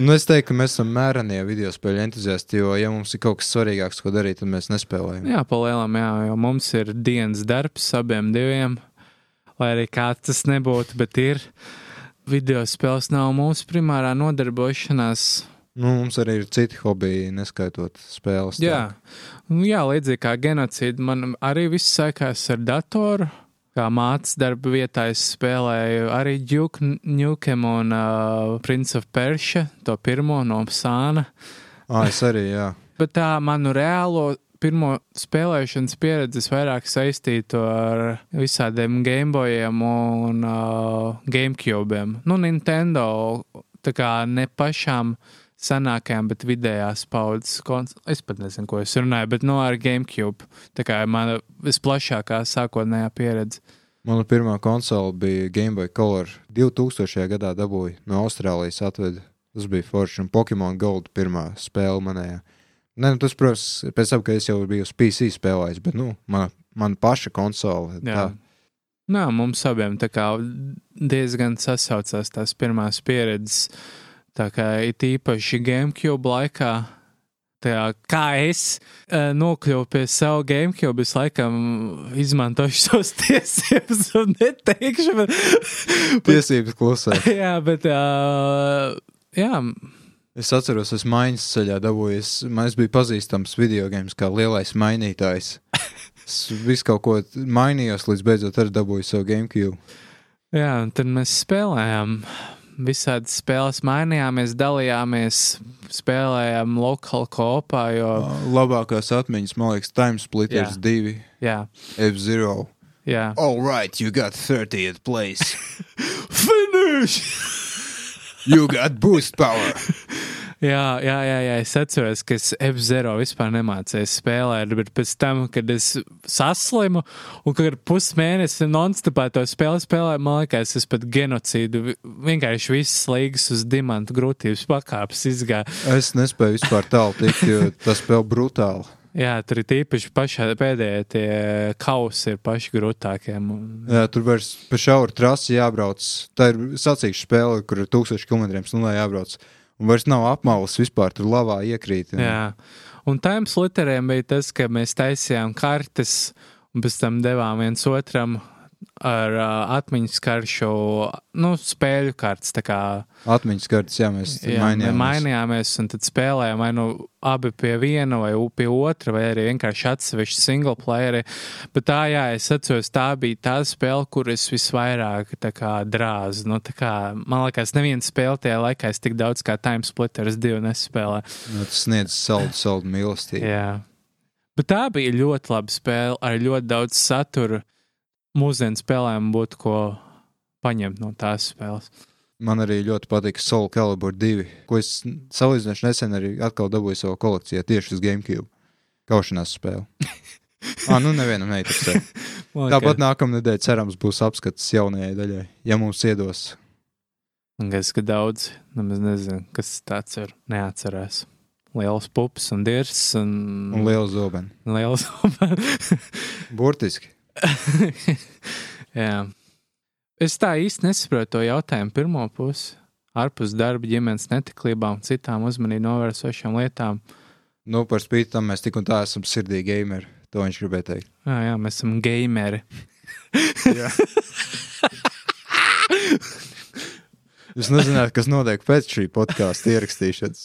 Nu, es teiktu, ka mēs esam mērenie video spēļu entuziasti, jo, ja mums ir kaut kas svarīgāks, ko darīt, tad mēs nespēlējam. jā, palielam, jā, jo mums ir dienas darbs abiem diviem, lai arī kā tas nebūtu, bet ir. Video spēles nav mūsu primārā nodarbošanās. Nu, mums arī ir citi hobiji, neskaitot spēles. Jā, Nu, jā līdzīgi kā genocīda, man arī viss sākās ar datoru. Kā mācības darba vietā es spēlēju arī Duke Nukem un uh, Prince of Persia, to pirmo no Psāna. Ah, es arī, jā. Bet tā manu reālo pirmo spēlēšanas pieredzi vairāk saistītu ar visādiem Gameboyiem un uh, Gamecubiem. Nu, Nintendo tā kā ne pašām senākajām, bet vidējās paudzes konsolēm. Es pat nezinu, ko es runāju, bet no ar Gamecube. Tā kā mana visplašākā sākotnējā pieredze. Mana pirmā konsole bija Game Boy Color. 2000. gadā dabūju no Austrālijas atveda. Tas bija Forge un Pokemon Gold pirmā spēle manējā. Nē, nu, tas, protams, pēc tam, kad es jau biju uz PC spēlējis, bet, nu, mana, mana paša konsole. Jā. Nā, mums abiem tā kā diezgan sasaucās tās pirmās pieredzes. Tā kā it īpaši GameCube laikā, tā kā es uh, nokļuvu pie savu GameCube, es laikam izmantošu savas tiesības un neteikšu, bet, Tiesības klusē. jā, bet, uh, jā, Es atceros, es maiņas ceļā dabūju. Es, man es biju pazīstams video games kā lielais mainītājs. Es visu kaut ko mainījos, līdz beidzot arī dabūju savu GameCube. jā, un tad mēs spēlējām. Visādas spēles mainījāmies, dalījāmies, spēlējām lokāli kopā, jo, Labākās atmiņas, man liekas, Time Splitters Jā. 2, jā, F-Zero. jā. All right, you got 30th place. Finish! You got boost power. Jā, jā, jā, jā, es atceros, ka es F-Zero vispār nemācīju spēlēt, bet pēc tam, kad es saslimu un kad ar pusmēnesi non-stopā to spēli spēlēju, man liekas, es pat genocīdu vi- vienkārši visas līgas uz dimantu grūtības pakāpes izgāju. Es nespēju vispār tālu tikt, jo tas spēle brutāli. Jā, tur ir īpaši pašā pēdējie tie kausi ir paši grūtākie. Jā, tur vairs pa šauru trasi jābrauc. Tā ir sacīkša spēle, kur ir 1000 km/h jābrauc. Un vairs nav apmaules vispār tur lavā iekrīt. Un... Jā. Un time splitteriem bija tas, ka mēs taisījām kartes un pēc tam devām viens otram ar uh, atmiņas karšu, nu, spēļu kartes. Atmiņas kartes, jā, mēs jā, mainījāmies. mainījāmies un tad spēlējām vai nu abi pie viena vai pie otra, vai arī vienkārši atsevišķi single playeri. Bet tā, jā, es atceros, tā bija tā spēle, kur es visvairāk kā drāzu. Nu, kā, man liekas, neviena spēle tajā laikā es tik daudz kā Time Splitters 2 nespēlēju. Nu, tas sniedz saldu, saldu mīlestību. Jā. Bet tā bija ļoti laba spēle ar ļoti daudz satura. Mūsdienu spēlēm būtu ko paņemt no tās spēles. Man arī ļoti patīk Soul Calibur 2, ko es salīdzinoši nesen arī atkal dabūju savā kolekcijā tieši uz GameCube. Kaušanās spēle. ah, nu nevienam neinteresē. Tāpat nākamā nedēļa cerams būs apskats jaunajai daļai, ja mums iedos. Es ka daudz, nemaz nezinu, kas tāds ir. Neatcerās. Liels pupas un dirs un, Un liela zobena. liels. Burtiski. Jā. Es tā īsti nesaprotu to jautājumu pirmo pusi. Ārpus darba, ģimenes netiklībām, citām uzmanību novērsošām lietām. Nu, par spīti tam mēs tik un tā esam sirdīgi gameri. To viņš gribēja teikt. Jā, jā mēs esam gameri. Jūs nezināt, kas notiek pēc šī podkāstu ierakstīšanas.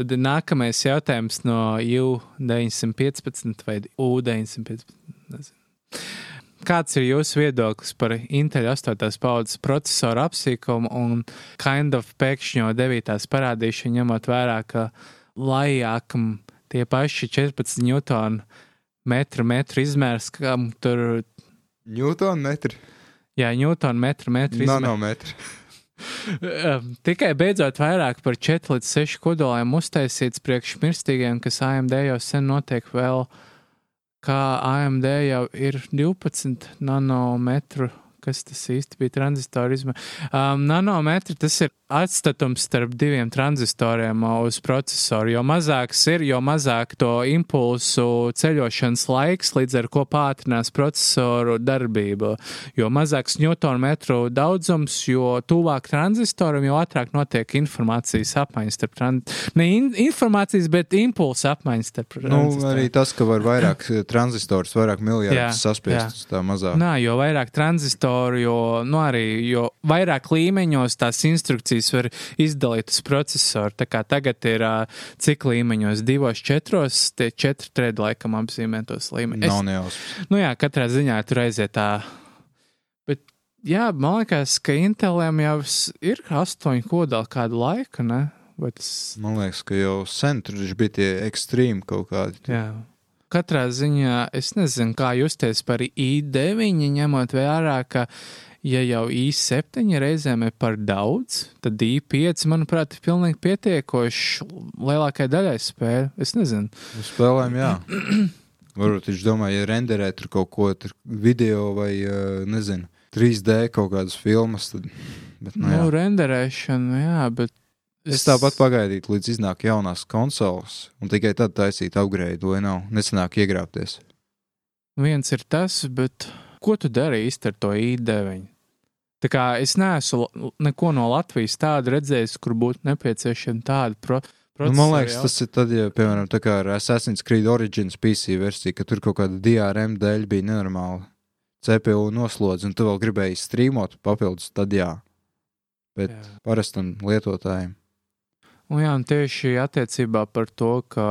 Tad ir nākamais jautājums no U915 vai U915. Nezinu. Kāds ir jūsu viedoklis par Intel 8. paudzes procesoru apsīkumu un kind of pēkšņo 9. parādīšanu, ņemot vērā, ka lajākam tie paši 14 newtonu metru, metru izmērs, kam tur, Newton metri, jā, newtonu metru, metru izmērs. nanometri. Tikai beidzot vairāk par 4 līdz 6 kodoliem uztaisīts priekšmirstīgiem, kas AMD jau sen notiek vēl, kā AMD jau ir 12 nanometru. Kas tas īsti bija tranzistoru izmērs? Um, nanometri tas ir atstatums starp diviem tranzistoriem uh, uz procesoru. Jo mazāks ir, jo mazāk to impulsu ceļošanas laiks, līdz ar ko pātrinās procesoru darbību. Jo mazāks newtonmetru daudzums, jo tuvāk tranzistoram, jo ātrāk notiek informācijas apmaiņas starp tranzistoriem. Ne in informācijas, bet impulsu apmaiņas starp Nu, tranzistoriem. arī tas, ka var vairāk tranzistors, vairāk Jā, miljardus saspiest uz tā mazā. Nā, jo vairāk tranzistoru, jo, nu, arī, jo vairāk līmeņos tās instrukcijas var izdalīt uz procesoru. Tā kā tagad ir ā, cik līmeņos, divos, četros, tie četri tredi laikam apzīmē tos līmeņus. Nav nejausmas. Nu jā, katrā ziņā tur aiziet tā. Bet, jā, man liekas, ka Intelēm jau ir astoņi kodoli kādu laiku, ne? Tas Man liekas, ka jau sen tur bija tie ekstrēmi kaut kādi. Jā. Katrā ziņā es nezinu, kā justies par i9, ņemot vērā, ka, ja jau i7 reizēm ir par daudz, tad i5, manuprāt, ir pilnīgi pietiekoši lielākai daļai spēļu. Es nezinu. Uz spēlēm, jā. Varbūt viņš domāja, ja renderē tur kaut ko tur video vai, eh, nezinu, 3D kaut kādas filmas, tad. Bet, nu, Nu, jā. renderēšana, jā, bet. Es tāpat pagaidītu, līdz iznāk jaunās konsoles, un tikai tad taisīt upgrade, lai nav nesenāk iegrābties. Viens ir tas, bet ko tu dari īsti ar to i9? Tā kā es neesmu neko no Latvijas tādu redzējis, kur būtu nepieciešama tāda pro Nu, man liekas, tas ir tad, ja, piemēram, tā kā ar Assassin's Creed Origins PC versiju, ka tur kaut kāda DRM dēļ bija nenormāla CPU noslodze, un tu vēl gribēji strīmot papildus, tad jā. Bet Jā. parastam lietotājiem. Un, jā, un tieši attiecībā par to, ka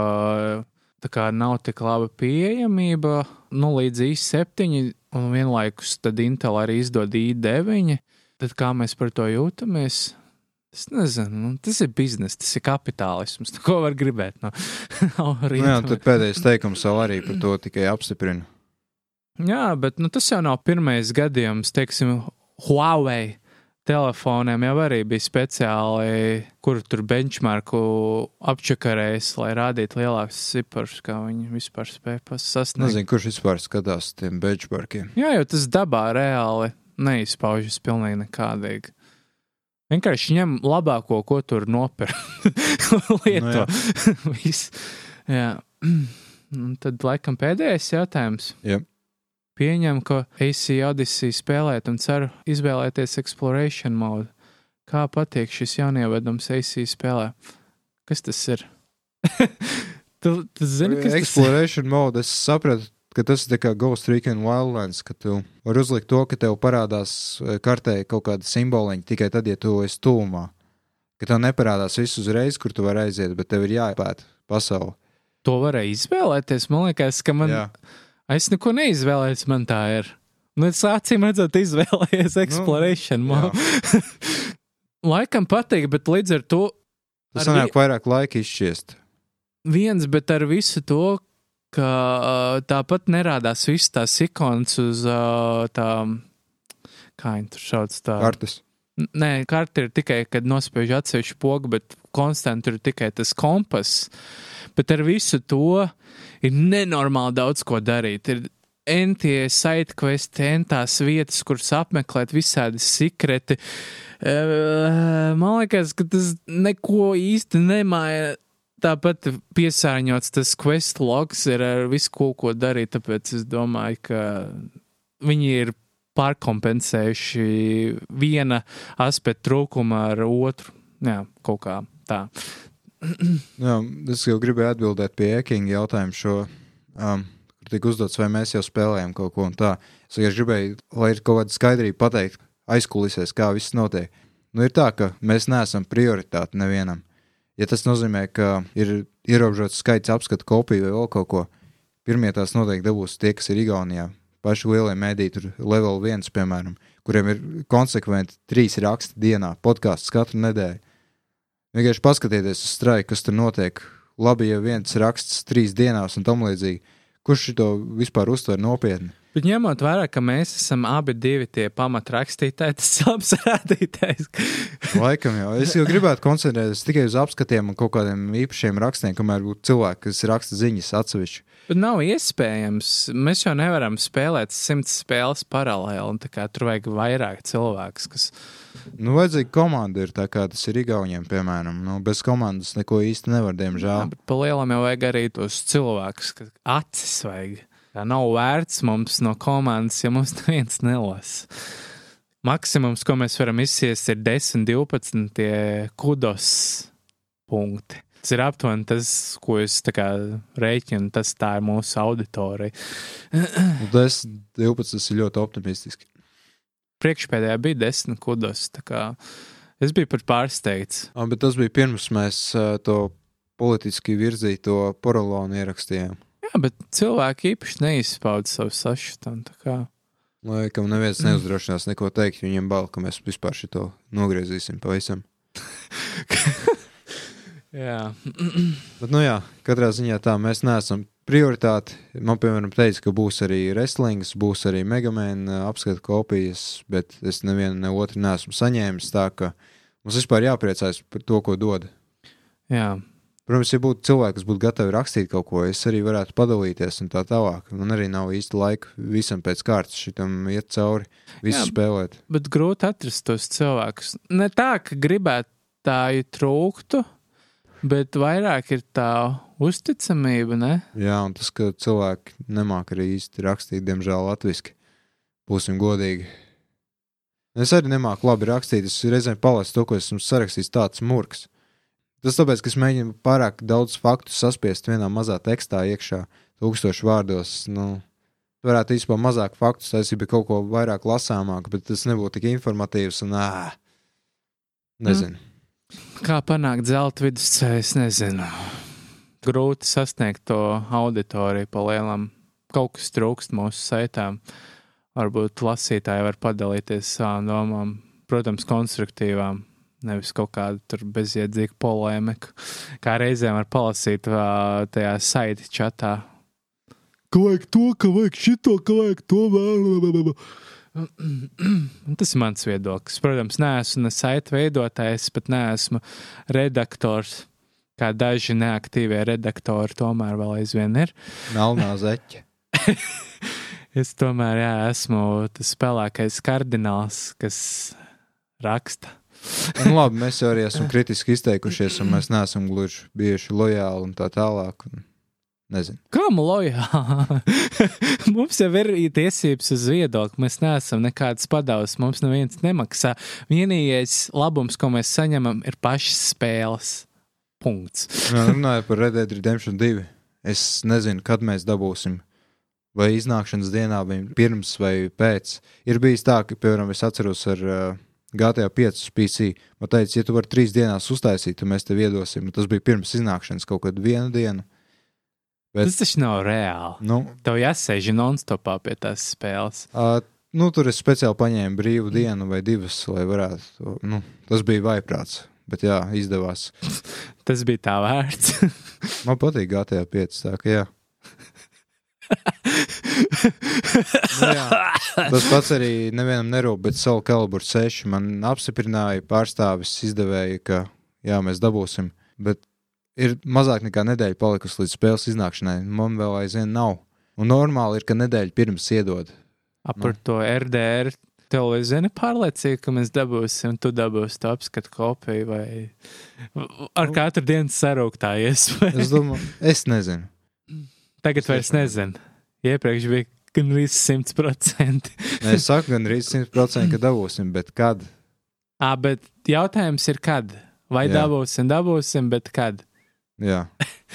kā nav tik laba pieejamība, nu, līdz i7, un vienlaikus tad Intel arī izdod i9, tad kā mēs par to jūtamies? Es nezinu, nu, tas ir biznesa, tas ir kapitālisms. Ko var gribēt no Nu, jā, tad pēdējais teikums vēl arī par to tikai apstiprina. Jā, bet nu, tas jau nav pirmais gadījums, teiksim, Huawei telefoniem jau arī bija speciāli, kur tur benchmarku apčakarējis, lai rādītu lielākus ciparus, kā viņi vispār spēja sasniegt. Nezinu, kurš vispār skatās tiem benchmarkiem. Jā, jo tas dabā reāli neizpaužas pilnīgi nekādīgi. Vienkārši ņem labāko, ko tur nopirkt. Lieto. Nu Viss. jā. Un tad laikam pēdējais jautājums. Jā. Pieņem, ka AC Odyssey spēlēt un ceru izvēlēties Exploration modu. Kā patīk šis jaunievedums AC spēlē? Kas tas ir? tu, tu zini, kas tas ir? Exploration mode, es sapratu, ka tas ir kā Ghost Recon Wildlands, ka tu vari uzlikt to, ka tev parādās eh, kartē kaut kāda simboliņa tikai tad, ja tu esi tūmā. Ka tev neparādās viss uzreiz, kur tu vari aiziet, bet tev ir jāpēta pasauli. To varēja izvēlēties. Man liekas, ka man. Jā. Es neko neizvēlējos, man tā ir. Nu, es acīm redzot, izvēlējies Exploration Nu, jā. mode. Laikam patīk, bet līdz ar to Tas Ar sanāk vairāk laika izšķiest. viens, bet ar visu to, ka uh, tāpat nerādās visas tās ikonas uz uh, tām, kā viņi tur sauc, tā. Kartes. Nē, karta ir tikai, kad nospiež atsevišķu pogu, bet konstanti tur ir tikai tas kompass. Bet ar visu to ir nenormāli daudz ko darīt. Ir entie sidequesti, entās vietas, kuras apmeklēt, visādi sikreti. Man liekas, ka tas neko īsti nemaina. Tāpat piesārņots tas quest logs ir ar visu, ko, ko darīt. Tāpēc es domāju, ka viņi ir pārkompensējuši viena aspekta trūkumu ar otru. Jā, kaut kā tā. Jā, es jau gribēju atbildēt pie Ekinga jautājuma šo, um, tika uzdots, vai mēs jau spēlējam kaut ko un tā. Es vienkārši gribēju, lai ir kaut kāda skaidrība pateikt aizkulisēs, kā viss notiek. Nu, ir tā, ka mēs neesam prioritāte nevienam. Ja tas nozīmē, ka ir ierobežots skaits apskatu kopiju vai vēl kaut ko, pirmie tās noteikti dabūs tie, kas ir Igaunijā. Paši lielie mēdīji, tur level 1, piemēram, kuriem ir konsekventi trīs raksti dienā, podkāsts katru nedēļu. Vienkārši paskatieties uz straiku, kas tur notiek. Labi, ja viens raksts trīs dienās un tam līdzīgi. Kurš to vispār uztver nopietni? Bet ņemot vērā, ka mēs esam abi tie pamatrakstītāji, tas ir labs rādītājs. Laikam jau. Es jau gribētu koncentrēties tikai uz apskatiem un kaut kādiem īpašiem rakstiem, kamēr būtu cilvēki, kas raksta ziņas atsevišķi. Bet nav iespējams. Mēs jau nevaram spēlēt simts spēles paralēli. Tur vajag vairāk cilvēku, kas. Nu, vajadzīga komanda ir tā, kā tas ir Igauniem, piemēram. Nu, bez komandas neko īsti nevar, Jā, diemžēl. bet pa lielam jau vajag arī tos cilvēkus, kas acis vajag. Tā nav vērts mums no komandas, ja mums neviens nelasa. Maksimums, ko mēs varam izsiest, ir 10, 12 tie kudos punkti. Tas ir aptuveni tas, ko es rēķinu, tas tā ir mūsu auditorija. Un Tas 12 tas ir ļoti optimistiski. Priekšpēdējā bija 10 kudos, es biju pat pārsteigts. Ah, bet tas bija pirms mēs to politiski virzīto porolonu ierakstījām. Jā, bet cilvēki īpaši neizpauda savu sašutumu. Laikam neviens neuzdrošinās neko teikt, viņiem bail, ka mēs vispār šo nogriezīsim pavisam. Jā, Bet, nu jā, katrā ziņā tā mēs neesam prioritāte. Man, piemēram, teica, ka būs arī wrestlings, būs arī megamēna apskatu kopijas, bet es nevienu ne otru neesmu saņēmis. Tā ka mums vispār jāpriecājas par to, ko dod. jā. Protams, ja būtu cilvēki, kas būtu gatavi rakstīt kaut ko, es arī varētu padalīties un tā tālāk. Man arī nav īsti laika visam pēc kārtas šitam iet cauri, visu Jā. spēlēt. bet grūti atrast tos cilvēkus. Ne tā, ka gribētu tā ir trūktu, bet vairāk ir tā uzticamība, ne? Jā, un tas, ka cilvēki nemāk arī īsti rakstīt, diemžēl, latviešu. Būsim godīgi. Es arī nemāku labi rakstīt. Es reizēm palasu to, ko esmu sarakstījis, tāds murgs. Tas tāpēc, ka es mēģinu pārāk daudz faktu saspiest vienā mazā tekstā iekšā, tūkstošu vārdos. Nu, varētu īstenībā mazāk faktu bet kaut ko vairāk lasāmāk, bet tas nebūtu tik informatīvs un ā, nezinu. Mm. Kā panākt zelta vidusceļu, es nezinu. Grūti sasniegt to auditoriju pa lielam. Kaut kas trūkst mūsu saitām. Varbūt lasītāji var padalīties savām domām, protams, konstruktīvām. Nevis kaut kādu tur bezjēdzīgu polēmiku, kā reizēm var palasīt tajā saiti čatā. Ka vajag to, ka vajag šito, ka vajag to vēl. Un Tas ir mans viedoklis. Protams, neesmu ne saita veidotājs, pat neesmu redaktors. Kā daži neaktīvie redaktori tomēr vēl aizvien ir. Melnā zeķe. Es tomēr jā, esmu tas spēlēkais kardināls, kas raksta. Nu, labi, mēs jau arī esam kritiski izteikušies, un mēs neesam gluži bijuši lojāli un tā tālāk. Un Nezinu. Kā lojāli? mums jau ir tiesības uz viedokli. Mēs neesam nekādas padavas. Mums neviens nemaksā. Vienīgais labums, ko mēs saņemam, ir pašas spēles. Punkts. Jā, runājot par Red Dead Redemption 2. Es nezinu, kad mēs dabūsim. Vai iznākšanas dienā, vai pirms vai pēc. Ir bijis tā, ka, piemēram, es atceros ar uh, GTA 5 PC. Man teica, ja tu vari trīs dienās uztaisīt, tad mēs tev iedosim. Nu, tas bija pirms iznākšanas kaut kādu vienu dienu. Bet- Tas taču nav reāli. Nu, Tev jāsēž non-stopā pie tās spēles. uh, nu, tur es speciāli paņēmu brīvu dienu vai divas, lai varētu. Nu, tas bija vaiprāts. Bet jā, izdevās. Tas bija tā vērts. Man patīk GTA 5. Tā, ka, jā. nu, jā. Tas pats arī nevienam nerūp, bet Soul Calibur 6 man apstiprināja pārstāvis izdevēja, ka jā, mēs dabūsim. Bet ir mazāk nekā nedēļa palikusi līdz spēles iznākšanai. Man vēl aizvien nav. Un normāli ir, ka nedēļa pirms iedod. Ap par to RDR. Tev ir zini pārliecība, ka mēs dabūsim, un tu dabūsi to apskatu kopiju, vai ar katru dienu sarūktājies. Es domāju, es nezinu. Tagad vairs nezinu. Iepriekš bija gan viss simts procenti. Nē, Es saku, gan arī 100% ka dabūsim, bet kad? Ā, bet jautājums ir, kad? Vai Jā. dabūsim, dabūsim, bet kad? Jā,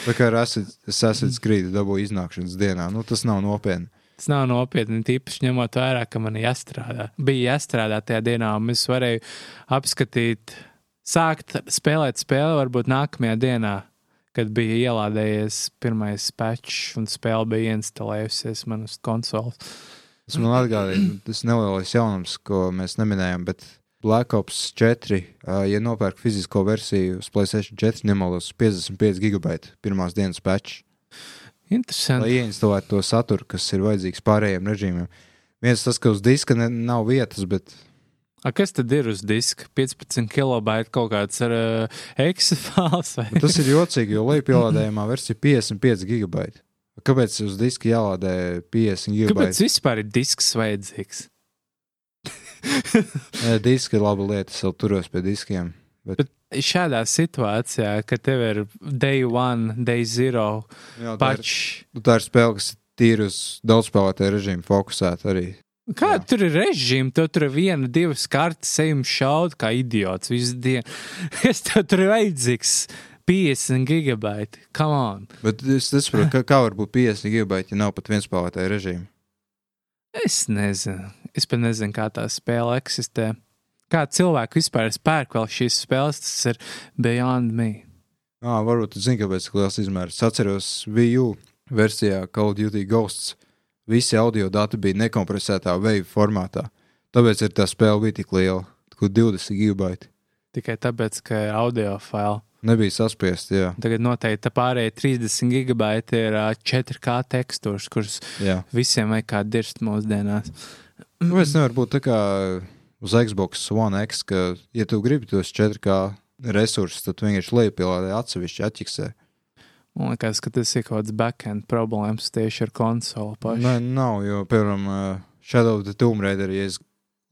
tā kā Assassin's Creed dabūju iznākšanas dienā, nu tas nav nopietni. Tas nav nopietni, tīpaši ņemot vērā, ka man jāstrādā. Bija jāstrādā tajā dienā, un es varēju apskatīt, sākt spēlēt spēli varbūt nākamajā dienā, kad bija ielādējies pirmais patch un spēle bija instalējusies man uz konsoles. Tas man atgādina, tas nelielais jaunums, ko mēs neminējām, bet Black Ops 4, ā, ja nopērk fizisko versiju uz PlayStation 4, nemaldos 55 gigabaita pirmās dienas patch, lai Interesanti. ieinstalētu to saturu, kas ir vajadzīgs pārējiem režīmiem. Viens tas, ka uz diska ne, nav vietas, bet A, kas tad ir uz diska? 15 kilobaita kaut kāds ar uh, eksifāls vai? tas ir jocīgi, jo lejupielādējumā versija ir 55 gigabaita. Kāpēc uz diska jālādē 50 Kāpēc gigabaita? vispār ir disks vajadzīgs? Diski ir laba lieta, es vēl turos pie diskiem. Šādā situācijā, kad tev ir day one, day zero, Jā, tā ir-. Nu, tā ir spēle, kas ir tīri uz daudzspēlētāju režīmu fokusēta arī. Kā Jā. tur ir režīms? Tev tur ir viena, divas kartes, ejam šaut kā idiots visu dienu. Es tev tur ir vajadzīgs 50 gigabaiti. Come on! Bet es nesaprotu, kā, kā var būt 50 gigabaiti, ja nav pat viens spēlētāju režīmu. Es nezinu. Es pat nezinu, kā tā spēle eksistē. Kā cilvēki vispār spērk vēl šīs spēles, tas ir beyond me. Ah, varbūt jūs zināt, kāpēc tik liels izmērs. Es atceros, VU versijā Call of Duty Ghosts. Visi audio dati bija nekompresētā veidu formātā. Tāpēc tā spēle bija tik liela, kur 20 gigabaiti. Tikai tāpēc, ka ir audio faili. Nebija saspiest, jā. Tagad noteikti tā pārējie 30 gigabaiti ir ā, 4K tekstūras, kuras jā. visiem vajag kā dirst mūsdienās. Kāpēc nevar būt tā kā uz Xbox One X, ka, ja tu gribi tos 4K resursus, tad tu vienkārši lejupielādē atsevišķi atķiksē. Man liekas, ka tas ir kaut kāds backend problēmas tieši ar konsoli pašu. Nē, nav, jo, piemēram, uh, Shadow of the Tomb Raider, ja es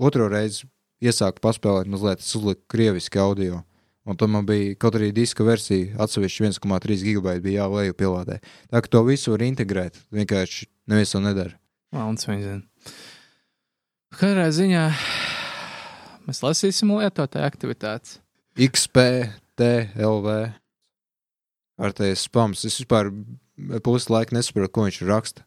otro reizi iesāku paspēlēt, mazliet es uzliku krieviski audio. Un tam bija kaut arī diska versija, atsevišķi 1,3 gigabaita bija jāleju pielādē. Tā ka to visu var integrēt, vienkārši neviens to nedara. Melns viņa zina. Katrā ziņā mēs lasīsim lietotāju aktivitātes. XPTLV. Kārtējais spams. Es vispār pusi laika nesaprotu, ko viņš raksta.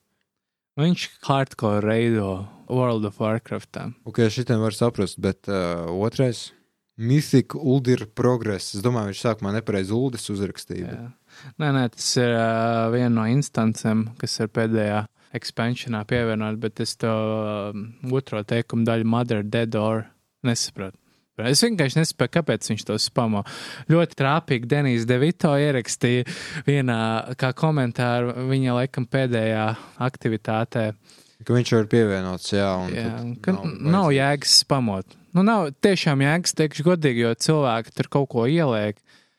Viņš hardcore reido World of Warcraft. Ok, šitiem var saprast, bet uh, otrais. Mythic Uldir Progress. Es domāju, viņš sākumā nepareizi Uldis uzrakstīja. Jā. Nē, nē, tas ir uh, viena no instancēm, kas ir pēdējā ekspansionā pievienot, bet es to um, otro teikumu daļu Mother Dead or nesaprotu. Es vienkārši nesaprotu, kāpēc viņš to spamo. Ļoti trāpīgi Denijs Devito ierakstīja vienā kā komentāru viņa laikam pēdējā aktivitātē. Ka viņš var pievienots, jā. Jā, nav, nav jēgas spamot. Nu, nav tiešām jēgas, teikšu godīgi, jo cilvēki tur kaut ko ieliek.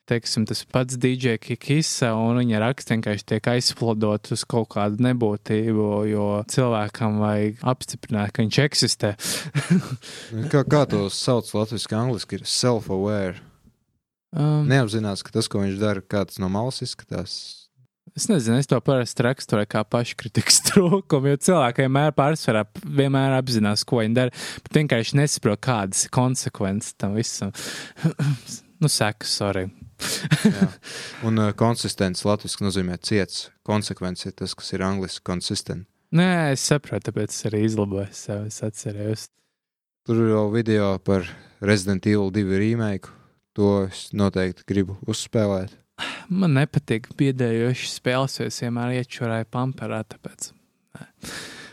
Teiksim, tas pats DJ Kikisa, un viņa raksts vienkārši tiek aizplodot uz kaut kādu nebūtību, jo cilvēkam vajag apstiprināt, ka viņš eksistē. Kā, kā to sauc latviešu, angliski ir self-aware. Um, Neapzinās, ka tas, ko viņš dara, kā tas no malas izskatās. Es nezinu, es to parasti raksturoju kā paškritikas trūkumu, jo cilvēki vienmēr pārsvarā vienmēr apzinās, ko viņi dara, bet vienkārši nesaprot, kādas ir konsekvences tam visam. nu, sekas, sorry. Un uh, konsistents latviešu nozīmē ciets. Konsekvence ir tas, kas ir angliski konsistent. Nē, es saprotu, tāpēc es arī izlaboju sev. Es atcerējos. Tur ir jau video par Resident Evil 2 remake. To es noteikti gribu uzspēlēt. Man nepatīk biedējoši spēles, jo es vienmēr iečurēju pamperā, tāpēc.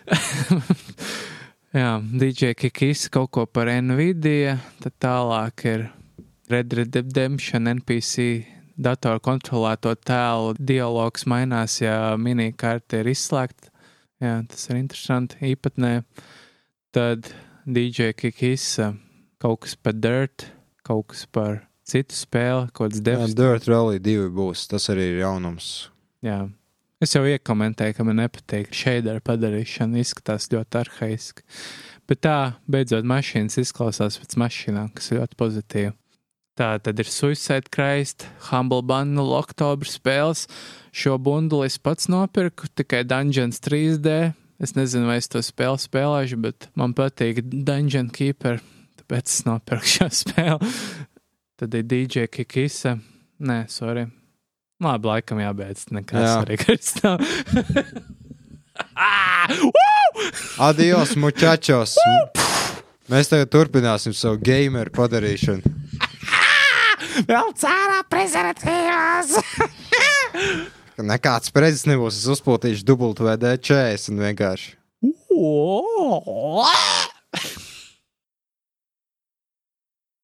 Jā, DJ Kikis kaut ko par Nvidia, tad tālāk ir Red Red Redemption NPC datoru kontrolēto tēlu dialogs mainās, ja minikarte ir izslēgta. Jā, tas ir interesanti. Īpatnē tad DJ Kikis kaut kas par Dirt, kaut kas par citu spēli, kaut kāds Jā, devs. Dirt Rally 2 būs. Tas arī ir jaunums. Jā. Es jau iekomentēju, ka man nepatīk šeit ar padarīšanu, izskatās ļoti arhaiski. Bet tā, beidzot, mašīnas izklausās pēc mašīnām, kas ir ļoti pozitīvi. Tā tad ir Suicide Christ, Humble Bundle, Oktobra spēles. Šo bunduli es pats nopirku, tikai Dungeons 3D. Es nezinu, vai es to spēli spēlēšu, bet man patīk Dungeon Keeper, tāpēc es nopirku šo spēli. Tad ir DJ Kikisa. Nē, sorry. Labi, laikam jābeidz. Nekas Jā. svarīgāks nav. Adios, muchachos! Mēs tagad turpināsim savu gameru padarīšanu. Vēl cārā prezervatīvās! Nekāds prezidents nebūs. Es uzpūtīšu dubultu VD40 vienkārši.